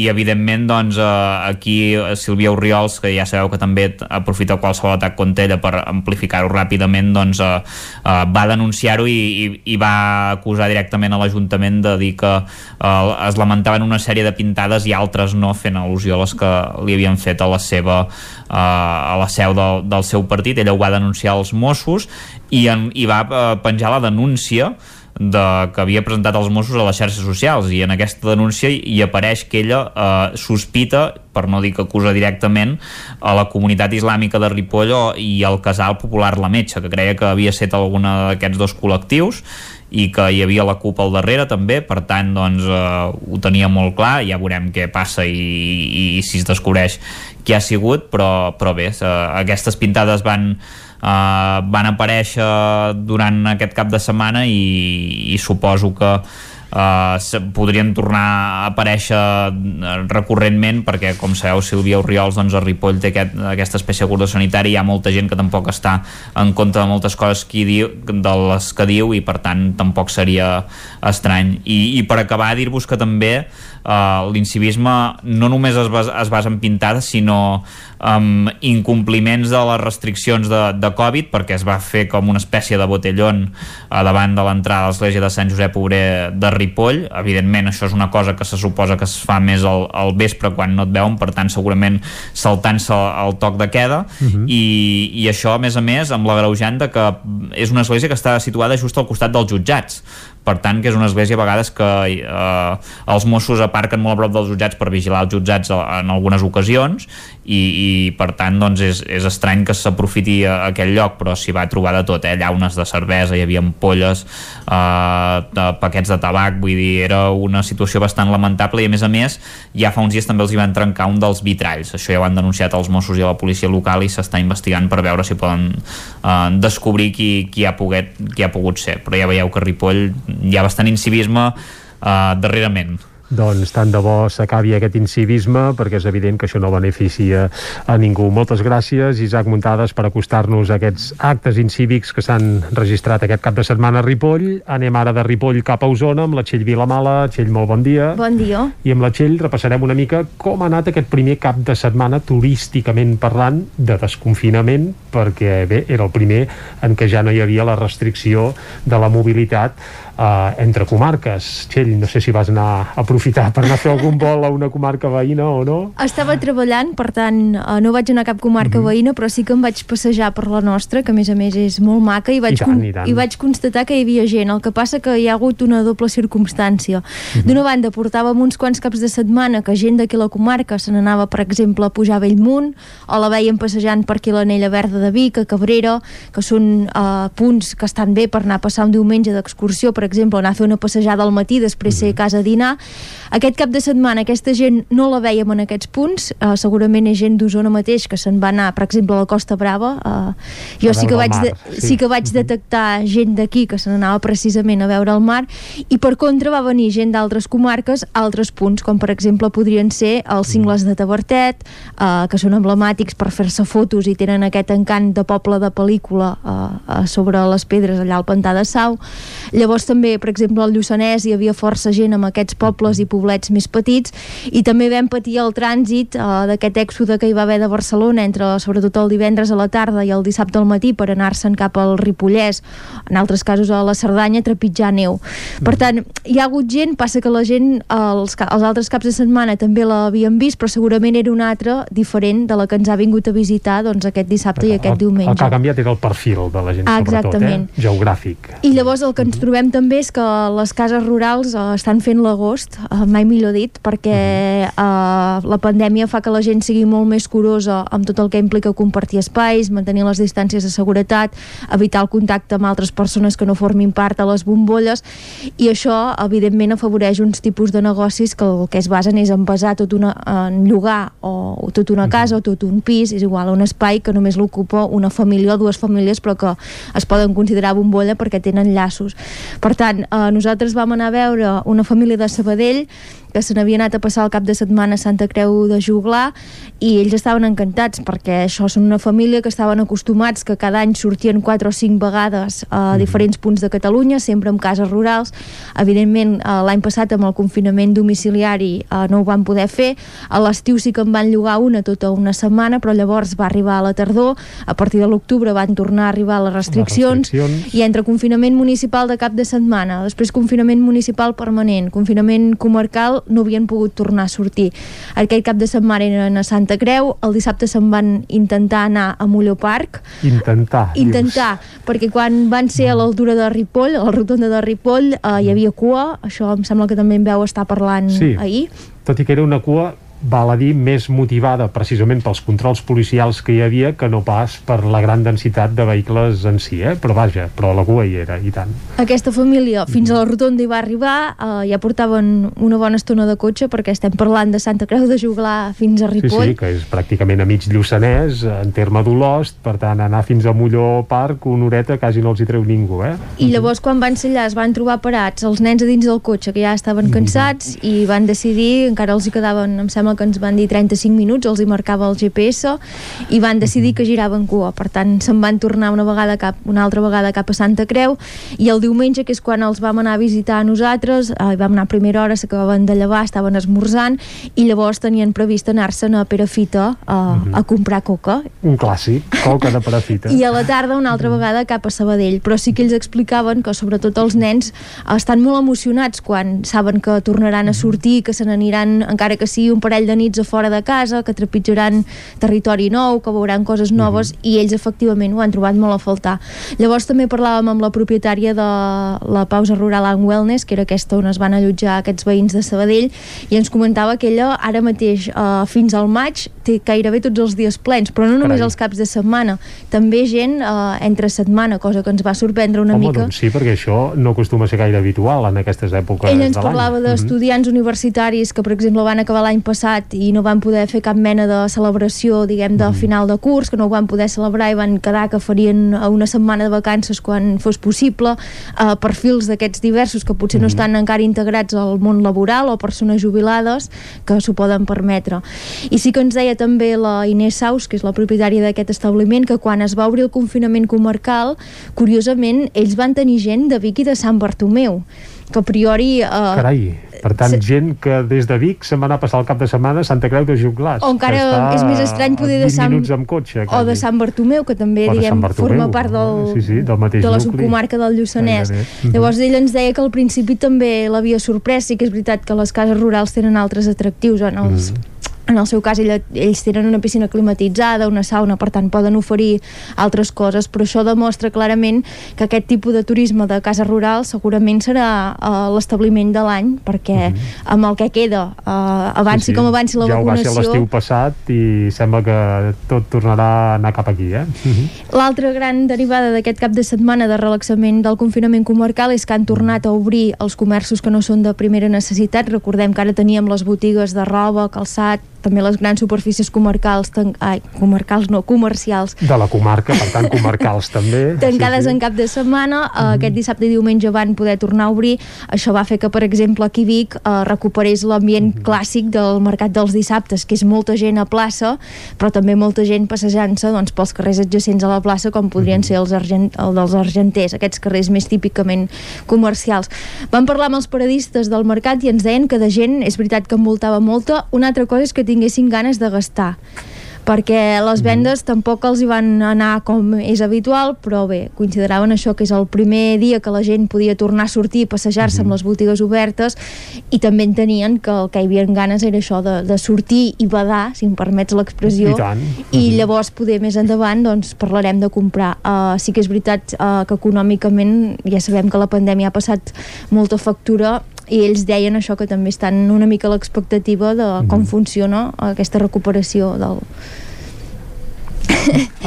i evidentment doncs, uh, aquí Sílvia Oriols, que ja sabeu que també aprofita qualsevol atac contra ella per amplificar-ho ràpidament, doncs va denunciar-ho i, i, i va acusar directament a l'Ajuntament de dir que es lamentaven una sèrie de pintades i altres no, fent al·lusió a les que li havien fet a la seva a la seu del, del seu partit. Ella ho va denunciar als Mossos i, en, i va uh, penjar la denúncia de, que havia presentat els Mossos a les xarxes socials. I en aquesta denúncia hi apareix que ella eh, sospita, per no dir que acusa directament, a la comunitat islàmica de Ripoll i al casal popular La Metxa, que creia que havia estat alguna d'aquests dos col·lectius i que hi havia la CUP al darrere també, per tant doncs eh, ho tenia molt clar, ja veurem què passa i, i, i si es descobreix qui ha sigut, però, però bé, eh, aquestes pintades van uh, van aparèixer durant aquest cap de setmana i, i suposo que Uh, podrien tornar a aparèixer recurrentment perquè com sabeu Sílvia Oriols doncs a Ripoll té aquest, aquesta espècie de cordó sanitari hi ha molta gent que tampoc està en compte de moltes coses que diu, de les que diu i per tant tampoc seria estrany. I, i per acabar dir-vos que també uh, l'incivisme no només es basa, es basa en pintades sinó um, incompliments de les restriccions de, de Covid perquè es va fer com una espècie de botellón uh, davant de l'entrada a l'església de Sant Josep Obrer de Ripoll evidentment això és una cosa que se suposa que es fa més al, al vespre quan no et veuen per tant segurament saltant-se el toc de queda uh mhm. -huh. i, i això a més a més amb la greujant que és una església que està situada just al costat dels jutjats per tant que és una església a vegades que eh, els Mossos aparquen molt a prop dels jutjats per vigilar els jutjats en algunes ocasions i, i per tant doncs és, és estrany que s'aprofiti aquell lloc però s'hi va trobar de tot, eh? llaunes de cervesa hi havia ampolles eh, de paquets de tabac, vull dir era una situació bastant lamentable i a més a més ja fa uns dies també els hi van trencar un dels vitralls, això ja ho han denunciat els Mossos i la policia local i s'està investigant per veure si poden eh, descobrir qui, qui, ha pogut, qui ha pogut ser però ja veieu que Ripoll hi ha bastant incivisme uh, darrerament. Doncs tant de bo s'acabi aquest incivisme perquè és evident que això no beneficia a ningú. Moltes gràcies, Isaac Muntades, per acostar-nos a aquests actes incívics que s'han registrat aquest cap de setmana a Ripoll. Anem ara de Ripoll cap a Osona amb la Txell Vilamala. Txell, molt bon dia. Bon dia. I amb la Txell repassarem una mica com ha anat aquest primer cap de setmana turísticament parlant de desconfinament perquè bé, era el primer en què ja no hi havia la restricció de la mobilitat eh, entre comarques. Txell, no sé si vas anar a aprofitar per anar a fer algun vol a una comarca veïna o no? Estava treballant, per tant, eh, no vaig anar a cap comarca mm -hmm. veïna, però sí que em vaig passejar per la nostra, que a més a més és molt maca, i vaig, I tant, i tant. i vaig constatar que hi havia gent. El que passa que hi ha hagut una doble circumstància. Mm -hmm. D'una banda, portàvem uns quants caps de setmana que gent d'aquí la comarca se n'anava, per exemple, a pujar a Bellmunt, o la veiem passejant per aquí l'Anella Verda de Vic, a Cabrera, que són eh, punts que estan bé per anar a passar un diumenge d'excursió, per exemple, anar a fer una passejada al matí, després ser a casa a dinar. Aquest cap de setmana aquesta gent no la vèiem en aquests punts, uh, segurament és gent d'Osona mateix que se'n va anar, per exemple, a la Costa Brava. Uh, jo sí que, vaig mar, de, sí. sí que vaig detectar gent d'aquí que se n'anava precisament a veure el mar i per contra va venir gent d'altres comarques a altres punts, com per exemple podrien ser els cingles de Tabertet, uh, que són emblemàtics per fer-se fotos i tenen aquest encant de poble de pel·lícula uh, uh, sobre les pedres allà al Pantà de Sau. Llavors també, per exemple, al Lluçanès hi havia força gent amb aquests pobles i poblets més petits i també vam patir el trànsit uh, d'aquest èxode que hi va haver de Barcelona entre sobretot el divendres a la tarda i el dissabte al matí per anar-se'n cap al Ripollès, en altres casos a la Cerdanya trepitjar neu. Per tant, hi ha hagut gent, passa que la gent els, els altres caps de setmana també l'havien vist, però segurament era una altra diferent de la que ens ha vingut a visitar doncs, aquest dissabte i aquest El que diumenge. ha canviat era el perfil de la gent, Ah, sobretot, exactament. eh? geogràfic. I llavors el que ens trobem també és que les cases rurals eh, estan fent l'agost, eh, mai millor dit, perquè eh, la pandèmia fa que la gent sigui molt més curosa amb tot el que implica compartir espais, mantenir les distàncies de seguretat, evitar el contacte amb altres persones que no formin part de les bombolles, i això, evidentment, afavoreix uns tipus de negocis que el que es basen és en basar tot una, en llogar o, o tot una casa o tot un pis, és igual, un espai que només l'ocupa una família o dues famílies, però que es poden considerar bombolla perquè tenen llaços. Per tant, eh, nosaltres vam anar a veure una família de Sabadell que se n'havia anat a passar el cap de setmana a Santa Creu de Juglar i ells estaven encantats perquè això són una família que estaven acostumats que cada any sortien 4 o 5 vegades a diferents punts de Catalunya, sempre en cases rurals. Evidentment, eh, l'any passat amb el confinament domiciliari eh, no ho van poder fer. A l'estiu sí que en van llogar una tota una setmana, però llavors va arribar a la tardor, a partir de l'octubre van tornar a arribar les restriccions, restriccions. i entre confinament municipal de cap de setmana, després confinament municipal permanent, confinament comarcal, no havien pogut tornar a sortir. Aquell cap de setmana eren a Santa Creu, el dissabte se'n van intentar anar a Molló Park, Intentar. intentar, perquè quan van ser a l'altura de Ripoll, a la rotonda de Ripoll, eh, hi havia cua, això em sembla que també en veu estar parlant Sí. ahir, Tot i que era una cua val a dir, més motivada precisament pels controls policials que hi havia que no pas per la gran densitat de vehicles en si, eh? però vaja, però la cua hi era, i tant. Aquesta família fins a la rotonda hi va arribar, eh, ja portaven una bona estona de cotxe perquè estem parlant de Santa Creu de Juglar fins a Sí, Ripoll. sí, que és pràcticament a mig Lluçanès, en terme d'Olost, per tant, anar fins a Molló Parc, una horeta quasi no els hi treu ningú, eh? I llavors quan van ser allà es van trobar parats els nens a dins del cotxe que ja estaven cansats i van decidir, encara els hi quedaven em sembla que ens van dir 35 minuts els hi marcava el GPS i van decidir que giraven cua, per tant se'n van tornar una vegada cap, una altra vegada cap a Santa Creu i el diumenge que és quan els vam anar a visitar a nosaltres, eh, vam anar a primera hora s'acabaven de llevar, estaven esmorzant i llavors tenien previst anar-se'n a Perafita a, a comprar coca. Un clàssic, coca de parafita. i a la tarda una altra vegada cap a Sabadell. Però sí que ells explicaven que sobretot els nens estan molt emocionats quan saben que tornaran a sortir que se n'aniran encara que sigui un parell de nits a fora de casa, que trepitjaran territori nou, que veuran coses noves i ells efectivament ho han trobat molt a faltar. Llavors també parlàvem amb la propietària de la pausa rural and wellness que era aquesta on es van allotjar aquests veïns de Sabadell i ens comentava que ella ara mateix eh, fins al maig té gairebé tots els dies plens però no només Carai. els caps de setmana també gent eh, entre setmana cosa que ens va sorprendre una Home, mica. doncs sí, perquè això no acostuma a ser gaire habitual en aquestes èpoques ell ens de parlava d'estudiants universitaris que, per exemple, van acabar l'any passat i no van poder fer cap mena de celebració, diguem, de final de curs, que no ho van poder celebrar i van quedar que farien una setmana de vacances quan fos possible, eh, perfils d'aquests diversos que potser no estan encara integrats al món laboral o persones jubilades que s'ho poden permetre. I sí que ens deia també la Inés Saus, que és la propietària d'aquest establiment, que quan es va obrir el confinament comarcal, curiosament, ells van tenir gent de Vic i de Sant Bartomeu que a priori... Eh, Carai. Per tant, gent que des de Vic se'n va anar a passar el cap de setmana a Santa Creu de Junglàs. O encara és més estrany poder de Sant... minuts amb cotxe. O de Sant Bartomeu, que també, diguem, forma part del, sí, sí, del mateix de la subcomarca del Lluçanès. Gairebé. Llavors ell ens deia que al principi també l'havia sorprès, sí que és veritat que les cases rurals tenen altres atractius en els, Mhm. En el seu cas ell, ells tenen una piscina climatitzada, una sauna, per tant poden oferir altres coses, però això demostra clarament que aquest tipus de turisme de casa rural segurament serà uh, l'establiment de l'any, perquè amb el que queda, uh, avanci com avanci la Mhm. ja ho va ser vacunació... l'estiu passat i sembla que tot tornarà a anar cap aquí, eh? L'altra gran derivada d'aquest cap de setmana de relaxament del confinament comarcal és que han tornat a obrir els comerços que no són de primera necessitat. Recordem que ara teníem les botigues de roba, calçat, també les grans superfícies comarcals, tan... ai, comarcals no, comercials, De la comarca, per tant, comarcals també. tancades en cap de setmana. Uh, Aquest dissabte i diumenge van poder tornar a obrir. Això va fer que, per exemple, aquí Vic uh, recuperés l'ambient clàssic del mercat dels dissabtes, que és molta gent a plaça, però també molta gent passejant-se doncs, pels carrers adjacents a la plaça, com podrien ser els argent, el dels argenters, aquests carrers més típicament comercials. Vam parlar amb els paradistes del mercat i ens deien que de gent, és veritat que envoltava molta, una altra cosa és que tinguessin ganes de gastar perquè les vendes tampoc els hi van anar com és habitual, però bé, consideraven això que és el primer dia que la gent podia tornar a sortir i passejar-se amb les botigues obertes i també entenien que el que hi havia ganes era això de, de sortir i badar, si em permets l'expressió, I tant. i llavors poder més endavant doncs parlarem de comprar. Uh, sí que és veritat uh, que econòmicament ja sabem que la pandèmia ha passat molta factura i ells deien això que també estan una mica a l'expectativa de com funciona aquesta recuperació del,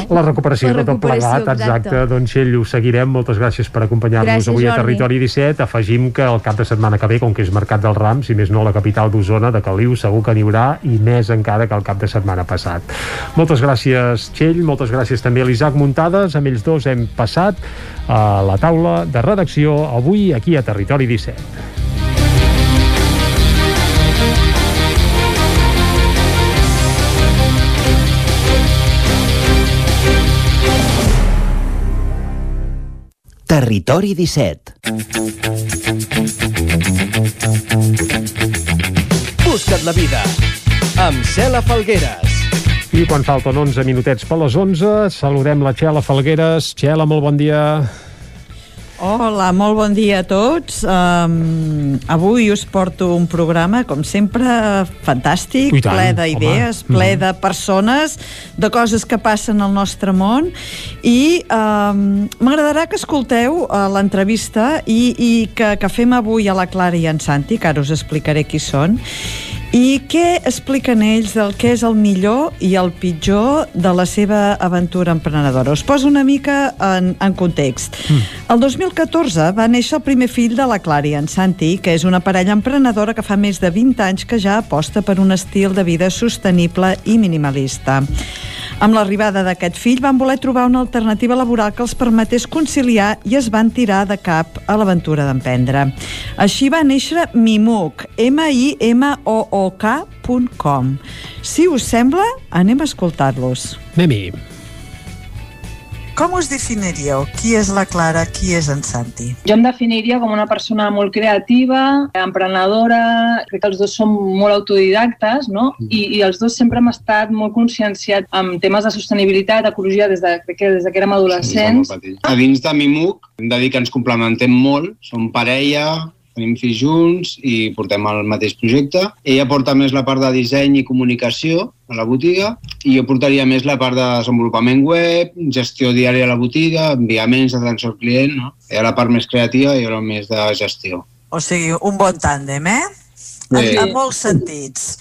La recuperació La de tot recuperació, plegat, exacte. exacte. Doncs Txell, ho seguirem. Moltes gràcies per acompanyar-nos avui a Jordi. Territori 17. Afegim que el cap de setmana que ve, com que és Mercat del Ram, si més no a la capital d'Osona, de Caliu, segur que n'hi haurà i més encara que el cap de setmana passat. Moltes gràcies, Txell. Moltes gràcies també a l'Isaac Muntades. Amb ells dos hem passat a la taula de redacció avui aquí a Territori 17. Territori 17. Busca't la vida amb Cela Falgueres. I quan falten 11 minutets per les 11, saludem la Txela Falgueres. Txela, molt bon dia. Hola, molt bon dia a tots. Um, avui us porto un programa, com sempre, fantàstic, tant, ple d'idees, ple de persones, de coses que passen al nostre món, i um, m'agradarà que escolteu uh, l'entrevista i, i que, que fem avui a la Clara i en Santi, que ara us explicaré qui són, i què expliquen ells del que és el millor i el pitjor de la seva aventura emprenedora. Us poso una mica en, en context. El 2014 va néixer el primer fill de la Clara i en Santi, que és una parella emprenedora que fa més de 20 anys que ja aposta per un estil de vida sostenible i minimalista. Amb l'arribada d'aquest fill van voler trobar una alternativa laboral que els permetés conciliar i es van tirar de cap a l'aventura d'emprendre. Així va néixer Mimoc, M-I-M-O-O-K.com. Si us sembla, anem a escoltar-los. Anem-hi. Com us definiríeu? Qui és la Clara, qui és en Santi? Jo em definiria com una persona molt creativa, emprenedora, crec que els dos som molt autodidactes, no? I, i els dos sempre hem estat molt conscienciats amb temes de sostenibilitat, ecologia, des de, crec que des de que érem adolescents. A dins de Mimoc hem de dir que ens complementem molt, som parella, tenim fills junts i portem el mateix projecte. Ella porta més la part de disseny i comunicació a la botiga i jo portaria més la part de desenvolupament web, gestió diària a la botiga, enviaments d'atenció al client, no? Ella la part més creativa i jo la més de gestió. O sigui, un bon tàndem, eh? Sí. En, en molts sentits.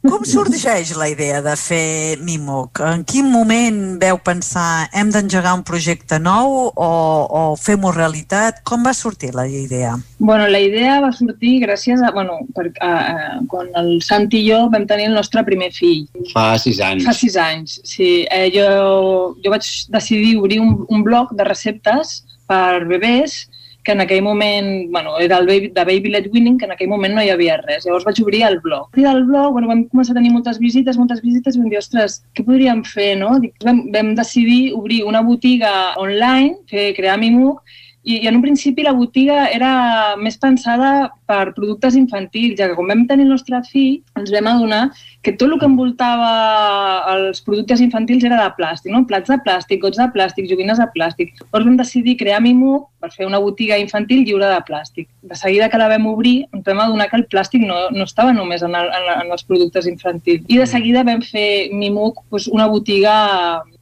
Com sorgeix la idea de fer Mimoc? En quin moment veu pensar hem d'engegar un projecte nou o, o fem-ho realitat? Com va sortir la idea? Bueno, la idea va sortir gràcies a, bueno, per, a, a, quan el Santi i jo vam tenir el nostre primer fill. Fa sis anys. Fa sis anys, sí. Eh, jo, jo vaig decidir obrir un, un blog de receptes per bebès que en aquell moment, bueno, era el baby, de Baby Led Winning, que en aquell moment no hi havia res. Llavors vaig obrir el blog. I del blog bueno, vam començar a tenir moltes visites, moltes visites, i vam dir, ostres, què podríem fer, no? Dic, vam, vam decidir obrir una botiga online, fer, crear Mimoc, I, I en un principi la botiga era més pensada per productes infantils, ja que quan vam tenir el nostre fill ens vam adonar que tot el que envoltava els productes infantils era de plàstic, no? plats de plàstic, gots de plàstic, joguines de plàstic. Llavors vam decidir crear Mimuc per fer una botiga infantil lliure de plàstic. De seguida que la vam obrir ens vam adonar que el plàstic no, no estava només en, el, en, en els productes infantils. I de seguida vam fer Mimuc doncs, una botiga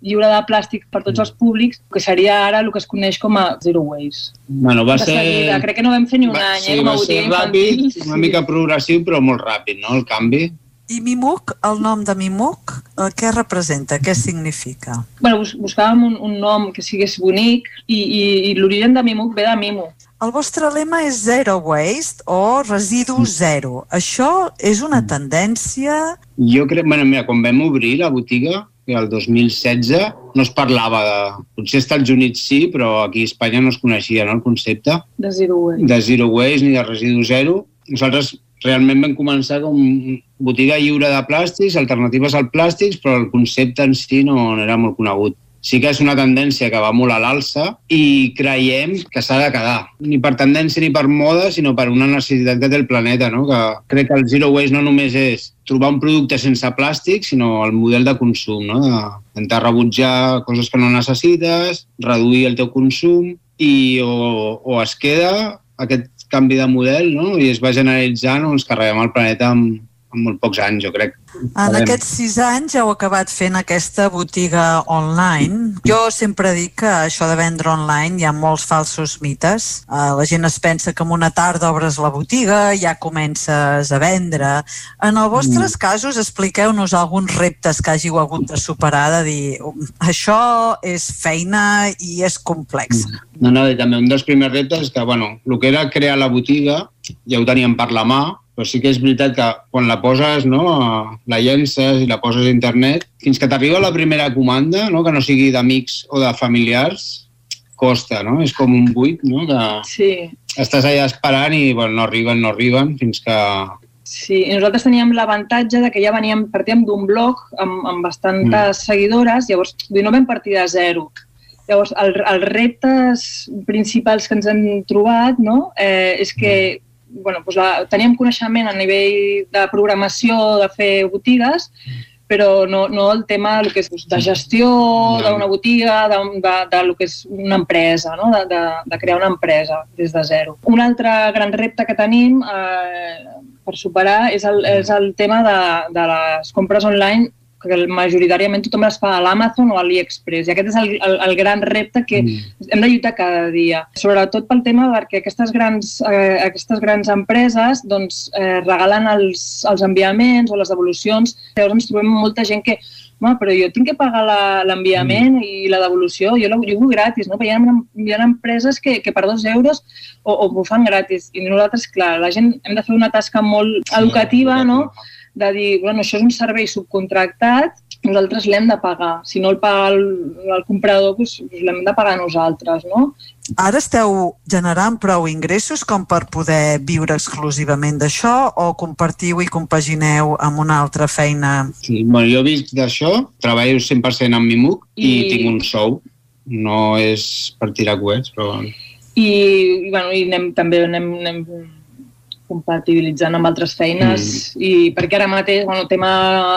lliure de plàstic per tots els públics, que seria ara el que es coneix com a Zero Waste. Bueno, va de ser... seguida, crec que no vam fer ni un va, any, sí, eh, com va a ser botiga ràpid, infantil. una mica progressiu, però molt ràpid, no?, el canvi. I Mimuc, el nom de Mimuc, eh, què representa? Què significa? Bueno, bus buscàvem un, un nom que sigués bonic i, i, i l'origen de Mimuc ve de Mimo. El vostre lema és Zero Waste o Residu Zero. Això és una tendència... Jo crec, bueno, mira, quan vam obrir la botiga, que el 2016, no es parlava de... Potser als Estats Units sí, però aquí a Espanya no es coneixia no, el concepte De Zero Waste. de zero waste ni de residu zero. Nosaltres realment vam començar com botiga lliure de plàstics, alternatives al plàstics, però el concepte en si no, no era molt conegut. Sí que és una tendència que va molt a l'alça i creiem que s'ha de quedar. Ni per tendència ni per moda, sinó per una necessitat que té el planeta. No? Que crec que el zero waste no només és trobar un producte sense plàstic, sinó el model de consum, no? d'intentar rebutjar coses que no necessites, reduir el teu consum i o, o es queda aquest canvi de model no? i es va generalitzant o ens carreguem el planeta amb, amb molt pocs anys, jo crec. En Farem. aquests sis anys heu acabat fent aquesta botiga online. Jo sempre dic que això de vendre online hi ha molts falsos mites. Uh, la gent es pensa que en una tarda obres la botiga, ja comences a vendre. En els vostres Mm. casos, expliqueu-nos alguns reptes que hàgiu hagut de superar, de dir, "Um, això és feina i és complex. No, no, i també un dels primers reptes és que, bueno, el que era crear la botiga ja ho teníem per la mà, però sí que és veritat que quan la poses, no, la llences i la poses a internet, fins que t'arriba la primera comanda, no, que no sigui d'amics o de familiars, costa, no? És com un buit, no? Que Sí, estàs allà esperant i, bueno, no arriben, no arriben, fins que... sí. I nosaltres teníem l'avantatge de que ja veníem, partíem d'un blog amb, amb bastantes seguidores, llavors no vam partir de zero. Llavors, el, els reptes principals que ens hem trobat no? eh, és que bueno, doncs la, teníem coneixement a nivell de programació, de fer botigues, però no, no el tema el que és de gestió d'una botiga, de, de, de lo que és una empresa, no? de, de, de crear una empresa des de zero. Un altre gran repte que tenim eh, per superar és el, és el tema de, de les compres online que majoritàriament tothom les fa a l'Amazon o a l'AliExpress. I aquest és el, el, el gran repte que mm. hem de lluitar cada dia. Sobretot pel tema perquè aquestes grans, eh, aquestes grans empreses doncs, eh, regalen els, els enviaments o les devolucions. Llavors ens trobem molta gent que Home, però jo tinc que pagar l'enviament mm. i la devolució, jo, la, jo ho gratis, no? Però hi ha, hi ha empreses que, que per dos euros o, o m'ho fan gratis. I nosaltres, clar, la gent hem de fer una tasca molt educativa, no? De dir, bueno, això és un servei subcontractat, nosaltres l'hem de pagar. Si no el paga el, el comprador, doncs, doncs l'hem de pagar nosaltres, no? Ara esteu generant prou ingressos com per poder viure exclusivament d'això o compartiu i compagineu amb una altra feina? Sí, bueno, jo visc d'això, treballo 100% amb Mimuc i... I- tinc un sou. No és per tirar coets, però... I, i, bueno, i anem, també anem, anem compatibilitzant amb altres feines mm. i perquè ara mateix, bueno, tema,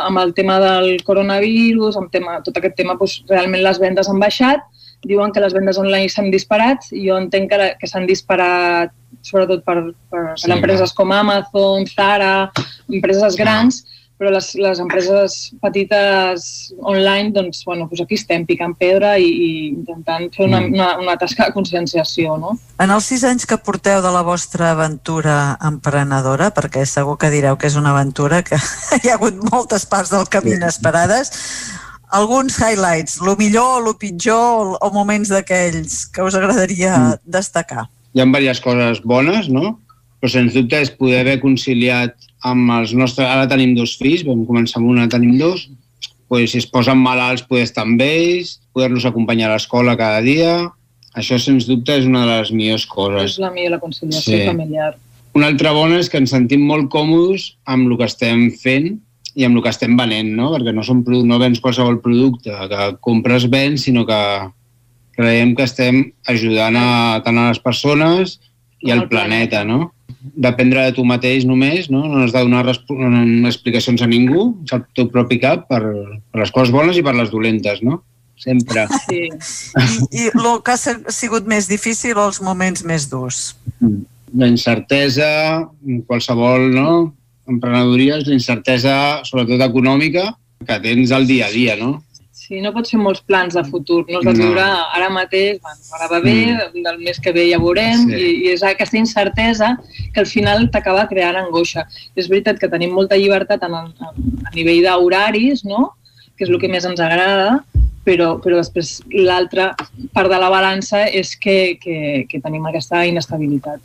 amb el tema del coronavirus, amb tema, tot aquest tema, doncs, realment les vendes han baixat, diuen que les vendes online s'han disparat i jo entenc que, que s'han disparat sobretot per, per, Sí, per empreses com Amazon, Zara, empreses grans, però les, les empreses petites online, doncs, bueno, doncs aquí estem picant pedra i, i intentant fer una, Mm. una, una tasca de conscienciació, no? En els sis anys que porteu de la vostra aventura emprenedora, perquè segur que direu que és una aventura, que hi ha hagut moltes parts del camí inesperades, alguns highlights, lo millor, lo pitjor o moments d'aquells que us agradaria destacar. Hi ha diverses coses bones, no? Però sens dubte és poder haver conciliat amb els nostres... Ara tenim dos fills, vam començar amb una, tenim dos. Pues, si es posen malalts, poder estar amb ells, poder-los acompanyar a l'escola cada dia. Això, sens dubte, és una de les millors coses. És la millor la conciliació Sí. familiar. Una altra bona és que ens sentim molt còmodes amb el que estem fent i amb el que estem venent, no? Perquè no, som, no vens qualsevol producte que compres, vens, sinó que creiem que estem ajudant a, tant a les persones i al planeta, no? Dependre de tu mateix només, no? No has de donar explicacions a ningú, és el teu propi cap per, per les coses bones i per les dolentes, no? Sempre. Sí. I, i el que ha sigut més difícil o els moments més durs? La incertesa, qualsevol, no? Emprenedoria és la incertesa, sobretot econòmica, que tens al dia a dia, no? Sí, no pots fer molts plans de futur, no has de viure no. ara mateix, bueno, ara va bé, mm. del mes que ve ja veurem, sí. i, i és aquesta incertesa que al final t'acaba creant angoixa. És veritat que tenim molta llibertat en el, a nivell d'horaris, no? que és el que més ens agrada, però, però després l'altra part de la balança és que, que, que tenim aquesta inestabilitat.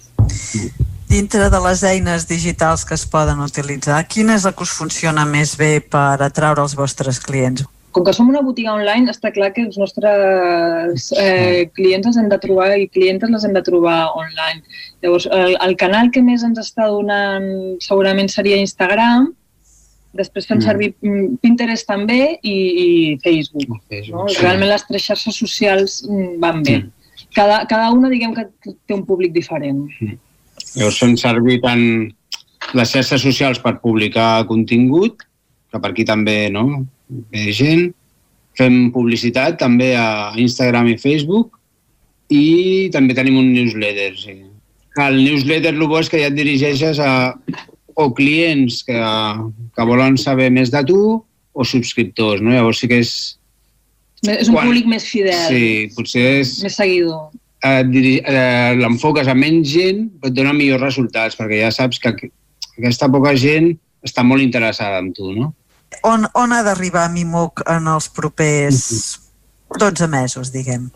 Dintre de les eines digitals que es poden utilitzar, quina és la que us funciona més bé per atraure els vostres clients? Com que som una botiga online, està clar que els nostres eh, clients els hem de trobar i clientes les hem de trobar online. Llavors, el, el canal que més ens està donant segurament seria Instagram, després fem mm. servir mm, Pinterest també i, i Facebook. Facebook no? sí. Realment les tres xarxes socials mm, van bé. Mm. Cada, cada una, diguem que té un públic diferent. Mm. Llavors fem servir tant les xarxes socials per publicar contingut, que per aquí també no? Bé gent. Fem publicitat també a Instagram i Facebook i també tenim un newsletter. Sí. El newsletter el bo és que ja et dirigeixes a o clients que, que volen saber més de tu o subscriptors, no? Llavors sí que és... És un quan, públic més fidel. Sí, potser és... Més seguidor. Eh, eh, L'enfoques a menys gent, però et dona millors resultats, perquè ja saps que aquesta poca gent està molt interessada en tu, no? On, on ha d'arribar Mimoc en els propers 12 mesos, diguem?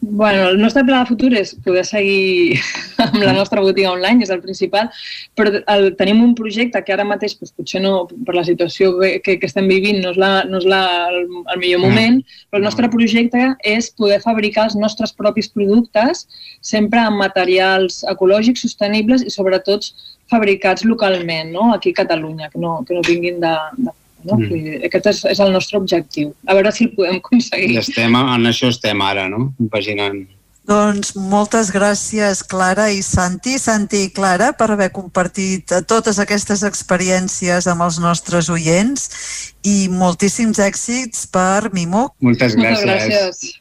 Bueno, el nostre pla de futur és poder seguir amb la nostra botiga online, és el principal, però el, tenim un projecte que ara mateix doncs, potser no, per la situació que, que estem vivint no és, la, no és la, el, el millor moment, però el nostre projecte és poder fabricar els nostres propis productes sempre amb materials ecològics, sostenibles i sobretot fabricats localment, no? aquí a Catalunya, que no, que no vinguin de, de no? Mm. Aquest és, és el nostre objectiu. A veure si el podem aconseguir. I estem, en això estem ara, no? Compaginant. Doncs moltes gràcies, Clara i Santi. Santi i Clara, per haver compartit totes aquestes experiències amb els nostres oients i moltíssims èxits per Mimo. Moltes gràcies. Moltes gràcies.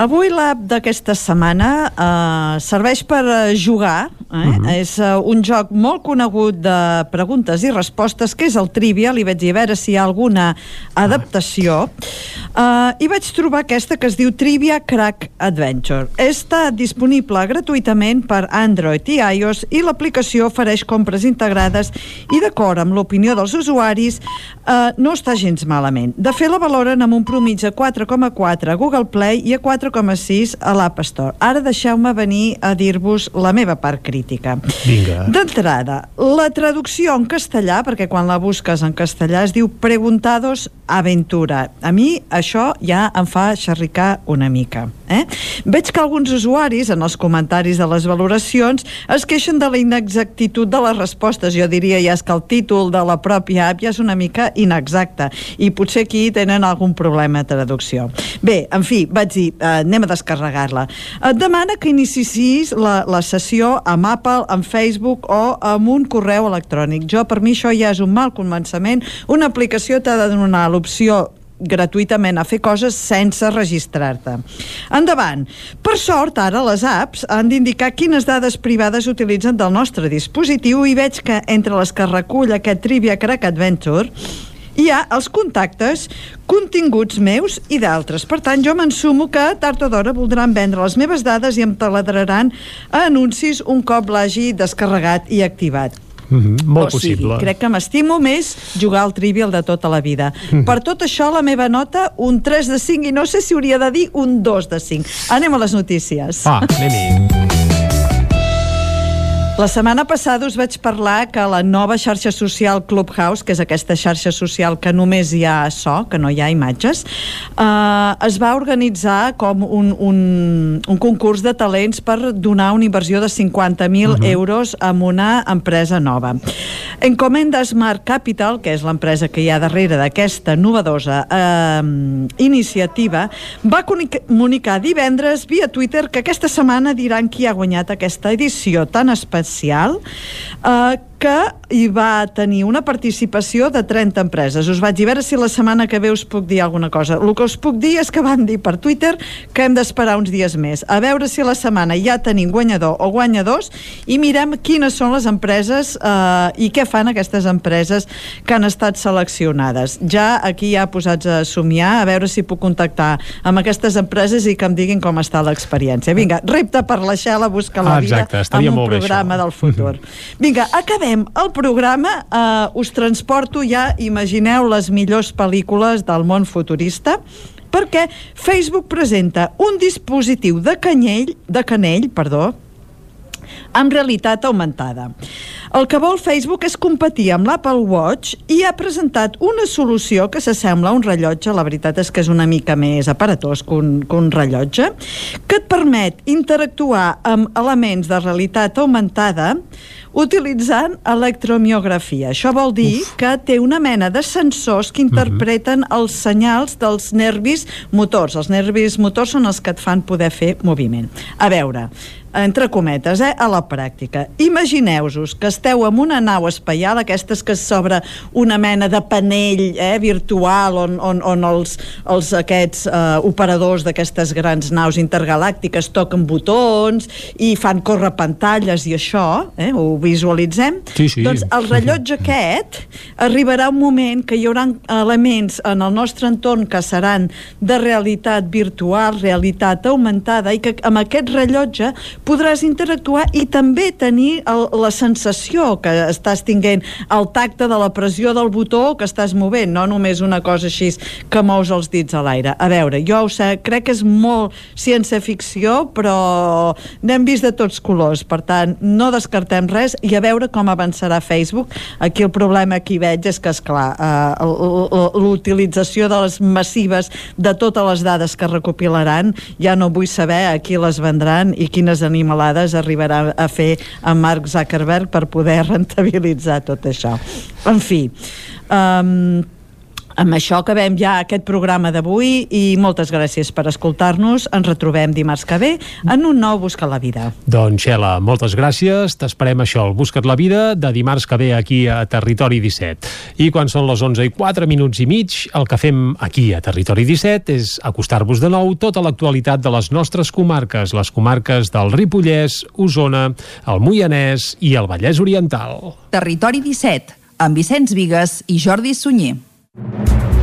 Avui l'app d'aquesta setmana eh, serveix per eh, jugar. Eh? Uh mhm. -huh. És uh, un joc molt conegut de preguntes i respostes, que és el Trivia. Li vaig dir a veure si hi ha alguna adaptació. Uh, I vaig trobar aquesta que es diu Trivia Crack Adventure. Està disponible gratuïtament per Android i iOS i l'aplicació ofereix compres integrades i d'acord amb l'opinió dels usuaris uh, no està gens malament. De fet, la valoren amb un promitja 4,4 a Google Play i a 4 4,6 a l'App Store. Ara deixeu-me venir a dir-vos la meva part crítica. Vinga. D'entrada, la traducció en castellà, perquè quan la busques en castellà es diu Preguntados Aventura. A mi això ja em fa xerricar una mica. Eh? Veig que alguns usuaris, en els comentaris de les valoracions, es queixen de la inexactitud de les respostes. Jo diria ja és que el títol de la pròpia app ja és una mica inexacte i potser aquí tenen algun problema de traducció. Bé, en fi, vaig dir, eh, anem a descarregar-la. Et demana que inicis la, la sessió amb Apple, amb Facebook o amb un correu electrònic. Jo, per mi, això ja és un mal començament. Una aplicació t'ha de donar l'opció gratuïtament a fer coses sense registrar-te. Endavant. Per sort, ara les apps han d'indicar quines dades privades utilitzen del nostre dispositiu i veig que entre les que recull aquest Trivia Crack Adventure hi ha els contactes, continguts meus i d'altres. Per tant, jo m'ensumo que tard o d'hora voldran vendre les meves dades i em taladraran a anuncis un cop l'hagi descarregat i activat. Mm -hmm, molt o sigui, possible. crec que m'estimo més jugar al trivial de tota la vida. Mm -hmm. Per tot això, la meva nota, un 3 de 5, i no sé si hauria de dir un 2 de 5. Anem a les notícies. Ah, anem-hi. La setmana passada us vaig parlar que la nova xarxa social Clubhouse, que és aquesta xarxa social que només hi ha so, que no hi ha imatges, eh, es va organitzar com un, un, un concurs de talents per donar una inversió de 50.000 uh -huh. euros a una empresa nova. Encomenda Smart Capital, que és l'empresa que hi ha darrere d'aquesta novedosa eh, iniciativa, va comunicar divendres via Twitter que aquesta setmana diran qui ha guanyat aquesta edició tan especial especial eh, que hi va tenir una participació de 30 empreses. Us vaig dir, a veure si la setmana que ve us puc dir alguna cosa. El que us puc dir és que van dir per Twitter que hem d'esperar uns dies més. A veure si la setmana ja tenim guanyador o guanyadors i mirem quines són les empreses eh, i què fan aquestes empreses que han estat seleccionades. Ja aquí ja posats a somiar, a veure si puc contactar amb aquestes empreses i que em diguin com està l'experiència. Vinga, repte per la Xela, busca la ah, exacte, vida amb un programa bé, del futur. Vinga, acabem acabem el programa, eh, us transporto ja, imagineu les millors pel·lícules del món futurista, perquè Facebook presenta un dispositiu de canyell, de canell, perdó, amb realitat augmentada. El que vol Facebook és competir amb l'Apple Watch i ha presentat una solució que s'assembla a un rellotge, la veritat és que és una mica més aparatós que un, que un rellotge, que et permet interactuar amb elements de realitat augmentada utilitzant electromiografia. Això vol dir Uf. que té una mena de sensors que interpreten uh mhm. -huh. els senyals dels nervis motors. Els nervis motors són els que et fan poder fer moviment. A veure, entre cometes, eh, a la pràctica. Imagineu-vos que esteu en una nau espaial, aquestes que s'obre una mena de panell eh, virtual on, on, on els, els aquests eh, operadors d'aquestes grans naus intergalàctiques toquen botons i fan córrer pantalles i això, eh, ho visualitzem. Sí, sí. Doncs el rellotge aquest arribarà un moment que hi haurà elements en el nostre entorn que seran de realitat virtual, realitat augmentada i que amb aquest rellotge podràs interactuar i també tenir el, la sensació que estàs tinguent, el tacte de la pressió del botó que estàs movent, no només una cosa així que mous els dits a l'aire. A veure, jo ho sé, crec que és molt ciència-ficció, però n'hem vist de tots colors, per tant, no descartem res i a veure com avançarà Facebook. Aquí el problema que hi veig és que, esclar, eh, l'utilització de les massives de totes les dades que recopilaran, ja no vull saber a qui les vendran i quines animalades arribarà a fer en Mark Zuckerberg per poder rentabilitzar tot això. En fi, um, amb això acabem ja aquest programa d'avui i moltes gràcies per escoltar-nos. Ens retrobem dimarts que ve en un nou Busca la Vida. Doncs, Xela, moltes gràcies. T'esperem això, el Busca't la Vida, de dimarts que ve aquí a Territori 17. I quan són les 11 i 4 minuts i mig, el que fem aquí a Territori 17 és acostar-vos de nou tota l'actualitat de les nostres comarques, les comarques del Ripollès, Osona, el Moianès i el Vallès Oriental. Territori 17, amb Vicenç Vigues i Jordi Sunyer. Thank you.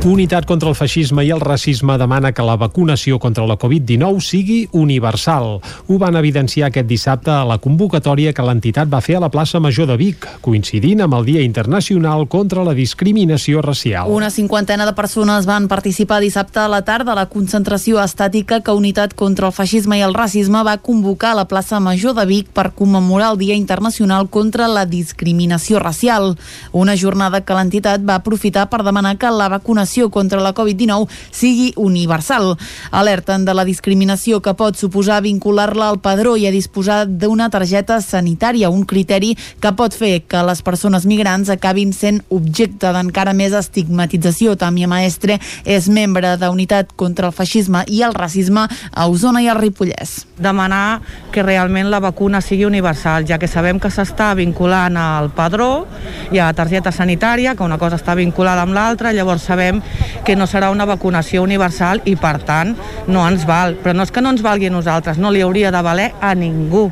Unitat contra el feixisme i el racisme demana que la vacunació contra la Covid-19 sigui universal. Ho van evidenciar aquest dissabte a la convocatòria que l'entitat va fer a la plaça Major de Vic, coincidint amb el Dia Internacional contra la Discriminació Racial. Una cinquantena de persones van participar dissabte a la tarda a la concentració estàtica que Unitat contra el feixisme i el racisme va convocar a la plaça Major de Vic per commemorar el Dia Internacional contra la Discriminació Racial. Una jornada que l'entitat va aprofitar per demanar que la vacunació vacunació contra la Covid-19 sigui universal. Alerten de la discriminació que pot suposar vincular-la al padró i a disposar d'una targeta sanitària, un criteri que pot fer que les persones migrants acabin sent objecte d'encara més estigmatització. Tàmia Maestre és membre d'Unitat contra el Feixisme i el Racisme a Osona i al Ripollès. Demanar que realment la vacuna sigui universal, ja que sabem que s'està vinculant al padró i a la targeta sanitària, que una cosa està vinculada amb l'altra, llavors sabem que no serà una vacunació universal i, per tant, no ens val. Però no és que no ens valgui a nosaltres, no li hauria de valer a ningú,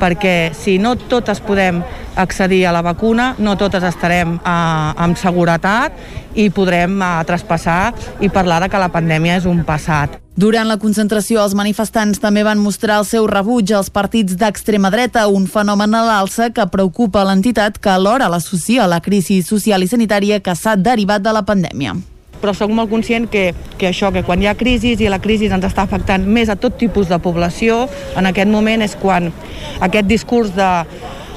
perquè si no totes podem accedir a la vacuna, no totes estarem eh, amb seguretat i podrem eh, traspassar i parlar de que la pandèmia és un passat. Durant la concentració, els manifestants també van mostrar el seu rebuig als partits d'extrema dreta, un fenomen a l'alça que preocupa l'entitat que alhora l'associa a la crisi social i sanitària que s'ha derivat de la pandèmia. Però sóc molt conscient que, que això, que quan hi ha crisi i la crisi ens està afectant més a tot tipus de població, en aquest moment és quan aquest discurs de,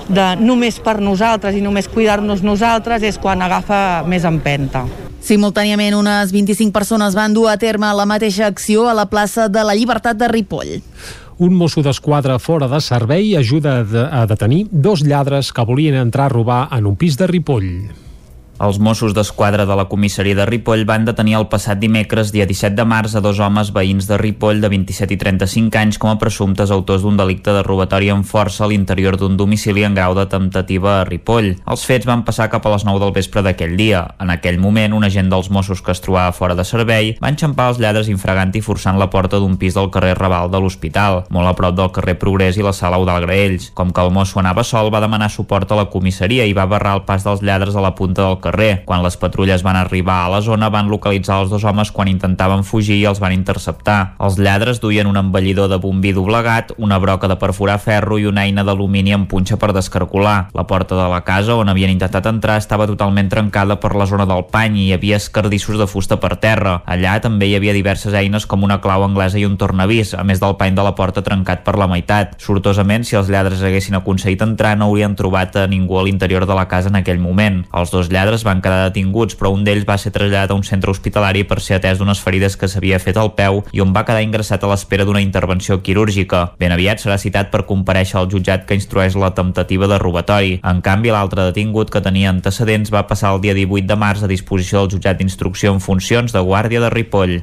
de només per nosaltres i només cuidar-nos nosaltres és quan agafa més empenta. Simultàniament, unes 25 persones van dur a terme la mateixa acció a la plaça de la Llibertat de Ripoll. Un mosso d'esquadra fora de servei ajuda a detenir dos lladres que volien entrar a robar en un pis de Ripoll. Els Mossos d'Esquadra de la comissaria de Ripoll van detenir el passat dimecres, dia 17 de març, a dos homes veïns de Ripoll de 27 i 35 anys com a presumptes autors d'un delicte de robatori amb força a l'interior d'un domicili en grau de temptativa a Ripoll. Els fets van passar cap a les 9 del vespre d'aquell dia. En aquell moment, un agent dels Mossos que es trobava fora de servei va enxampar els lladres infragant i forçant la porta d'un pis del carrer Raval de l'Hospital, molt a prop del carrer Progrés i la sala Eudal Graells. Com que el mosso anava sol, va demanar suport a la comissaria i va barrar el pas dels lladres a la punta del carrer carrer. Quan les patrulles van arribar a la zona van localitzar els dos homes quan intentaven fugir i els van interceptar. Els lladres duien un embellidor de bombí doblegat, una broca de perforar ferro i una eina d'alumini amb punxa per descarcolar. La porta de la casa on havien intentat entrar estava totalment trencada per la zona del pany i hi havia escardissos de fusta per terra. Allà també hi havia diverses eines com una clau anglesa i un tornavís, a més del pany de la porta trencat per la meitat. Sortosament, si els lladres haguessin aconseguit entrar, no haurien trobat a ningú a l'interior de la casa en aquell moment. Els dos lladres altres van quedar detinguts, però un d'ells va ser traslladat a un centre hospitalari per ser atès d'unes ferides que s'havia fet al peu i on va quedar ingressat a l'espera d'una intervenció quirúrgica. Ben aviat serà citat per compareixer al jutjat que instrueix la temptativa de robatori. En canvi, l'altre detingut, que tenia antecedents, va passar el dia 18 de març a disposició del jutjat d'instrucció en funcions de Guàrdia de Ripoll.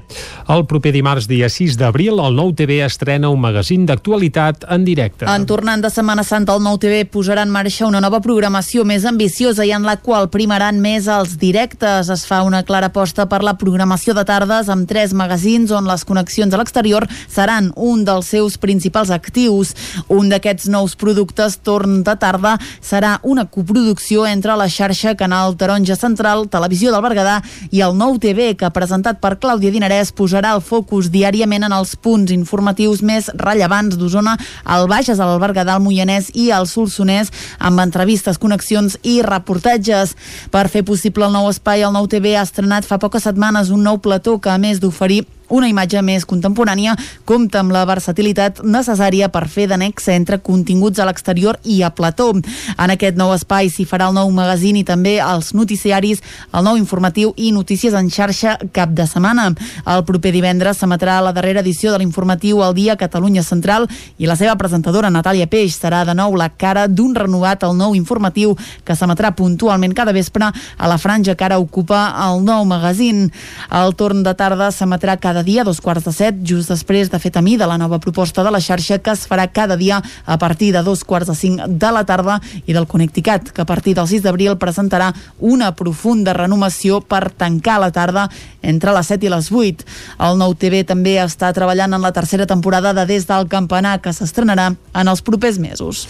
El proper dimarts, dia 6 d'abril, el Nou TV estrena un magazín d'actualitat en directe. En tornant de Setmana Santa, el Nou TV posarà en marxa una nova programació més ambiciosa i en la qual primaran més als directes. Es fa una clara aposta per la programació de tardes amb tres magazins on les connexions a l'exterior seran un dels seus principals actius. Un d'aquests nous productes, Torn de tarda, serà una coproducció entre la xarxa Canal Taronja Central, Televisió del Berguedà i el Nou TV, que presentat per Clàudia Dinarès posarà el focus diàriament en els punts informatius més rellevants d'Osona, al Bages, al Berguedà, al Moianès i al Solsonès, amb entrevistes, connexions i reportatges. Per fer possible el nou espai, el nou TV ha estrenat fa poques setmanes un nou plató que, a més d'oferir una imatge més contemporània compta amb la versatilitat necessària per fer d'annex entre continguts a l'exterior i a plató. En aquest nou espai s'hi farà el nou magazín i també els noticiaris, el nou informatiu i notícies en xarxa cap de setmana. El proper divendres s'emetrà la darrera edició de l'informatiu al dia Catalunya Central i la seva presentadora Natàlia Peix serà de nou la cara d'un renovat al nou informatiu que s'emetrà puntualment cada vespre a la franja que ara ocupa el nou magazín. El torn de tarda s'emetrà cada cada dia a dos quarts de set, just després de fer tamí de la nova proposta de la xarxa que es farà cada dia a partir de dos quarts de cinc de la tarda i del Connecticat, que a partir del 6 d'abril presentarà una profunda renovació per tancar la tarda entre les 7 i les 8. El nou TV també està treballant en la tercera temporada de Des del Campanar, que s'estrenarà en els propers mesos.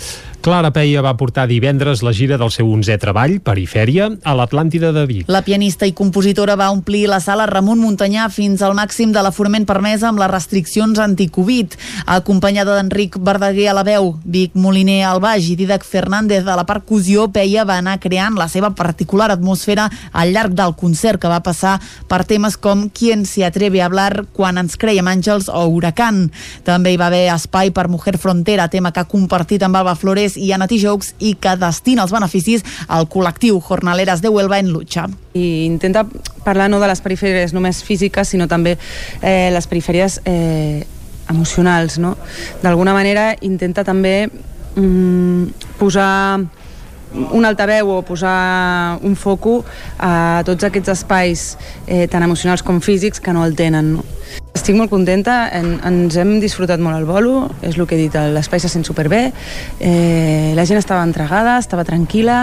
Clara Peia va portar divendres la gira del seu 11è treball, Perifèria, a l'Atlàntida de Vic. La pianista i compositora va omplir la sala Ramon Muntanyà fins al màxim de l'aforament permès amb les restriccions anticovid. Acompanyada d'Enric Verdaguer a la veu, Vic Moliner al baix i Didac Fernández a la percussió, Peia va anar creant la seva particular atmosfera al llarg del concert que va passar per temes com Quién se atreve a hablar, Quan ens creiem àngels o Huracán. També hi va haver espai per Mujer Frontera, tema que ha compartit amb Alba Flores i Anna Tijous i que destina els beneficis al col·lectiu Jornaleres de Huelva en Lucha. I intenta parlar no de les perifèries només físiques, sinó també eh, les perifèries eh, emocionals, no? D'alguna manera intenta també mm, posar un altaveu o posar un foco a tots aquests espais eh, tan emocionals com físics que no el tenen. No? Estic molt contenta, en, ens hem disfrutat molt el bolo, és el que he dit, l'espai se sent superbé, eh, la gent estava entregada, estava tranquil·la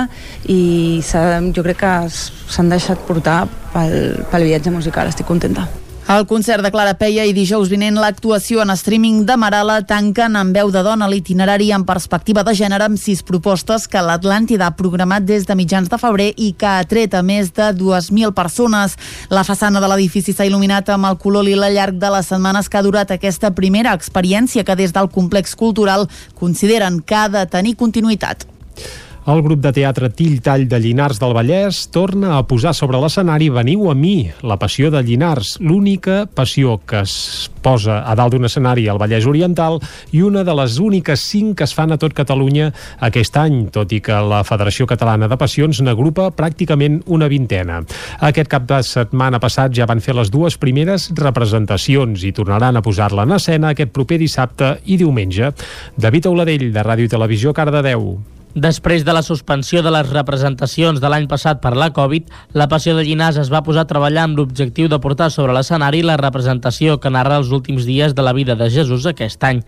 i jo crec que s'han deixat portar pel, pel viatge musical, estic contenta. El concert de Clara Peia i dijous vinent l'actuació en streaming de Marala tanquen amb veu de dona l'itinerari en perspectiva de gènere amb sis propostes que l'Atlàntida ha programat des de mitjans de febrer i que ha tret a més de 2.000 persones. La façana de l'edifici s'ha il·luminat amb el color lila llarg de les setmanes que ha durat aquesta primera experiència que des del complex cultural consideren que ha de tenir continuïtat. El grup de teatre Till Tall de Llinars del Vallès torna a posar sobre l'escenari Veniu a mi, la passió de Llinars, l'única passió que es posa a dalt d'un escenari al Vallès Oriental i una de les úniques cinc que es fan a tot Catalunya aquest any, tot i que la Federació Catalana de Passions n'agrupa pràcticament una vintena. Aquest cap de setmana passat ja van fer les dues primeres representacions i tornaran a posar-la en escena aquest proper dissabte i diumenge. David Auladell, de Ràdio i Televisió, Cardedeu. Després de la suspensió de les representacions de l'any passat per la Covid, la Passió de Llinars es va posar a treballar amb l'objectiu de portar sobre l'escenari la representació que narra els últims dies de la vida de Jesús aquest any.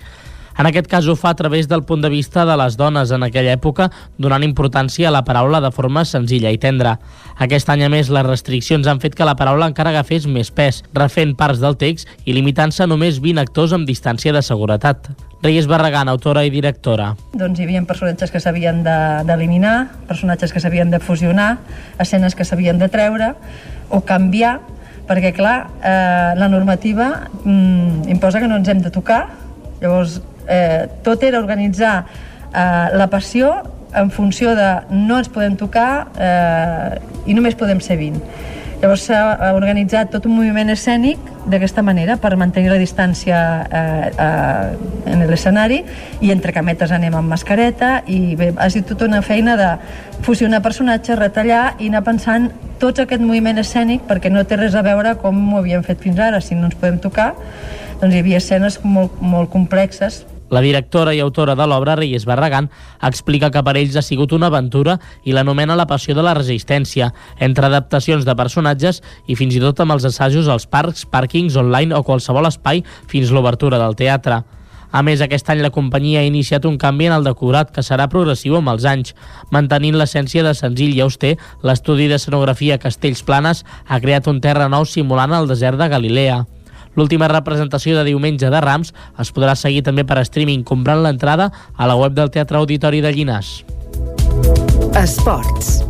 En aquest cas ho fa a través del punt de vista de les dones en aquella època, donant importància a la paraula de forma senzilla i tendra. Aquest any, a més, les restriccions han fet que la paraula encara agafés més pes, refent parts del text i limitant-se a només 20 actors amb distància de seguretat. Reyes Barragán, autora i directora. Doncs hi havia personatges que s'havien d'eliminar, de, personatges que s'havien de fusionar, escenes que s'havien de treure o canviar, perquè, clar, eh, la normativa mm, imposa que no ens hem de tocar, llavors eh, tot era organitzar eh, la passió en funció de no ens podem tocar eh, i només podem ser 20. Llavors s'ha organitzat tot un moviment escènic d'aquesta manera per mantenir la distància eh, eh, en l'escenari i entre cametes anem amb mascareta i bé, ha sigut tota una feina de fusionar personatges, retallar i anar pensant tot aquest moviment escènic perquè no té res a veure com ho havíem fet fins ara, si no ens podem tocar doncs hi havia escenes molt, molt complexes la directora i autora de l'obra, Reyes Barragán, explica que per ells ha sigut una aventura i l'anomena la passió de la resistència, entre adaptacions de personatges i fins i tot amb els assajos als parcs, pàrquings, online o qualsevol espai fins l'obertura del teatre. A més, aquest any la companyia ha iniciat un canvi en el decorat que serà progressiu amb els anys. Mantenint l'essència de senzill i auster, l'estudi d'escenografia Castells Planes ha creat un terra nou simulant el desert de Galilea. L'última representació de diumenge de Rams es podrà seguir també per streaming comprant l'entrada a la web del Teatre Auditori de Llinars. Esports.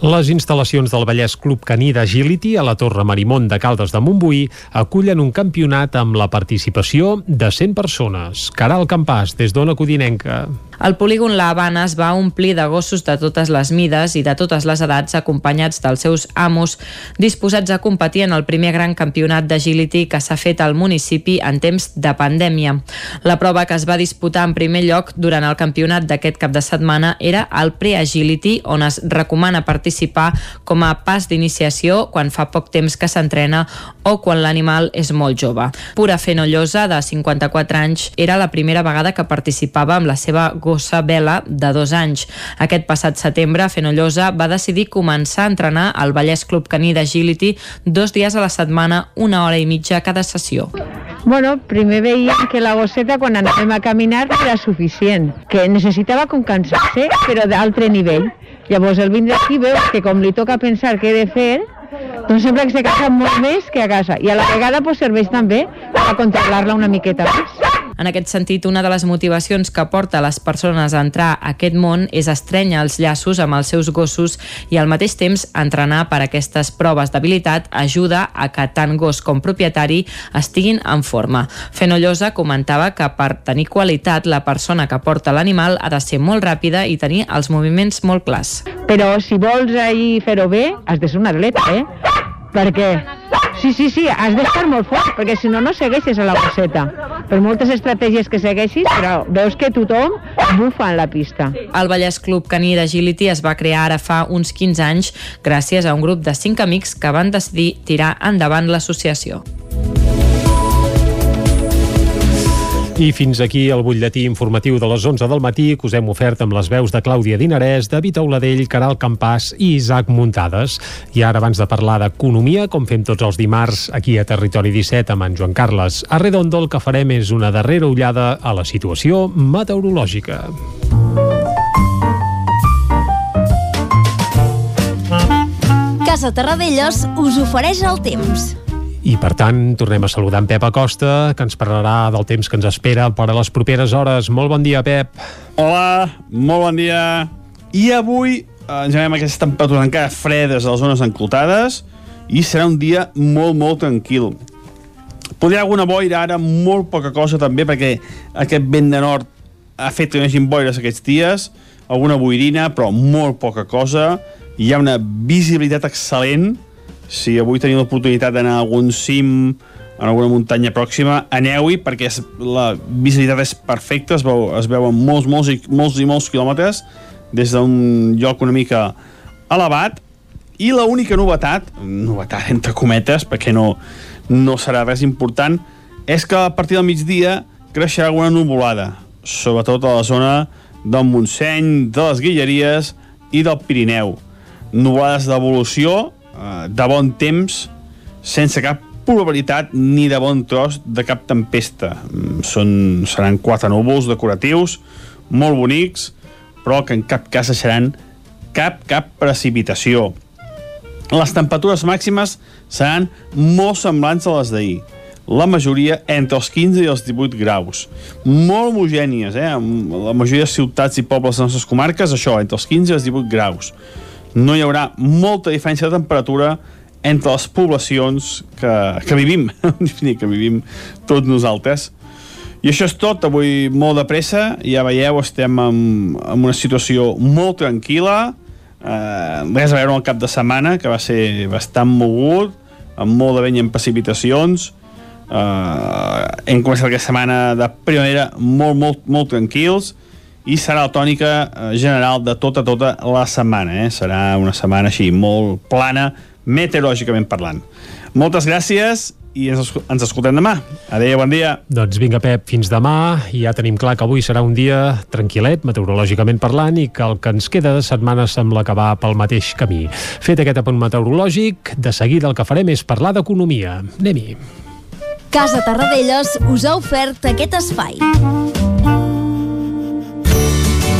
Les instal·lacions del Vallès Club Caní d'Agility a la Torre Marimont de Caldes de Montbuí acullen un campionat amb la participació de 100 persones. Caral Campàs, des d'Ona Codinenca. El polígon La Habana es va omplir de gossos de totes les mides i de totes les edats acompanyats dels seus amos disposats a competir en el primer gran campionat d'agility que s'ha fet al municipi en temps de pandèmia. La prova que es va disputar en primer lloc durant el campionat d'aquest cap de setmana era el Pre-Agility, on es recomana participar com a pas d'iniciació quan fa poc temps que s'entrena o quan l'animal és molt jove. Pura Fenollosa, de 54 anys, era la primera vegada que participava amb la seva gossa Vela, de dos anys. Aquest passat setembre, Fenollosa va decidir començar a entrenar al Vallès Club Caní d'Agility dos dies a la setmana, una hora i mitja cada sessió. Bueno, primer veiem que la gosseta quan anàvem a caminar era suficient, que necessitava com cansar-se, però d'altre nivell. Llavors el vindre aquí veus que com li toca pensar què he de fer, doncs sembla que se cansa molt més que a casa i a la vegada pues, serveix també a controlar-la una miqueta més. En aquest sentit, una de les motivacions que porta les persones a entrar a aquest món és estrènyer els llaços amb els seus gossos i al mateix temps entrenar per aquestes proves d'habilitat ajuda a que tant gos com propietari estiguin en forma. Fenollosa comentava que per tenir qualitat la persona que porta l'animal ha de ser molt ràpida i tenir els moviments molt clars. Però si vols ahir fer-ho bé, has de ser un atleta, eh? Perquè Sí, sí, sí, has d'estar molt fort, perquè si no, no segueixes a la bosseta. Per moltes estratègies que segueixis, però veus que tothom bufa en la pista. El Vallès Club Caní d'Agility es va crear ara fa uns 15 anys gràcies a un grup de 5 amics que van decidir tirar endavant l'associació. I fins aquí el butlletí informatiu de les 11 del matí que us hem ofert amb les veus de Clàudia Dinarès, David Auladell, Caral Campàs i Isaac Muntades. I ara, abans de parlar d'economia, com fem tots els dimarts aquí a Territori 17 amb en Joan Carles Arredondo, el que farem és una darrera ullada a la situació meteorològica. Casa Terradellos us ofereix el temps. I per tant, tornem a saludar en Pep Acosta, que ens parlarà del temps que ens espera per a les properes hores. Molt bon dia, Pep. Hola, molt bon dia. I avui eh, ens veiem aquestes temperatures encara fredes a les zones enclotades i serà un dia molt, molt tranquil. Podria alguna boira ara, molt poca cosa també, perquè aquest vent de nord ha fet que no hi hagi boires aquests dies, alguna boirina, però molt poca cosa. Hi ha una visibilitat excel·lent. Si avui teniu l'oportunitat d'anar a algun cim, en alguna muntanya pròxima, aneu-hi perquè és, la visibilitat és perfecta, es, veu, es veuen molts, molts, i, molts i molts quilòmetres des d'un lloc una mica elevat i la única novetat, novetat entre cometes, perquè no, no serà res important, és que a partir del migdia creixerà alguna nuvolada, sobretot a la zona del Montseny, de les Guilleries i del Pirineu. Nuvolades d'evolució, de bon temps, sense cap probabilitat ni de bon tros de cap tempesta. Mm, Són, seran quatre núvols decoratius, molt bonics, però que en cap cas seran cap, cap precipitació. Les temperatures màximes seran molt semblants a les d'ahir. La majoria entre els 15 i els 18 graus. Molt homogènies, eh? La majoria de ciutats i pobles de les nostres comarques, això, entre els 15 i els 18 graus. No hi haurà molta diferència de temperatura entre les poblacions que, que vivim, que vivim tots nosaltres. I això és tot, avui molt de pressa, ja veieu, estem en, en una situació molt tranquil·la, eh, res a veure el cap de setmana, que va ser bastant mogut, amb molt de vent i amb precipitacions, eh, hem començat aquesta setmana de primavera molt, molt, molt tranquils, i serà la tònica eh, general de tota, tota la setmana, eh? serà una setmana així molt plana, meteorològicament parlant. Moltes gràcies i ens, ens escoltem demà. Adéu, bon dia. Doncs vinga, Pep, fins demà. I ja tenim clar que avui serà un dia tranquil·let, meteorològicament parlant, i que el que ens queda de setmana sembla que va pel mateix camí. Fet aquest apunt meteorològic, de seguida el que farem és parlar d'economia. Anem-hi. Casa Tarradellas us ha ofert aquest espai.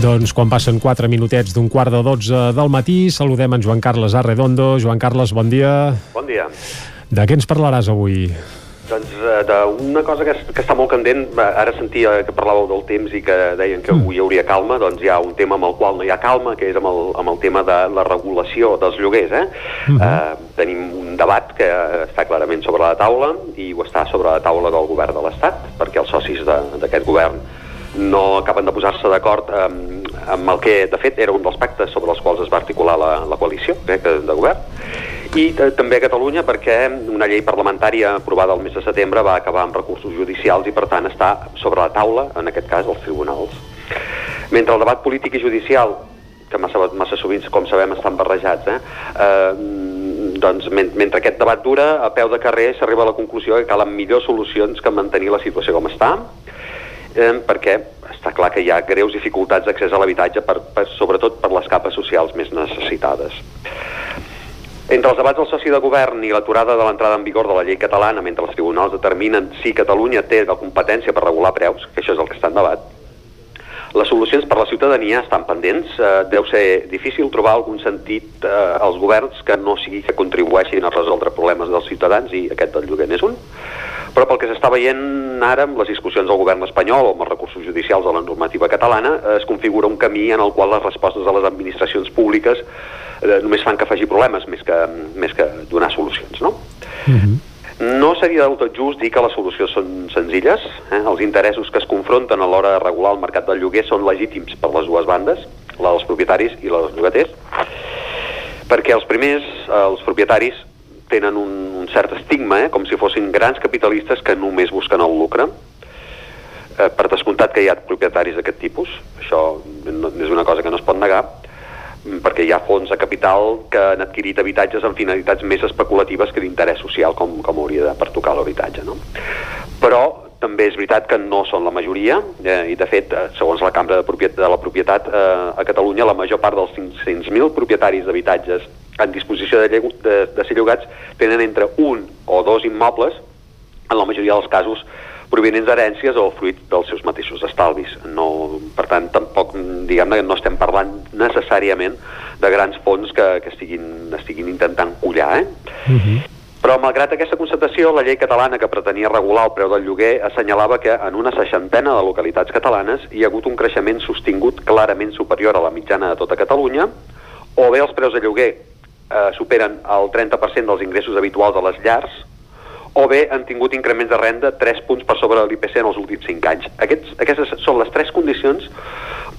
Doncs quan passen 4 minutets d'un quart de 12 del matí, saludem en Joan Carles Arredondo. Joan Carles, bon dia. Bon dia. De què ens parlaràs avui? Doncs eh, d'una cosa que, que està molt candent, eh, ara sentia que parlàveu del temps i que deien que avui hi hauria calma, doncs hi ha un tema amb el qual no hi ha calma, que és amb el, amb el tema de la regulació dels lloguers. Eh? eh, tenim un debat que està clarament sobre la taula i ho està sobre la taula del govern de l'Estat, perquè els socis d'aquest govern no acaben de posar-se d'acord amb, amb el que, de fet, era un dels pactes sobre els quals es va articular la, la coalició eh, de govern. I eh, també a Catalunya perquè una llei parlamentària aprovada el mes de setembre va acabar amb recursos judicials i, per tant, està sobre la taula, en aquest cas, dels tribunals. Mentre el debat polític i judicial, que massa, massa sovint, com sabem, estan barrejats, eh, eh, doncs, men mentre aquest debat dura, a peu de carrer s'arriba a la conclusió que calen millors solucions que mantenir la situació com està, eh, perquè està clar que hi ha greus dificultats d'accés a l'habitatge, per, per, sobretot per les capes socials més necessitades. Entre els debats del soci de govern i l'aturada de l'entrada en vigor de la llei catalana mentre els tribunals determinen si Catalunya té la competència per regular preus, que això és el que està en debat, les solucions per a la ciutadania estan pendents. Eh, deu ser difícil trobar algun sentit eh, als governs que no sigui que contribueixin a resoldre problemes dels ciutadans i aquest del lloguer n'és un. Però pel que s'està veient ara amb les discussions del govern espanyol o amb els recursos judicials de la normativa catalana, eh, es configura un camí en el qual les respostes de les administracions públiques eh, només fan que afegir problemes més que, més que donar solucions, no? No seria del tot just dir que les solucions són senzilles. Eh? Els interessos que es confronten a l'hora de regular el mercat del lloguer són legítims per les dues bandes, la dels propietaris i la dels llogaters, perquè els primers, eh, els propietaris, tenen un, un cert estigma, eh? com si fossin grans capitalistes que només busquen el lucre. Eh, per descomptat que hi ha propietaris d'aquest tipus, això no, és una cosa que no es pot negar, perquè hi ha fons de capital que han adquirit habitatges amb finalitats més especulatives que d'interès social, com, com hauria de pertocar l'habitatge. No? Però també és veritat que no són la majoria, eh, i de fet, eh, segons la Cambra de, Propietat, de la Propietat, eh, a Catalunya la major part dels 500.000 propietaris d'habitatges en disposició de, de, de ser llogats tenen entre un o dos immobles, en la majoria dels casos provenents d'herències o fruit dels seus mateixos estalvis. No, per tant, tampoc, diguem-ne, no estem parlant necessàriament de grans fons que, que estiguin, estiguin intentant collar, eh? Però, malgrat aquesta constatació, la llei catalana que pretenia regular el preu del lloguer assenyalava que en una seixantena de localitats catalanes hi ha hagut un creixement sostingut clarament superior a la mitjana de tota Catalunya, o bé els preus de lloguer eh, superen el 30% dels ingressos habituals de les llars, o bé han tingut increments de renda 3 punts per sobre de l'IPC en els últims 5 anys. Aquests, aquestes són les tres condicions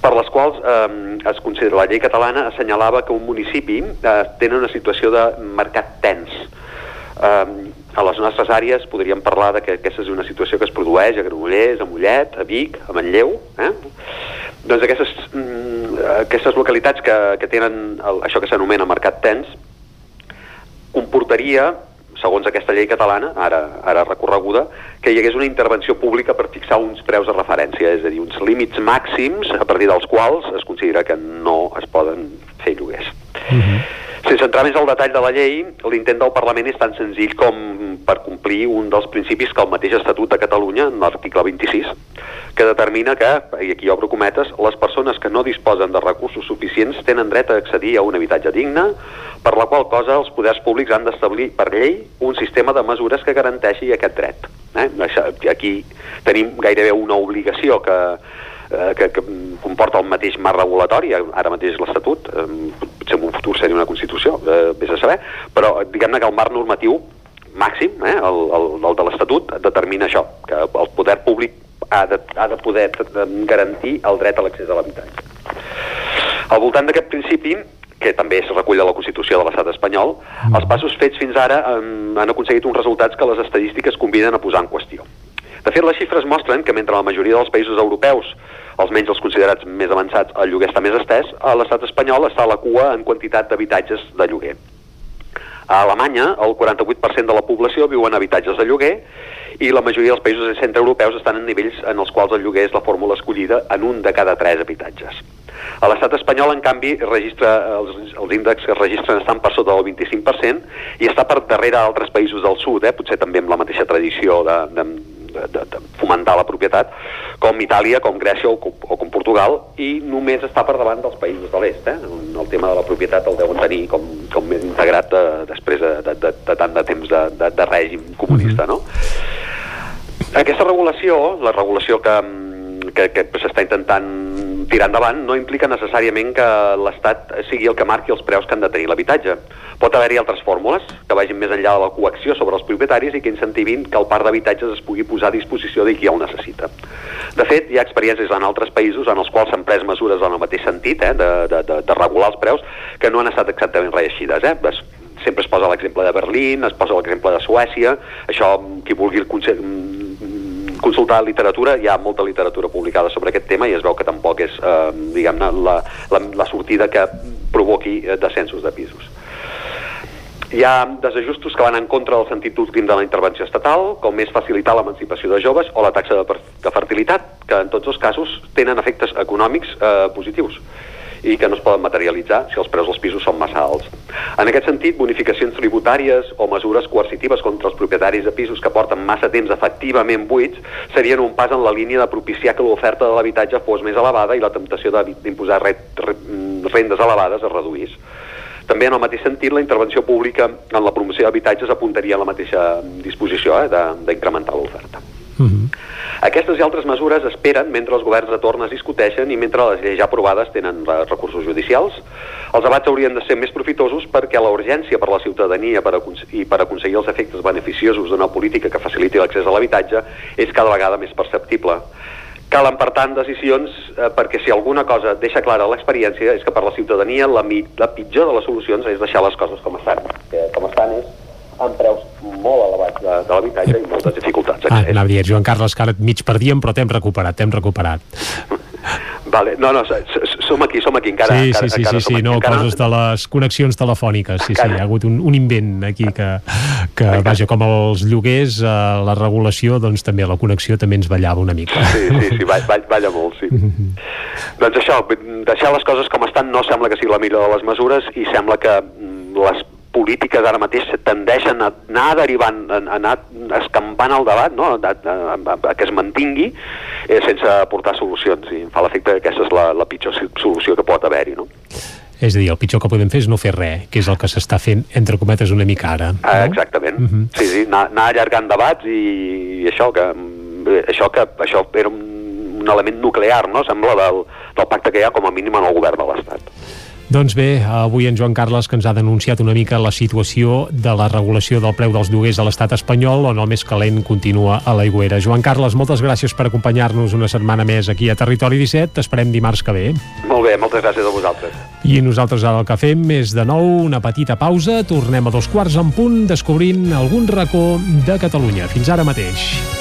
per les quals eh, es considera la llei catalana assenyalava que un municipi eh, tenen una situació de mercat tens. Eh, a les nostres àrees podríem parlar de que aquesta és una situació que es produeix a Granollers, a Mollet, a Vic, a Manlleu. Eh? Doncs aquestes, mm, aquestes localitats que, que tenen el, això que s'anomena mercat tens comportaria segons aquesta llei catalana, ara, ara recorreguda, que hi hagués una intervenció pública per fixar uns preus de referència, és a dir, uns límits màxims a partir dels quals es considera que no es poden fer lloguers. Sense entrar més al detall de la llei, l'intent del Parlament és tan senzill com per complir un dels principis que el mateix Estatut de Catalunya, en l'article 26, que determina que, i aquí obro cometes, les persones que no disposen de recursos suficients tenen dret a accedir a un habitatge digne, per la qual cosa els poders públics han d'establir per llei un sistema de mesures que garanteixi aquest dret. Eh? Aquí tenim gairebé una obligació que, eh, que, que comporta el mateix marc regulatori, ara mateix l'Estatut, eh, potser en un futur seria una Constitució, eh, vés a saber, però diguem-ne que el marc normatiu màxim, eh, el, el, el de l'Estatut, determina això, que el poder públic ha de, ha de poder garantir el dret a l'accés a l'habitatge. Al voltant d'aquest principi, que també es recull a la Constitució de l'estat espanyol, els passos fets fins ara um, han aconseguit uns resultats que les estadístiques conviden a posar en qüestió. De fet, les xifres mostren que mentre la majoria dels països europeus, almenys els considerats més avançats, el lloguer està més estès, a l'estat espanyol està a la cua en quantitat d'habitatges de lloguer. A Alemanya, el 48% de la població viu en habitatges de lloguer i la majoria dels països centreeuropeus estan en nivells en els quals el lloguer és la fórmula escollida en un de cada tres habitatges. A l'estat espanyol, en canvi, registra, els, els índexs que es registren estan per sota del 25% i està per darrere d'altres països del sud, eh, potser també amb la mateixa tradició de, de, de, de, de fomentar la propietat, com Itàlia, com Grècia o, com- o com Portugal, i només està per davant dels països de l'est, eh, el tema de la propietat el deuen tenir com, com més integrat de, després de, de, de, de tant de temps de, de, de règim comunista, no? Aquesta regulació, la regulació que, que, que s'està intentant tirar endavant, no implica necessàriament que l'Estat sigui el que marqui els preus que han de tenir l'habitatge. Pot haver-hi altres fórmules que vagin més enllà de la coacció sobre els propietaris i que incentivin que el parc d'habitatges es pugui posar a disposició de qui el necessita. De fet, hi ha experiències en altres països en els quals s'han pres mesures en el mateix sentit, eh, de, de, de, de regular els preus, que no han estat exactament reeixides. Eh? Es, sempre es posa l'exemple de Berlín, es posa l'exemple de Suècia, això, qui vulgui el conse- mm, consultar literatura, hi ha molta literatura publicada sobre aquest tema i es veu que tampoc és, eh, diguem-ne, la, la, la sortida que provoqui eh, descensos de pisos. Hi ha desajustos que van en contra del sentit últim de la intervenció estatal, com és facilitar l'emancipació de joves o la taxa de, de fertilitat, que en tots els casos tenen efectes econòmics eh, positius i que no es poden materialitzar si els preus dels pisos són massa alts. En aquest sentit, bonificacions tributàries o mesures coercitives contra els propietaris de pisos que porten massa temps efectivament buits serien un pas en la línia de propiciar que l'oferta de l'habitatge fos més elevada i la temptació d'imposar re- re- rendes elevades es reduís. També en el mateix sentit, la intervenció pública en la promoció d'habitatges apuntaria a la mateixa disposició eh, d'incrementar l'oferta. Aquestes i altres mesures esperen mentre els governs de torn es discuteixen i mentre les lleis ja aprovades tenen recursos judicials. Els debats haurien de ser més profitosos perquè la urgència per la ciutadania per i per aconseguir els efectes beneficiosos d'una política que faciliti l'accés a l'habitatge és cada vegada més perceptible. Calen, per tant, decisions eh, perquè si alguna cosa deixa clara l'experiència és que per la ciutadania la, la pitjor de les solucions és deixar les coses com estan. Que com estan és amb preus molt elevats de, de l'habitatge i moltes dificultats. Ah, anava a dir, Joan Carles, que ara mig perdíem, però t'hem recuperat, t'hem recuperat. Vale, no, no, som aquí, som aquí, encara, sí, encara, sí, sí, encara sí, sí, no, encara coses de les connexions telefòniques, sí, sí, hi ha hagut un, un invent aquí que, que vaja, com els lloguers, eh, la regulació, doncs també la connexió també ens ballava una mica. Sí, sí, sí, balla, balla, molt, sí. doncs això, deixar les coses com estan no sembla que sigui la millor de les mesures i sembla que mm, les polítiques ara mateix tendeixen a anar derivant, a anar escampant el debat, no? a, a, a, a que es mantingui eh, sense aportar solucions. I em fa l'efecte que aquesta és la, la pitjor solució que pot haver-hi. No? És a dir, el pitjor que podem fer és no fer res, que és el que s'està fent, entre cometes, una mica ara. No? Ah, exactament. Uh -huh. Sí, sí, anar, anar allargant debats i, i això, que, això que això era un, un element nuclear, no?, sembla, del, del pacte que hi ha com a mínim en el govern de l'Estat. Doncs bé, avui en Joan Carles que ens ha denunciat una mica la situació de la regulació del preu dels lloguers a l'estat espanyol on el més calent continua a l'aigüera. Joan Carles, moltes gràcies per acompanyar-nos una setmana més aquí a Territori 17. T'esperem dimarts que ve. Molt bé, moltes gràcies a vosaltres. I nosaltres ara el que fem és de nou una petita pausa. Tornem a dos quarts en punt descobrint algun racó de Catalunya. Fins ara mateix.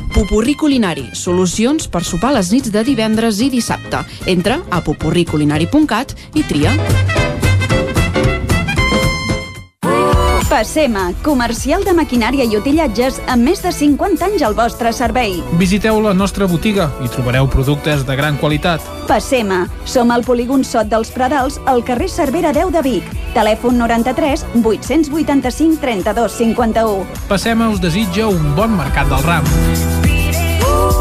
Pupurri Culinari, solucions per sopar les nits de divendres i dissabte. Entra a pupurriculinari.cat i tria. Passema, comercial de maquinària i utillatges amb més de 50 anys al vostre servei. Visiteu la nostra botiga i trobareu productes de gran qualitat. Passema, som al polígon Sot dels Pradals, al carrer Cervera 10 de Vic. Telèfon 93 885 32 51. Passema us desitja un bon mercat del ram.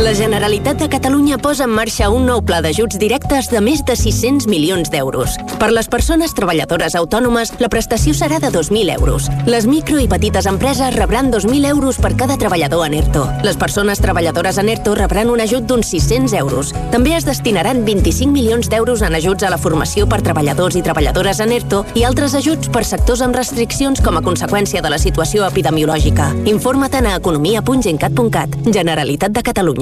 La Generalitat de Catalunya posa en marxa un nou pla d'ajuts directes de més de 600 milions d'euros. Per les persones treballadores autònomes, la prestació serà de 2.000 euros. Les micro i petites empreses rebran 2.000 euros per cada treballador en ERTO. Les persones treballadores en ERTO rebran un ajut d'uns 600 euros. També es destinaran 25 milions d'euros en ajuts a la formació per treballadors i treballadores en ERTO i altres ajuts per sectors amb restriccions com a conseqüència de la situació epidemiològica. Informa't a economia.gencat.cat. Generalitat de Catalunya.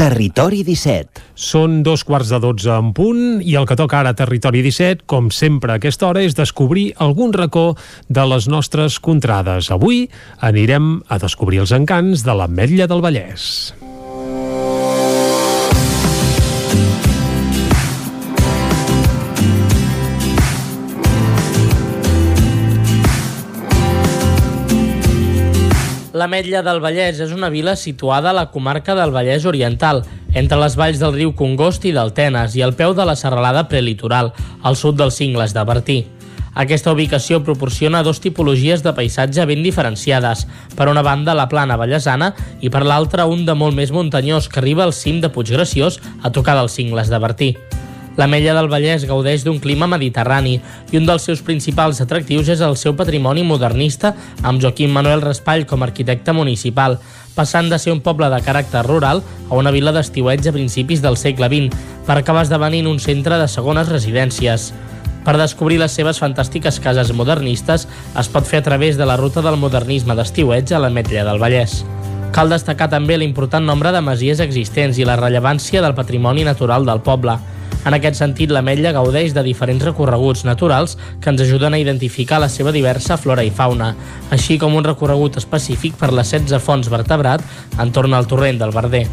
Territori 17. Són dos quarts de dotze en punt i el que toca ara a Territori 17, com sempre a aquesta hora, és descobrir algun racó de les nostres contrades. Avui anirem a descobrir els encants de l'Ametlla del Vallès. L'Ametlla del Vallès és una vila situada a la comarca del Vallès Oriental, entre les valls del riu Congost i del Tenes i al peu de la serralada prelitoral, al sud dels cingles de Bertí. Aquesta ubicació proporciona dos tipologies de paisatge ben diferenciades. Per una banda, la plana vallesana i per l'altra, un de molt més muntanyós que arriba al cim de Puiggraciós a tocar dels cingles de Bertí. L'Ametlla del Vallès gaudeix d'un clima mediterrani i un dels seus principals atractius és el seu patrimoni modernista amb Joaquim Manuel Raspall com a arquitecte municipal, passant de ser un poble de caràcter rural a una vila d'estiueig a principis del segle XX, per acabar esdevenint un centre de segones residències. Per descobrir les seves fantàstiques cases modernistes es pot fer a través de la ruta del modernisme d'estiuetge a l'Ametlla del Vallès. Cal destacar també l'important nombre de masies existents i la rellevància del patrimoni natural del poble. En aquest sentit, l'Ametlla gaudeix de diferents recorreguts naturals que ens ajuden a identificar la seva diversa flora i fauna, així com un recorregut específic per les 16 fonts vertebrat entorn al torrent del Verder.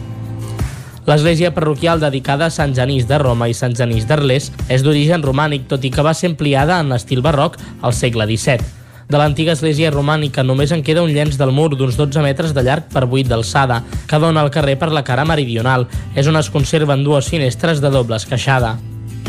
L'església parroquial dedicada a Sant Genís de Roma i Sant Genís d'Arles és d'origen romànic, tot i que va ser ampliada en estil barroc al segle XVII. De l'antiga església romànica només en queda un llenç del mur d'uns 12 metres de llarg per 8 d'alçada, que dona al carrer per la cara meridional. És on es conserven dues finestres de doble esqueixada.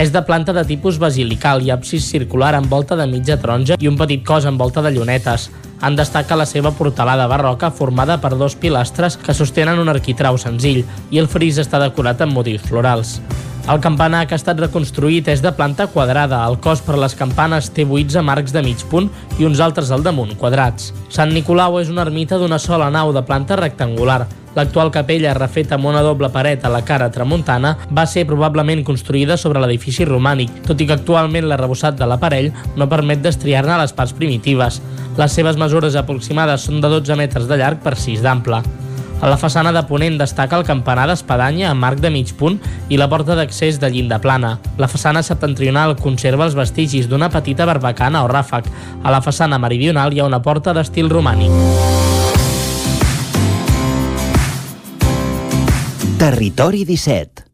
És de planta de tipus basilical i absis circular amb volta de mitja taronja i un petit cos amb volta de llunetes. En destaca la seva portalada barroca formada per dos pilastres que sostenen un arquitrau senzill i el fris està decorat amb motius florals. El campanar que ha estat reconstruït és de planta quadrada. El cos per les campanes té buits amb arcs de mig punt i uns altres al damunt, quadrats. Sant Nicolau és una ermita d'una sola nau de planta rectangular. L'actual capella, refeta amb una doble paret a la cara tramuntana, va ser probablement construïda sobre l'edifici romànic, tot i que actualment l'arrebossat de l'aparell no permet destriar-ne les parts primitives. Les seves mesures aproximades són de 12 metres de llarg per 6 d'ample. A la façana de ponent destaca el campanar d'espadanya amb arc de mig punt i la porta d'accés de llinda plana. La façana septentrional conserva els vestigis d'una petita barbacana o ràfec. A la façana meridional hi ha una porta d'estil romànic. Territori 17.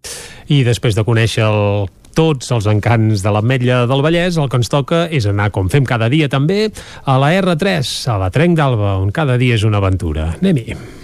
I després de conèixer el tots els encants de l'Ametlla del Vallès, el que ens toca és anar, com fem cada dia també, a la R3, a la Trenc d'Alba, on cada dia és una aventura. Anem-hi.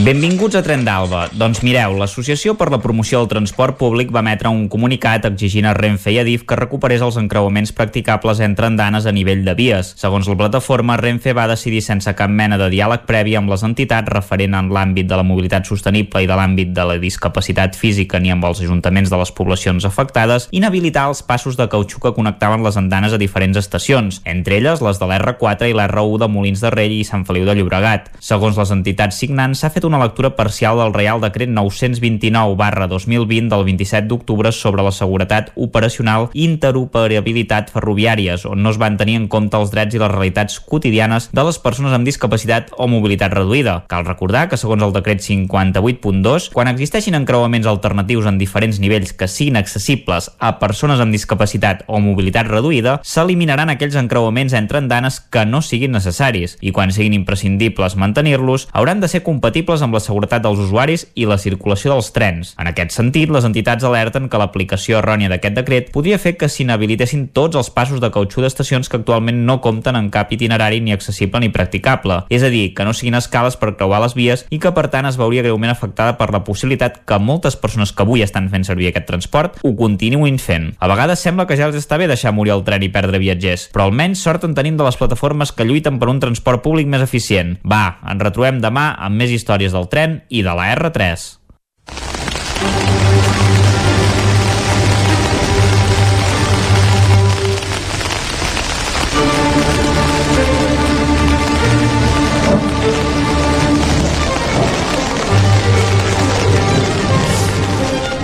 Benvinguts a Tren d'Alba. Doncs mireu, l'Associació per la Promoció del Transport Públic va emetre un comunicat exigint a Renfe i a DIF que recuperés els encreuaments practicables entre andanes a nivell de vies. Segons la plataforma, Renfe va decidir sense cap mena de diàleg previ amb les entitats referent en l'àmbit de la mobilitat sostenible i de l'àmbit de la discapacitat física ni amb els ajuntaments de les poblacions afectades, inhabilitar els passos de cautxú que connectaven les andanes a diferents estacions, entre elles les de l'R4 i l'R1 de Molins de Rei i Sant Feliu de Llobregat. Segons les entitats signants, s'ha fet una lectura parcial del Reial Decret 929 barra 2020 del 27 d'octubre sobre la seguretat operacional i interoperabilitat ferroviàries, on no es van tenir en compte els drets i les realitats quotidianes de les persones amb discapacitat o mobilitat reduïda. Cal recordar que, segons el decret 58.2, quan existeixin encreuaments alternatius en diferents nivells que siguin accessibles a persones amb discapacitat o mobilitat reduïda, s'eliminaran aquells encreuaments entre andanes que no siguin necessaris i quan siguin imprescindibles mantenir-los, hauran de ser compatibles amb la seguretat dels usuaris i la circulació dels trens. En aquest sentit, les entitats alerten que l'aplicació errònia d'aquest decret podria fer que s'inhabilitessin tots els passos de cautxú d'estacions que actualment no compten en cap itinerari ni accessible ni practicable, és a dir, que no siguin escales per creuar les vies i que per tant es veuria greument afectada per la possibilitat que moltes persones que avui estan fent servir aquest transport ho continuïn fent. A vegades sembla que ja els està bé deixar morir el tren i perdre viatgers, però almenys sort en tenim de les plataformes que lluiten per un transport públic més eficient. Va, ens retrobem demà amb més històries del tren i de la R3.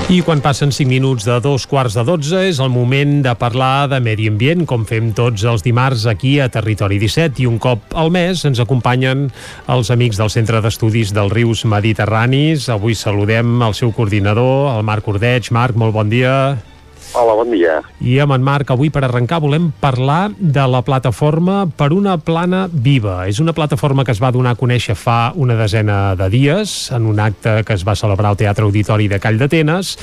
I quan passen 5 minuts de dos quarts de 12 és el moment de parlar de medi ambient, com fem tots els dimarts aquí a Territori 17 i un cop al mes ens acompanyen els amics del Centre d'Estudis dels Rius Mediterranis. Avui saludem el seu coordinador, el Marc Ordeig. Marc, molt bon dia. Hola, bon dia. I amb en Marc, avui per arrencar volem parlar de la plataforma Per una plana viva. És una plataforma que es va donar a conèixer fa una desena de dies en un acte que es va celebrar al Teatre Auditori de Call d'Atenes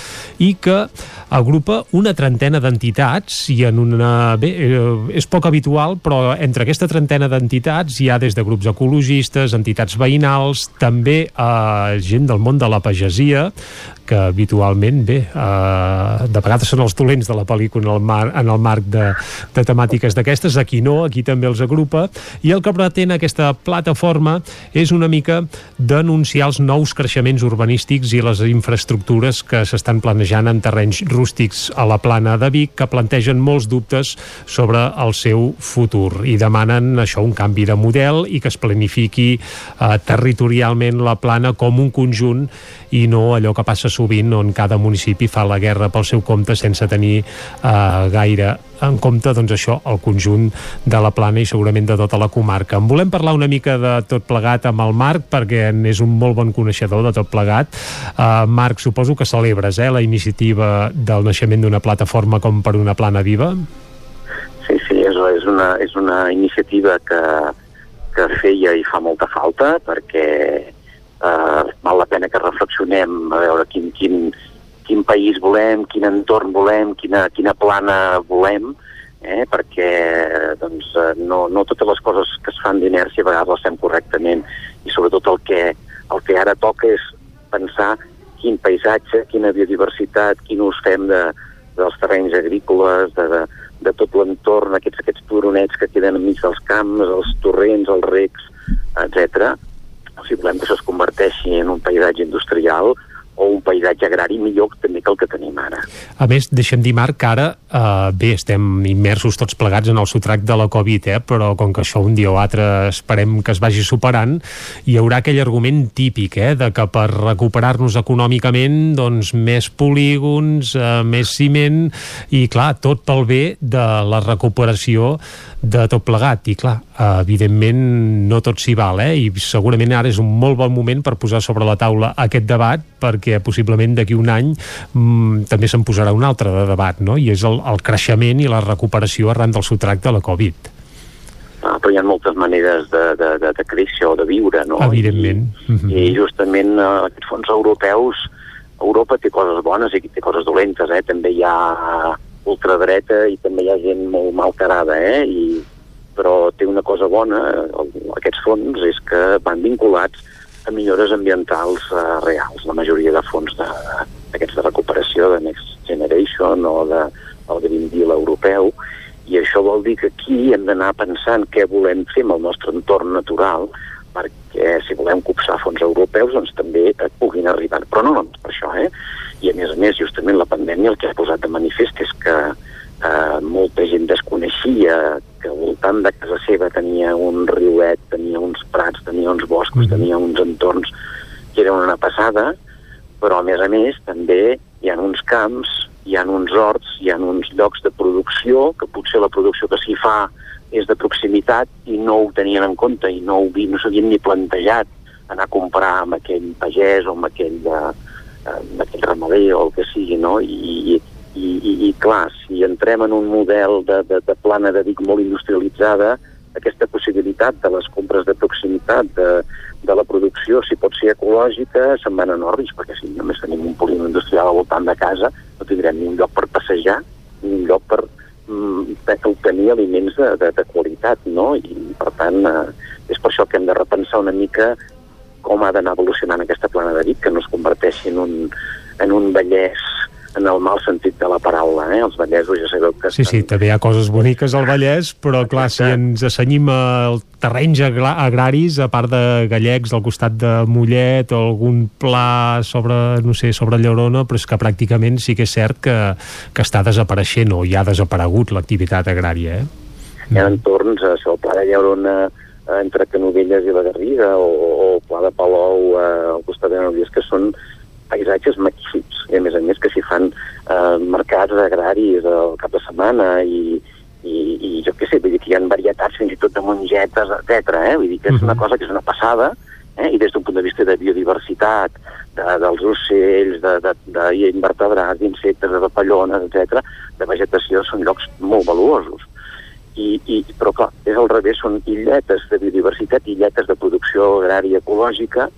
i que agrupa una trentena d'entitats i en una... Bé, eh, és poc habitual, però entre aquesta trentena d'entitats hi ha des de grups ecologistes, entitats veïnals, també eh, gent del món de la pagesia que habitualment, bé, eh, de vegades són els dolents de la pel·lícula en el, mar, en el marc de, de temàtiques d'aquestes, aquí no, aquí també els agrupa, i el que pretén aquesta plataforma és una mica denunciar els nous creixements urbanístics i les infraestructures que s'estan planejant en terrenys rústics a la plana de Vic que plantegen molts dubtes sobre el seu futur i demanen això, un canvi de model i que es planifiqui eh, territorialment la plana com un conjunt i no allò que passa sovint on cada municipi fa la guerra pel seu compte sense tenir eh, gaire en compte doncs això, el conjunt de la plana i segurament de tota la comarca. En volem parlar una mica de tot plegat amb el Marc perquè és un molt bon coneixedor de tot plegat. Uh, Marc, suposo que celebres eh, la iniciativa del naixement d'una plataforma com per una plana viva? Sí, sí, és, és, una, és una iniciativa que, que feia i fa molta falta perquè eh, val la pena que reflexionem a veure quin, quin, quin país volem, quin entorn volem, quina, quina plana volem, eh? perquè doncs, eh, no, no totes les coses que es fan d'inèrcia a vegades les fem correctament i sobretot el que, el que ara toca és pensar quin paisatge, quina biodiversitat, quin ús fem de, dels terrenys agrícoles, de, de, de tot l'entorn, aquests, aquests turonets que queden enmig dels camps, els torrents, els recs, etc. Si volem que això es converteixi en un paisatge industrial, o un paisatge agrari millor també que el que tenim ara. A més, deixem dir, Marc, que ara eh, bé, estem immersos tots plegats en el sotrac de la Covid, eh, però com que això un dia o altre esperem que es vagi superant, hi haurà aquell argument típic, eh, de que per recuperar-nos econòmicament, doncs més polígons, eh, més ciment, i clar, tot pel bé de la recuperació de tot plegat i clar, evidentment no tot s'hi val eh? i segurament ara és un molt bon moment per posar sobre la taula aquest debat perquè possiblement d'aquí un any mmm, també se'n posarà un altre de debat no? i és el, el creixement i la recuperació arran del sotrac de la Covid ah, però hi ha moltes maneres de, de, de, de créixer o de viure no? evidentment I, mm -hmm. i justament uh, aquests fons europeus Europa té coses bones i té coses dolentes eh? també hi ha ultradreta i també hi ha gent molt malcarada, eh? I, però té una cosa bona, aquests fons, és que van vinculats a millores ambientals uh, reals, la majoria de fons d'aquests de, de recuperació de Next Generation o de, el Green Deal europeu, i això vol dir que aquí hem d'anar pensant què volem fer amb el nostre entorn natural, perquè si volem copsar fons europeus doncs també puguin arribar, però no només per això, eh? i a més a més justament la pandèmia el que ha posat de manifest és que eh, molta gent desconeixia que al voltant de casa seva tenia un riuet, tenia uns prats, tenia uns boscos, mm -hmm. tenia uns entorns que eren una passada, però a més a més també hi ha uns camps, hi ha uns horts, hi ha uns llocs de producció, que potser la producció que s'hi fa és de proximitat i no ho tenien en compte i no, ho, no s'havien ni plantejat anar a comprar amb aquell pagès o amb aquell de, d'aquell ramader o el que sigui, no? I, i, i, i clar, si entrem en un model de, de, de plana de Vic molt industrialitzada, aquesta possibilitat de les compres de proximitat, de, de la producció, si pot ser ecològica, se'n van en perquè si només tenim un polígon industrial al voltant de casa, no tindrem ni un lloc per passejar, ni un lloc per mm, obtenir aliments de, de, de qualitat, no? I, per tant, eh, és per això que hem de repensar una mica com ha d'anar evolucionant aquesta plana de Vic, que no es converteixi en un, en un Vallès en el mal sentit de la paraula, eh? Els vallesos ja sabeu que... Sí, estan... sí, també hi ha coses boniques al Vallès, però clar, si ens assenyim al terrenys agraris, a part de gallecs al costat de Mollet o algun pla sobre, no sé, sobre Llorona, però és que pràcticament sí que és cert que, que està desapareixent o ja ha desaparegut l'activitat agrària, eh? Hi ha entorns, això, el pla de Llorona Eh, entre Canovelles i la Garriga o, o Pla de Palou eh, al costat de Granollers, que són paisatges magnífics i a més a més que s'hi fan eh, mercats agraris al cap de setmana i, i, i jo què sé, vull dir que hi ha varietats fins i tot de mongetes, etc. Eh? Vull dir que és una cosa que és una passada eh? i des d'un punt de vista de biodiversitat, de, dels ocells, d'invertebrats, d'insectes, de papallones, etc., de vegetació, són llocs molt valuosos i, i, però clar, és al revés, són illetes de biodiversitat, illetes de producció agrària ecològica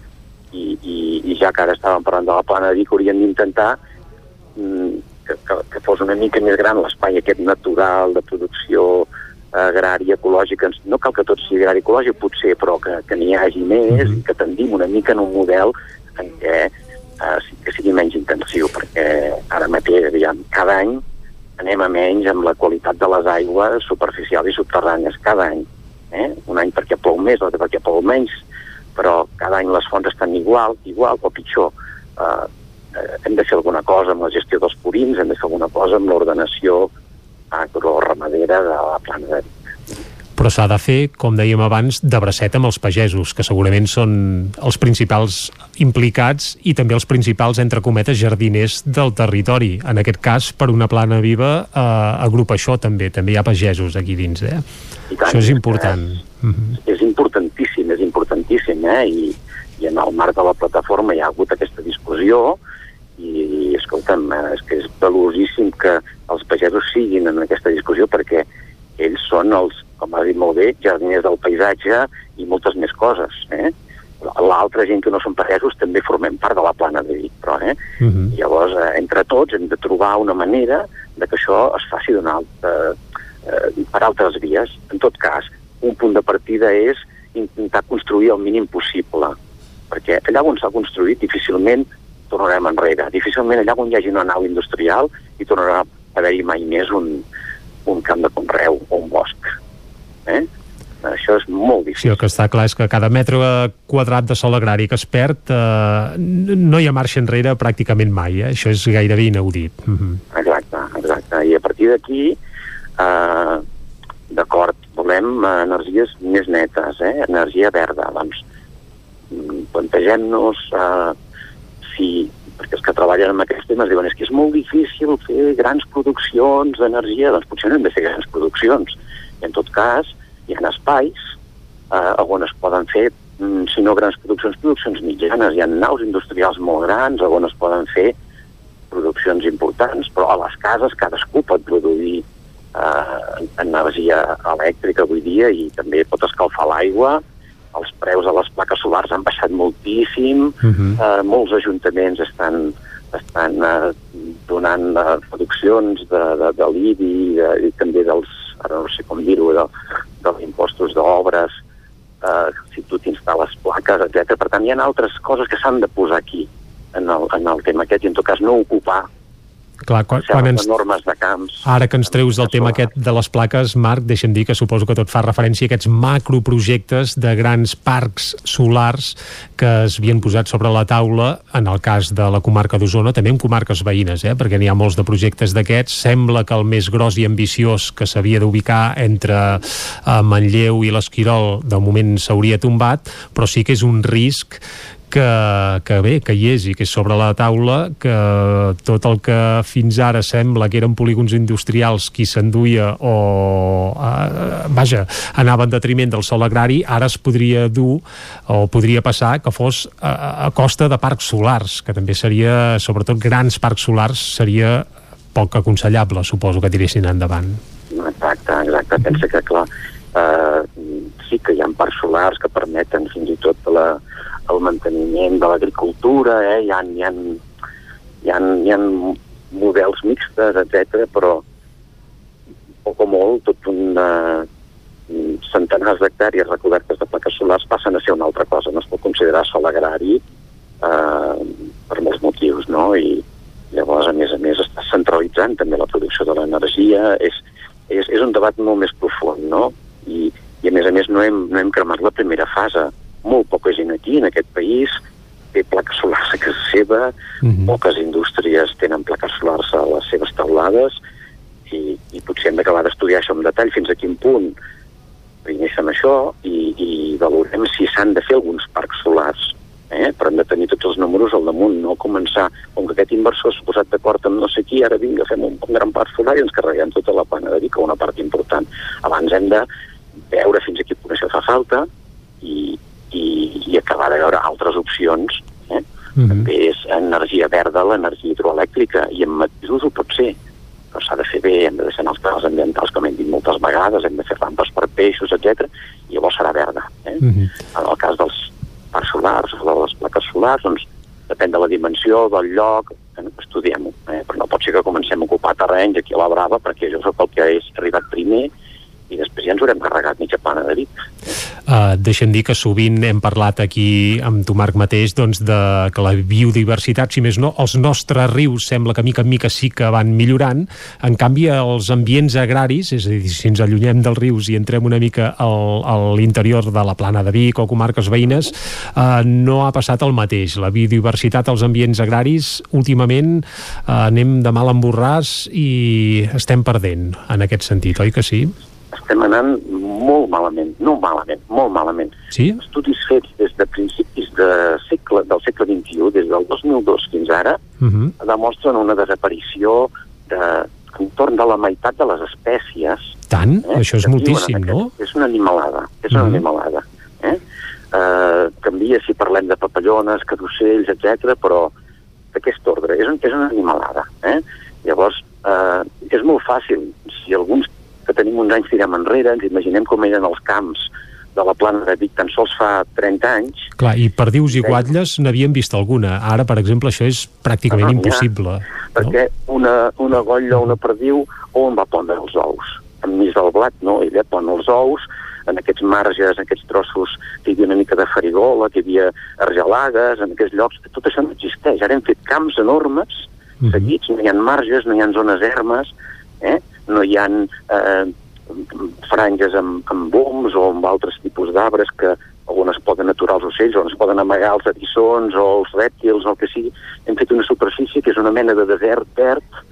i, i, i ja que ara estàvem parlant de la plana de Vic, hauríem d'intentar mm, que, que, que fos una mica més gran l'espai aquest natural de producció agrària ecològica. No cal que tot sigui agrari ecològic, potser, però que, que n'hi hagi més mm -hmm. i que tendim una mica en un model en què eh, que sigui menys intensiu, perquè ara mateix, aviam, cada any anem a menys amb la qualitat de les aigües superficials i subterrànies, cada any. Eh? Un any perquè plou més, l'altre perquè plou menys, però cada any les fonts estan igual, igual o pitjor. Eh, eh, hem de fer alguna cosa amb la gestió dels purins, hem de fer alguna cosa amb l'ordenació agroramadera de la plana de però s'ha de fer, com dèiem abans, de bracet amb els pagesos, que segurament són els principals implicats i també els principals, entre cometes, jardiners del territori. En aquest cas, per una plana viva, eh, agrupa això també, també hi ha pagesos aquí dins, eh? Tant, això és important. Eh, és importantíssim, és importantíssim, eh? I, I en el marc de la plataforma hi ha hagut aquesta discussió i, escolta'm, eh, és que és valuosíssim que els pagesos siguin en aquesta discussió perquè ells són els, com ha dit molt bé, jardiners del paisatge i moltes més coses. Eh? L'altra gent que no són pagesos també formem part de la plana de Vic, però, eh? Uh -huh. Llavors, eh, entre tots hem de trobar una manera de que això es faci d'una altra, eh, per altres vies. En tot cas, un punt de partida és intentar construir el mínim possible, perquè allà on s'ha construït difícilment tornarem enrere. Difícilment allà on hi hagi una nau industrial hi tornarà a haver-hi mai més un, un camp de conreu o un bosc. Eh? Això és molt difícil. Sí, el que està clar és que cada metre quadrat de sol agrari que es perd eh, no hi ha marxa enrere pràcticament mai, eh? això és gairebé inaudit. Mm -hmm. Exacte, exacte. I a partir d'aquí, eh, d'acord, volem eh, energies més netes, eh? energia verda. Doncs mm, plantegem-nos eh, si perquè els que treballen amb aquests temes diuen és que és molt difícil fer grans produccions d'energia, doncs potser no hem de fer grans produccions. I en tot cas, hi ha espais eh, on es poden fer, mm, si no grans produccions, produccions mitjanes. Hi ha naus industrials molt grans on es poden fer produccions importants, però a les cases cadascú pot produir eh, energia elèctrica avui dia i també pot escalfar l'aigua, els preus de les plaques solars han baixat moltíssim, uh -huh. eh, molts ajuntaments estan, estan eh, donant eh, reduccions de, de, de l'IBI i també dels, ara no sé com dir-ho, de, dels impostos d'obres, eh, si tu t'instal·les plaques, etc. Per tant, hi ha altres coses que s'han de posar aquí en el, en el tema aquest i en tot cas no ocupar Clar, quan, quan ens... normes de camps. Ara que ens treus del tema aquest de les plaques, Marc, deixa'm dir que suposo que tot fa referència a aquests macroprojectes de grans parcs solars que es havien posat sobre la taula en el cas de la comarca d'Osona, també en comarques veïnes, eh? perquè n'hi ha molts de projectes d'aquests. Sembla que el més gros i ambiciós que s'havia d'ubicar entre eh, Manlleu i l'Esquirol de moment s'hauria tombat, però sí que és un risc que, que bé, que hi és i que és sobre la taula, que tot el que fins ara sembla que eren polígons industrials qui s'enduia o eh, vaja, anava en detriment del sol agrari, ara es podria dur o podria passar que fos a, a costa de parcs solars, que també seria, sobretot grans parcs solars, seria poc aconsellable, suposo que tiressin endavant. Exacte, exacte. Pensa que, clar, eh, sí que hi ha parcs solars que permeten fins i tot la, el manteniment de l'agricultura, eh? hi, hi, hi, hi ha models mixtes, etc, però poc o molt, tot un uh, centenars d'hectàrees recobertes de plaques solars passen a ser una altra cosa, no es pot considerar sol agrari uh, per molts motius, no? I llavors, a més a més, està centralitzant també la producció de l'energia, és, és, és un debat molt més profund, no? I, i a més a més no hem, no hem cremat la primera fase, molt poca gent aquí, en aquest país, té plaques solars a casa seva, uh -huh. poques indústries tenen plaques solars a les seves taulades, i, i potser hem d'acabar d'estudiar això en detall fins a quin punt primer fem això i, i valorem si s'han de fer alguns parcs solars eh? però hem de tenir tots els números al damunt, no començar, com que aquest inversor s'ha posat d'acord amb no sé qui, ara vinga, fem un, un gran parc solar i ens carreguem tota la plana de Vic, una part important. Abans hem de veure fins a quin punt això fa falta i, i, i acabar de veure altres opcions. Eh? Mm -hmm. També és energia verda, l'energia hidroelèctrica, i en matisos ho pot ser, però s'ha de fer bé, hem de deixar els plans ambientals, com hem dit moltes vegades, hem de fer rampes per peixos, etc. i llavors serà verda. Eh? Mm -hmm. En el cas dels parcs solars o de les plaques solars, doncs depèn de la dimensió, del lloc, eh? estudiem-ho. Eh? Però no pot ser que comencem a ocupar terrenys aquí a la Brava, perquè jo sóc el que és arribat primer i després ja ens haurem carregat mitja plana de Vic. Uh, deixa'm dir que sovint hem parlat aquí amb tu Marc mateix doncs, de que la biodiversitat, si més no, els nostres rius sembla que mica en mica sí que van millorant, en canvi els ambients agraris, és a dir, si ens allunyem dels rius i entrem una mica al, a l'interior de la plana de Vic o comarques veïnes, uh, no ha passat el mateix. La biodiversitat als ambients agraris últimament uh, anem de mal en borràs i estem perdent en aquest sentit, oi que sí? Estem anant molt malament, no malament, molt malament. Sí? Estudis fets des de principis de segle, del segle XXI, des del 2002 fins ara, Uh -huh. demostren una desaparició de, entorn de la meitat de les espècies. Tant? Això és moltíssim, aquest- no? És una animalada, és una Mhm. animalada. Eh? Uh, canvia si parlem de papallones, que d'ocells, etc, però d'aquest ordre. És, un, és una animalada. Eh? Llavors, uh, és molt fàcil. Si alguns que tenim uns anys tirem enrere, ens imaginem com eren els camps de la plana de Vic tan sols fa 30 anys, Clar, i perdius i guatlles n'havíem vist alguna. Ara, per exemple, això és pràcticament Ah, ja. impossible. perquè una, una golla una perdiu on va pondre els ous? Enmig del blat, no, ella pon els ous en aquests marges, en aquests trossos que hi havia una mica de farigola, que hi havia argelagues, en aquests llocs, tot això no existeix. Ara hem fet camps enormes, seguits, no hi ha marges, no hi ha zones ermes, eh? No hi ha eh, franges amb, amb boms o amb altres tipus d'arbres que on es poden aturar els ocells, on es poden amagar els erissons o els rèptils o el que sigui. Hem fet una superfície que és una mena de desert verd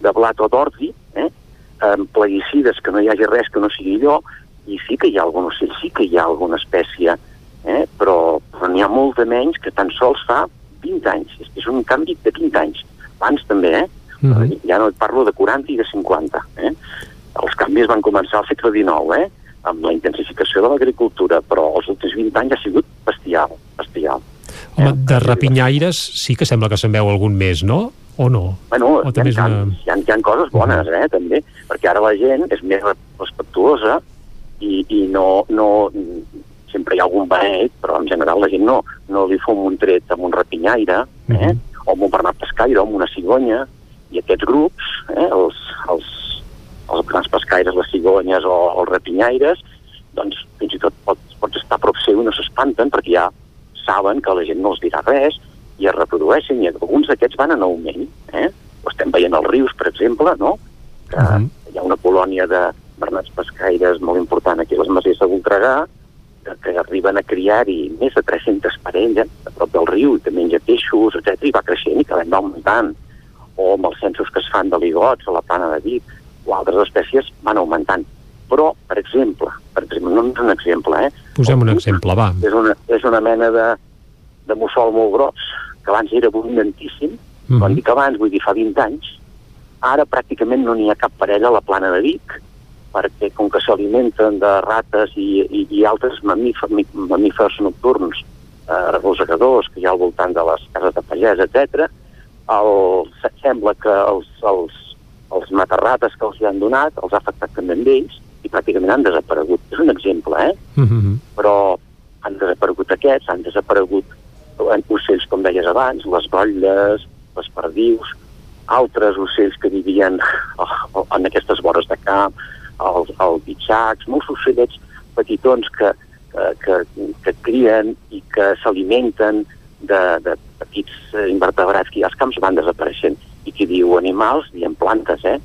de blat o d'ordi, eh? amb plaguicides, que no hi hagi res que no sigui allò, i sí que hi ha algun ocell, sí que hi ha alguna espècie, eh? però, però n'hi ha molta menys que tan sols fa 20 anys. És, és un canvi de 20 anys. Abans també, eh? Mhm. Ja no et parlo de 40 i de 50. Eh? Els canvis van començar al segle XIX, eh? amb la intensificació de l'agricultura, però els últims 20 anys ha sigut bestial, bestial. Home, de rapinyaires sí que sembla que se'n veu algun més, no? O no? Bueno, O hi ha, és una- canvis, hi, ha, hi ha coses bones, eh, també, perquè ara la gent és més respectuosa i, i no, no... Sempre hi ha algun benet, però en general la gent no, no li fum un tret amb un rapinyaire, eh, o amb un bernat pescaire, o amb una cigonya, i aquests grups, eh, els, els, els grans pescaires, les cigonyes o els rapinyaires, doncs fins i tot pots, pots estar a prop seu i no s'espanten perquè ja saben que la gent no els dirà res i es reprodueixen i alguns d'aquests van en augment. Eh? Ho estem veient als rius, per exemple, no? que uh -huh. hi ha una colònia de bernats pescaires molt important aquí a les Masies de Voltregà que, que arriben a criar-hi més de 300 parelles a prop del riu i que menja peixos, etc i va creixent i cada any va augmentant o amb els censos que es fan de ligots a la plana de Vic o altres espècies van augmentant. Però, per exemple, per exemple, no és un exemple, eh? Posem un exemple, va. És una, és una mena de, de mussol molt gros, que abans era abundantíssim, Mhm. quan dic abans, vull dir fa 20 anys, ara pràcticament no n'hi ha cap parella a la plana de Vic, perquè com que s'alimenten de rates i, i, i altres mamífers, mamífers nocturns, eh, rosegadors que hi ha al voltant de les cases de pagès, etc, el, se- sembla que els, els, els matarrates que els hi han donat els ha afectat també amb ells i pràcticament han desaparegut. És un exemple, eh? Mhm. però han desaparegut aquests, han desaparegut eh, ocells, com deies abans, les gotlles, les perdius, altres ocells que vivien oh, en aquestes vores de camp, els, els bitxacs, molts ocellets petitons que, que, que, que crien i que s'alimenten de, de petits eh, invertebrats que hi ha als camps van desapareixent. I qui diu animals, diem plantes, eh?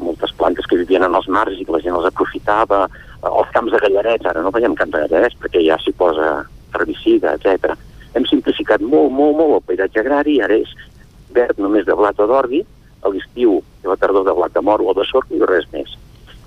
Moltes plantes que vivien en els mars i que la gent els aprofitava, eh, els camps de gallarets, ara no veiem camps de gallarets perquè ja s'hi posa herbicida, etc. Hem simplificat molt, molt, molt el paisatge agrari, ara és verd només de blat o d'ordi, a l'estiu i la tardor de blat de moro o de sort i res més.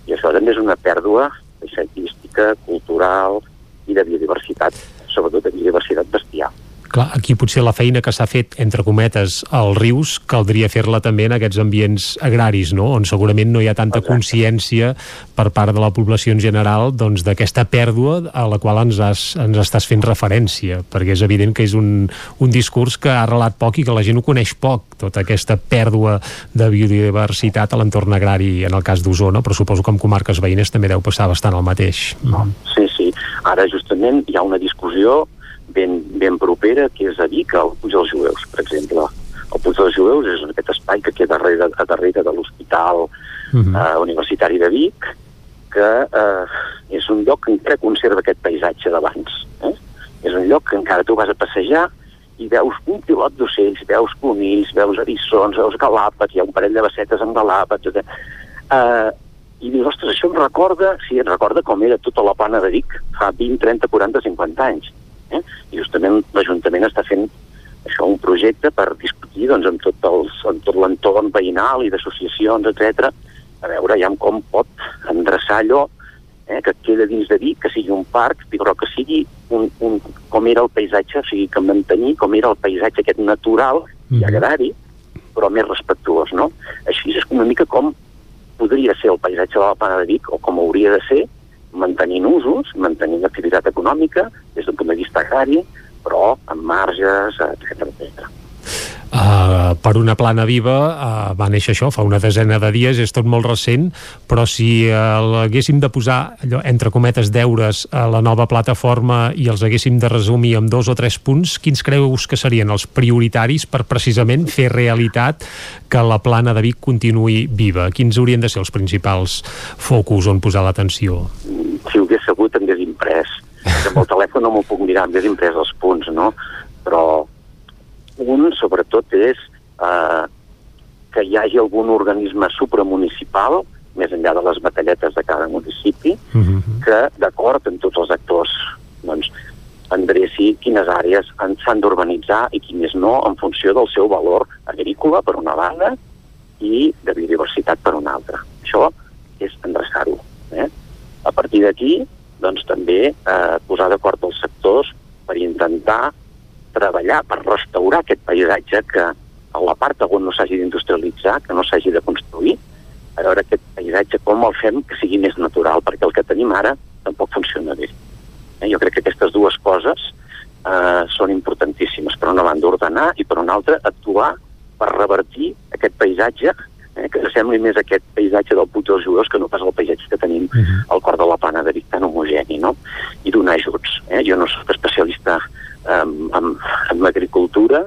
I això també és una pèrdua paisatgística, cultural i de biodiversitat, sobretot de biodiversitat bestial. Clar, aquí potser la feina que s'ha fet, entre cometes, als rius, caldria fer-la també en aquests ambients agraris, no? on segurament no hi ha tanta consciència per part de la població en general doncs, d'aquesta pèrdua a la qual ens, has, ens estàs fent referència, perquè és evident que és un, un discurs que ha arrelat poc i que la gent ho coneix poc, tota aquesta pèrdua de biodiversitat a l'entorn agrari en el cas d'Osona, però suposo que en comarques veïnes també deu passar bastant el mateix. Sí, sí. Ara justament hi ha una discussió ben, ben propera que és a Vic, al Puig dels Jueus, per exemple. El Puig dels Jueus és aquest espai que queda darrere, a darrere de l'Hospital Mhm. eh, Universitari de Vic que eh, és un lloc que encara conserva aquest paisatge d'abans. Eh? És un lloc que encara tu vas a passejar i veus un pilot d'ocells, veus conills, veus eriçons, veus galàpets, hi ha un parell de bassetes amb galàpets, etc. Uh, I dius, ostres, això em recorda, sí, em recorda com era tota la plana de Vic fa 20, 30, 40, 50 anys. Eh? I justament l'Ajuntament està fent això, un projecte per discutir doncs, amb tot els, amb tot l'entorn veïnal i d'associacions, etc a veure ja com pot endreçar allò eh, que queda dins de Vic, que sigui un parc, però que sigui un, un, com era el paisatge, o sigui, que mantenir com era el paisatge aquest natural mm -hmm. i agrari, però més respectuós, no? Així és una mica com podria ser el paisatge de la Plana de Vic, o com hauria de ser, mantenint usos, mantenint activitat econòmica, des d'un punt de vista agrari, però amb marges, etc etc. Uh, per una plana viva uh, va néixer això fa una desena de dies, és tot molt recent però si uh, l'haguéssim de posar allò, entre cometes deures a la nova plataforma i els haguéssim de resumir amb dos o tres punts, quins creus que serien els prioritaris per precisament fer realitat que la plana de Vic continuï viva? Quins haurien de ser els principals focus on posar l'atenció? si ho hagués sabut em hagués imprès. Amb el telèfon no m'ho puc mirar, em hagués imprès els punts, no? Però un, sobretot, és eh, que hi hagi algun organisme supramunicipal, més enllà de les batalletes de cada municipi, que, d'acord amb tots els actors, doncs, endreci quines àrees s'han d'urbanitzar i quines no, en funció del seu valor agrícola, per una banda, i de biodiversitat per una altra. Això és endreçar-ho. Eh? A partir d'aquí, doncs també eh, posar d'acord els sectors per intentar treballar per restaurar aquest paisatge que a la part on no s'hagi d'industrialitzar, que no s'hagi de construir, a veure aquest paisatge com el fem que sigui més natural, perquè el que tenim ara tampoc funciona bé. Eh, jo crec que aquestes dues coses eh, són importantíssimes. Per una banda, ordenar i per una altra, actuar per revertir aquest paisatge eh, que sembli més aquest paisatge del Puig dels Jueus que no pas el paisatge que tenim al cor de la plana de Vic tan homogeni, no? I donar ajuts. Eh? Jo no soc especialista en, en, en agricultura,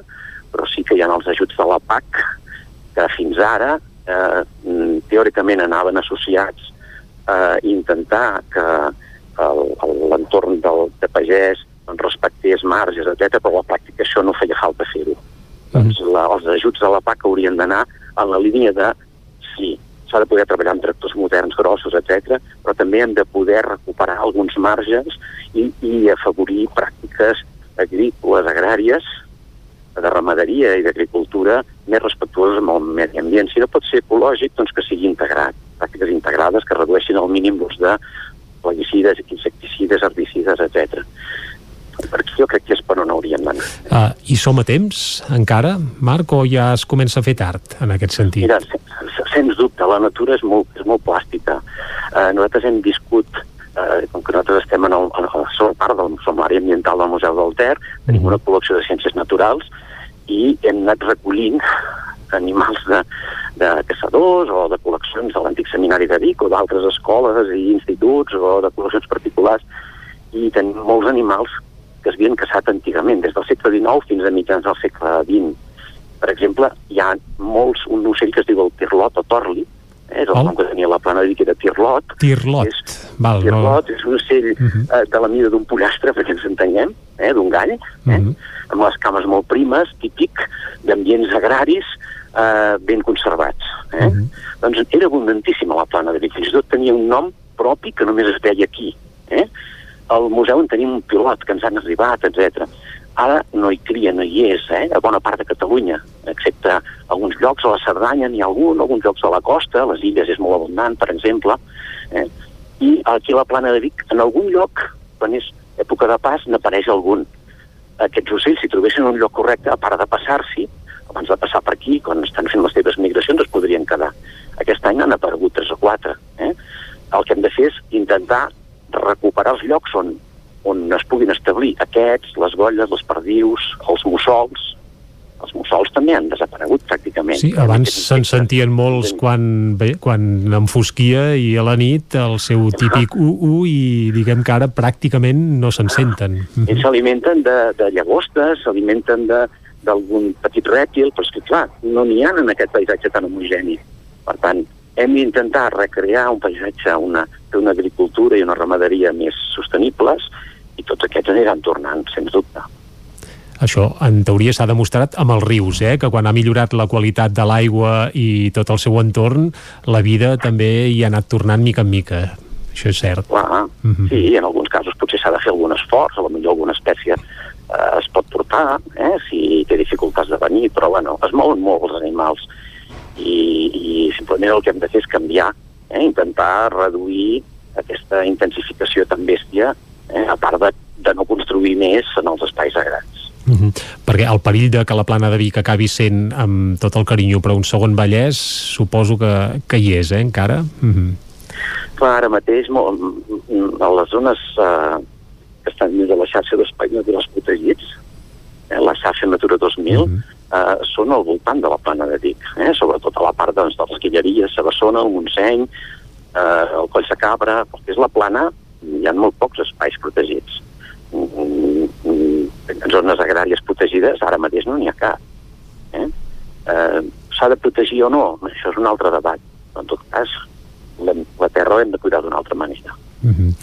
però sí que hi ha els ajuts de la PAC que fins ara eh, mm, teòricament anaven associats a intentar que l'entorn del, de pagès respectés marges, etc. però a la pràctica això no feia falta fer-ho. Doncs la, els ajuts de la PAC haurien d'anar en la línia de sí, s'ha de poder treballar amb tractors moderns, grossos, etc, però també hem de poder recuperar alguns marges i, i afavorir pràctiques agrícoles, agràries, de ramaderia i d'agricultura més respectuoses amb el medi ambient. Si no pot ser ecològic, doncs que sigui integrat. Pràctiques integrades que redueixin el mínim l'ús de plaguicides, insecticides, herbicides, etc. Per aquí jo crec que és per on hauríem d'anar. Uh, I som a temps encara, Marc, o ja es comença a fer tard en aquest sentit? Mira, se- sens dubte, la natura és molt, és molt plàstica. Eh, nosaltres hem viscut, eh, com que nosaltres estem en el, en el, som part del, som l'àrea ambiental del Museu del Ter, tenim una col·lecció de ciències naturals i hem anat recollint animals de, de caçadors o de col·leccions de l'antic seminari de Vic o d'altres escoles i instituts o de col·leccions particulars i tenim molts animals que es havien caçat antigament, des del segle XIX fins a mitjans del segle XX. Per exemple, hi ha molts, un ocell que es diu el tirlot o torli, eh, és el El? nom que tenia la plana de era tirlot. Tirlot. Val, no... Tirlot és un ocell Mhm. eh, de la mida d'un pollastre, perquè ens entenguem, eh, d'un gall, eh, Mhm. amb les cames molt primes, típic d'ambients agraris eh, ben conservats. Eh? Doncs era abundantíssima la plana de Vic, fins i tot tenia un nom propi que només es veia aquí. Eh? Al museu en tenim un pilot que ens han arribat, etc. Ara no hi cria, no hi és, eh? a bona part de Catalunya, excepte alguns llocs, a la Cerdanya n'hi ha algun, alguns llocs a la costa, les illes és molt abundant, per exemple, eh? i aquí a la plana de Vic, en algun lloc, quan és època de pas, n'apareix algun. Aquests ocells, si trobessin un lloc correcte, a part de passar-s'hi, abans de passar per aquí, quan estan fent les seves migracions, es podrien quedar. Aquest any n'han aparegut tres o quatre. Eh? El que hem de fer és intentar recuperar els llocs on, on es puguin establir aquests, les golles, les perdius, els mussols. Els mussols també han desaparegut pràcticament. Sí, abans se'n sentien molts quan, bé, quan enfosquia i a la nit el seu típic u-u i diguem que ara pràcticament no se'n senten. Ells s'alimenten de, de llagostes, s'alimenten de- d'algun petit rèptil, però és que, clar, no n'hi ha en aquest paisatge tan homogeni. Per tant, hem d'intentar recrear un paisatge, una, fer una agricultura i una ramaderia més sostenibles i tots aquests aniran tornant, sens dubte. Això, en teoria, s'ha demostrat amb els rius, eh? que quan ha millorat la qualitat de l'aigua i tot el seu entorn, la vida també hi ha anat tornant mica en mica. Això és cert. Clar, mm -hmm. sí, en alguns casos potser s'ha de fer algun esforç, a lo millor alguna espècie eh, es pot portar, eh, si té dificultats de venir, però bueno, es mouen molt els animals i, i simplement el que hem de fer és canviar, eh, intentar reduir aquesta intensificació tan bèstia, eh, a part de, de no construir més en els espais agrats. Mm -hmm. Perquè el perill de que la plana de Vic acabi sent amb tot el carinyo però un segon Vallès suposo que, que hi és, eh, encara? Mm -hmm. Clar, ara mateix a les zones eh, que estan dins de la xarxa d'espais naturals protegits, eh, la xarxa Natura 2000, mm -hmm. Eh, són al voltant de la plana de Vic, eh, sobretot a la part doncs, de les Guilleries, Sabassona, el Montseny, eh, el Coll de Cabra, perquè és la plana, hi ha molt pocs espais protegits. Mm, mm, en zones agràries protegides ara mateix no n'hi ha cap. Eh? Eh, S'ha de protegir o no? Això és un altre debat. En tot cas, la, la terra l'hem de cuidar d'una altra manera. Mm -hmm.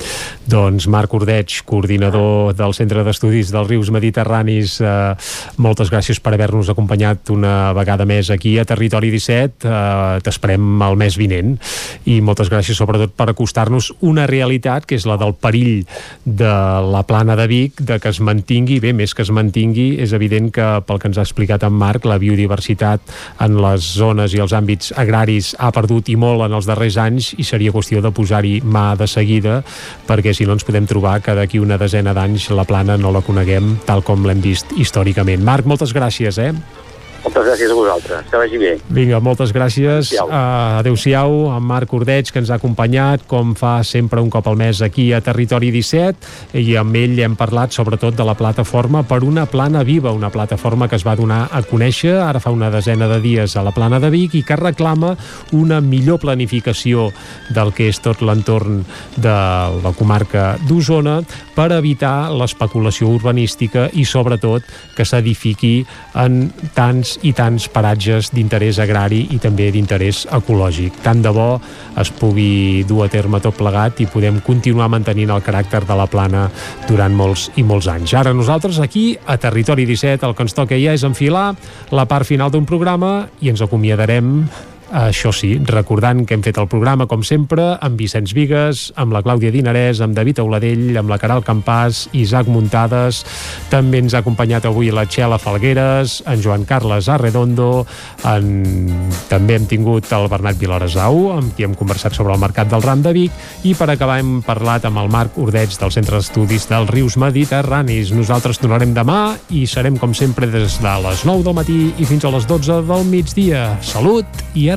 Doncs Marc Ordeig, coordinador del Centre d'Estudis dels Rius Mediterranis, eh, moltes gràcies per haver-nos acompanyat una vegada més aquí a Territori 17. Eh, T'esperem el mes vinent i moltes gràcies sobretot per acostar-nos una realitat que és la del perill de la plana de Vic, de que es mantingui, bé, més que es mantingui, és evident que pel que ens ha explicat en Marc, la biodiversitat en les zones i els àmbits agraris ha perdut i molt en els darrers anys i seria qüestió de posar-hi mà de seguida vida perquè si no ens podem trobar que d'aquí una desena d'anys la plana no la coneguem tal com l'hem vist històricament. Marc, moltes gràcies, eh? Moltes gràcies a vosaltres. Que vagi bé. Vinga, moltes gràcies. Adéu-siau. Uh, adéu-siau, en Marc Ordeig, que ens ha acompanyat, com fa sempre un cop al mes aquí a Territori 17, i amb ell hem parlat sobretot de la plataforma per una plana viva, una plataforma que es va donar a conèixer ara fa una desena de dies a la plana de Vic i que reclama una millor planificació del que és tot l'entorn de la comarca d'Osona per evitar l'especulació urbanística i sobretot que s'edifiqui en tants i tants paratges d'interès agrari i també d'interès ecològic. Tant de bo es pugui dur a terme tot plegat i podem continuar mantenint el caràcter de la plana durant molts i molts anys. Ara nosaltres aquí, a Territori 17, el que ens toca ja és enfilar la part final d'un programa i ens acomiadarem això sí, recordant que hem fet el programa, com sempre, amb Vicenç Vigues, amb la Clàudia Dinarès, amb David Auladell, amb la Caral Campàs, Isaac Muntades, també ens ha acompanyat avui la Txela Falgueres, en Joan Carles Arredondo, en... també hem tingut el Bernat Vilaresau, amb qui hem conversat sobre el mercat del Ram de Vic, i per acabar hem parlat amb el Marc Ordeig del Centre d'Estudis dels Rius Mediterranis. Nosaltres tornarem demà i serem, com sempre, des de les 9 del matí i fins a les 12 del migdia. Salut i a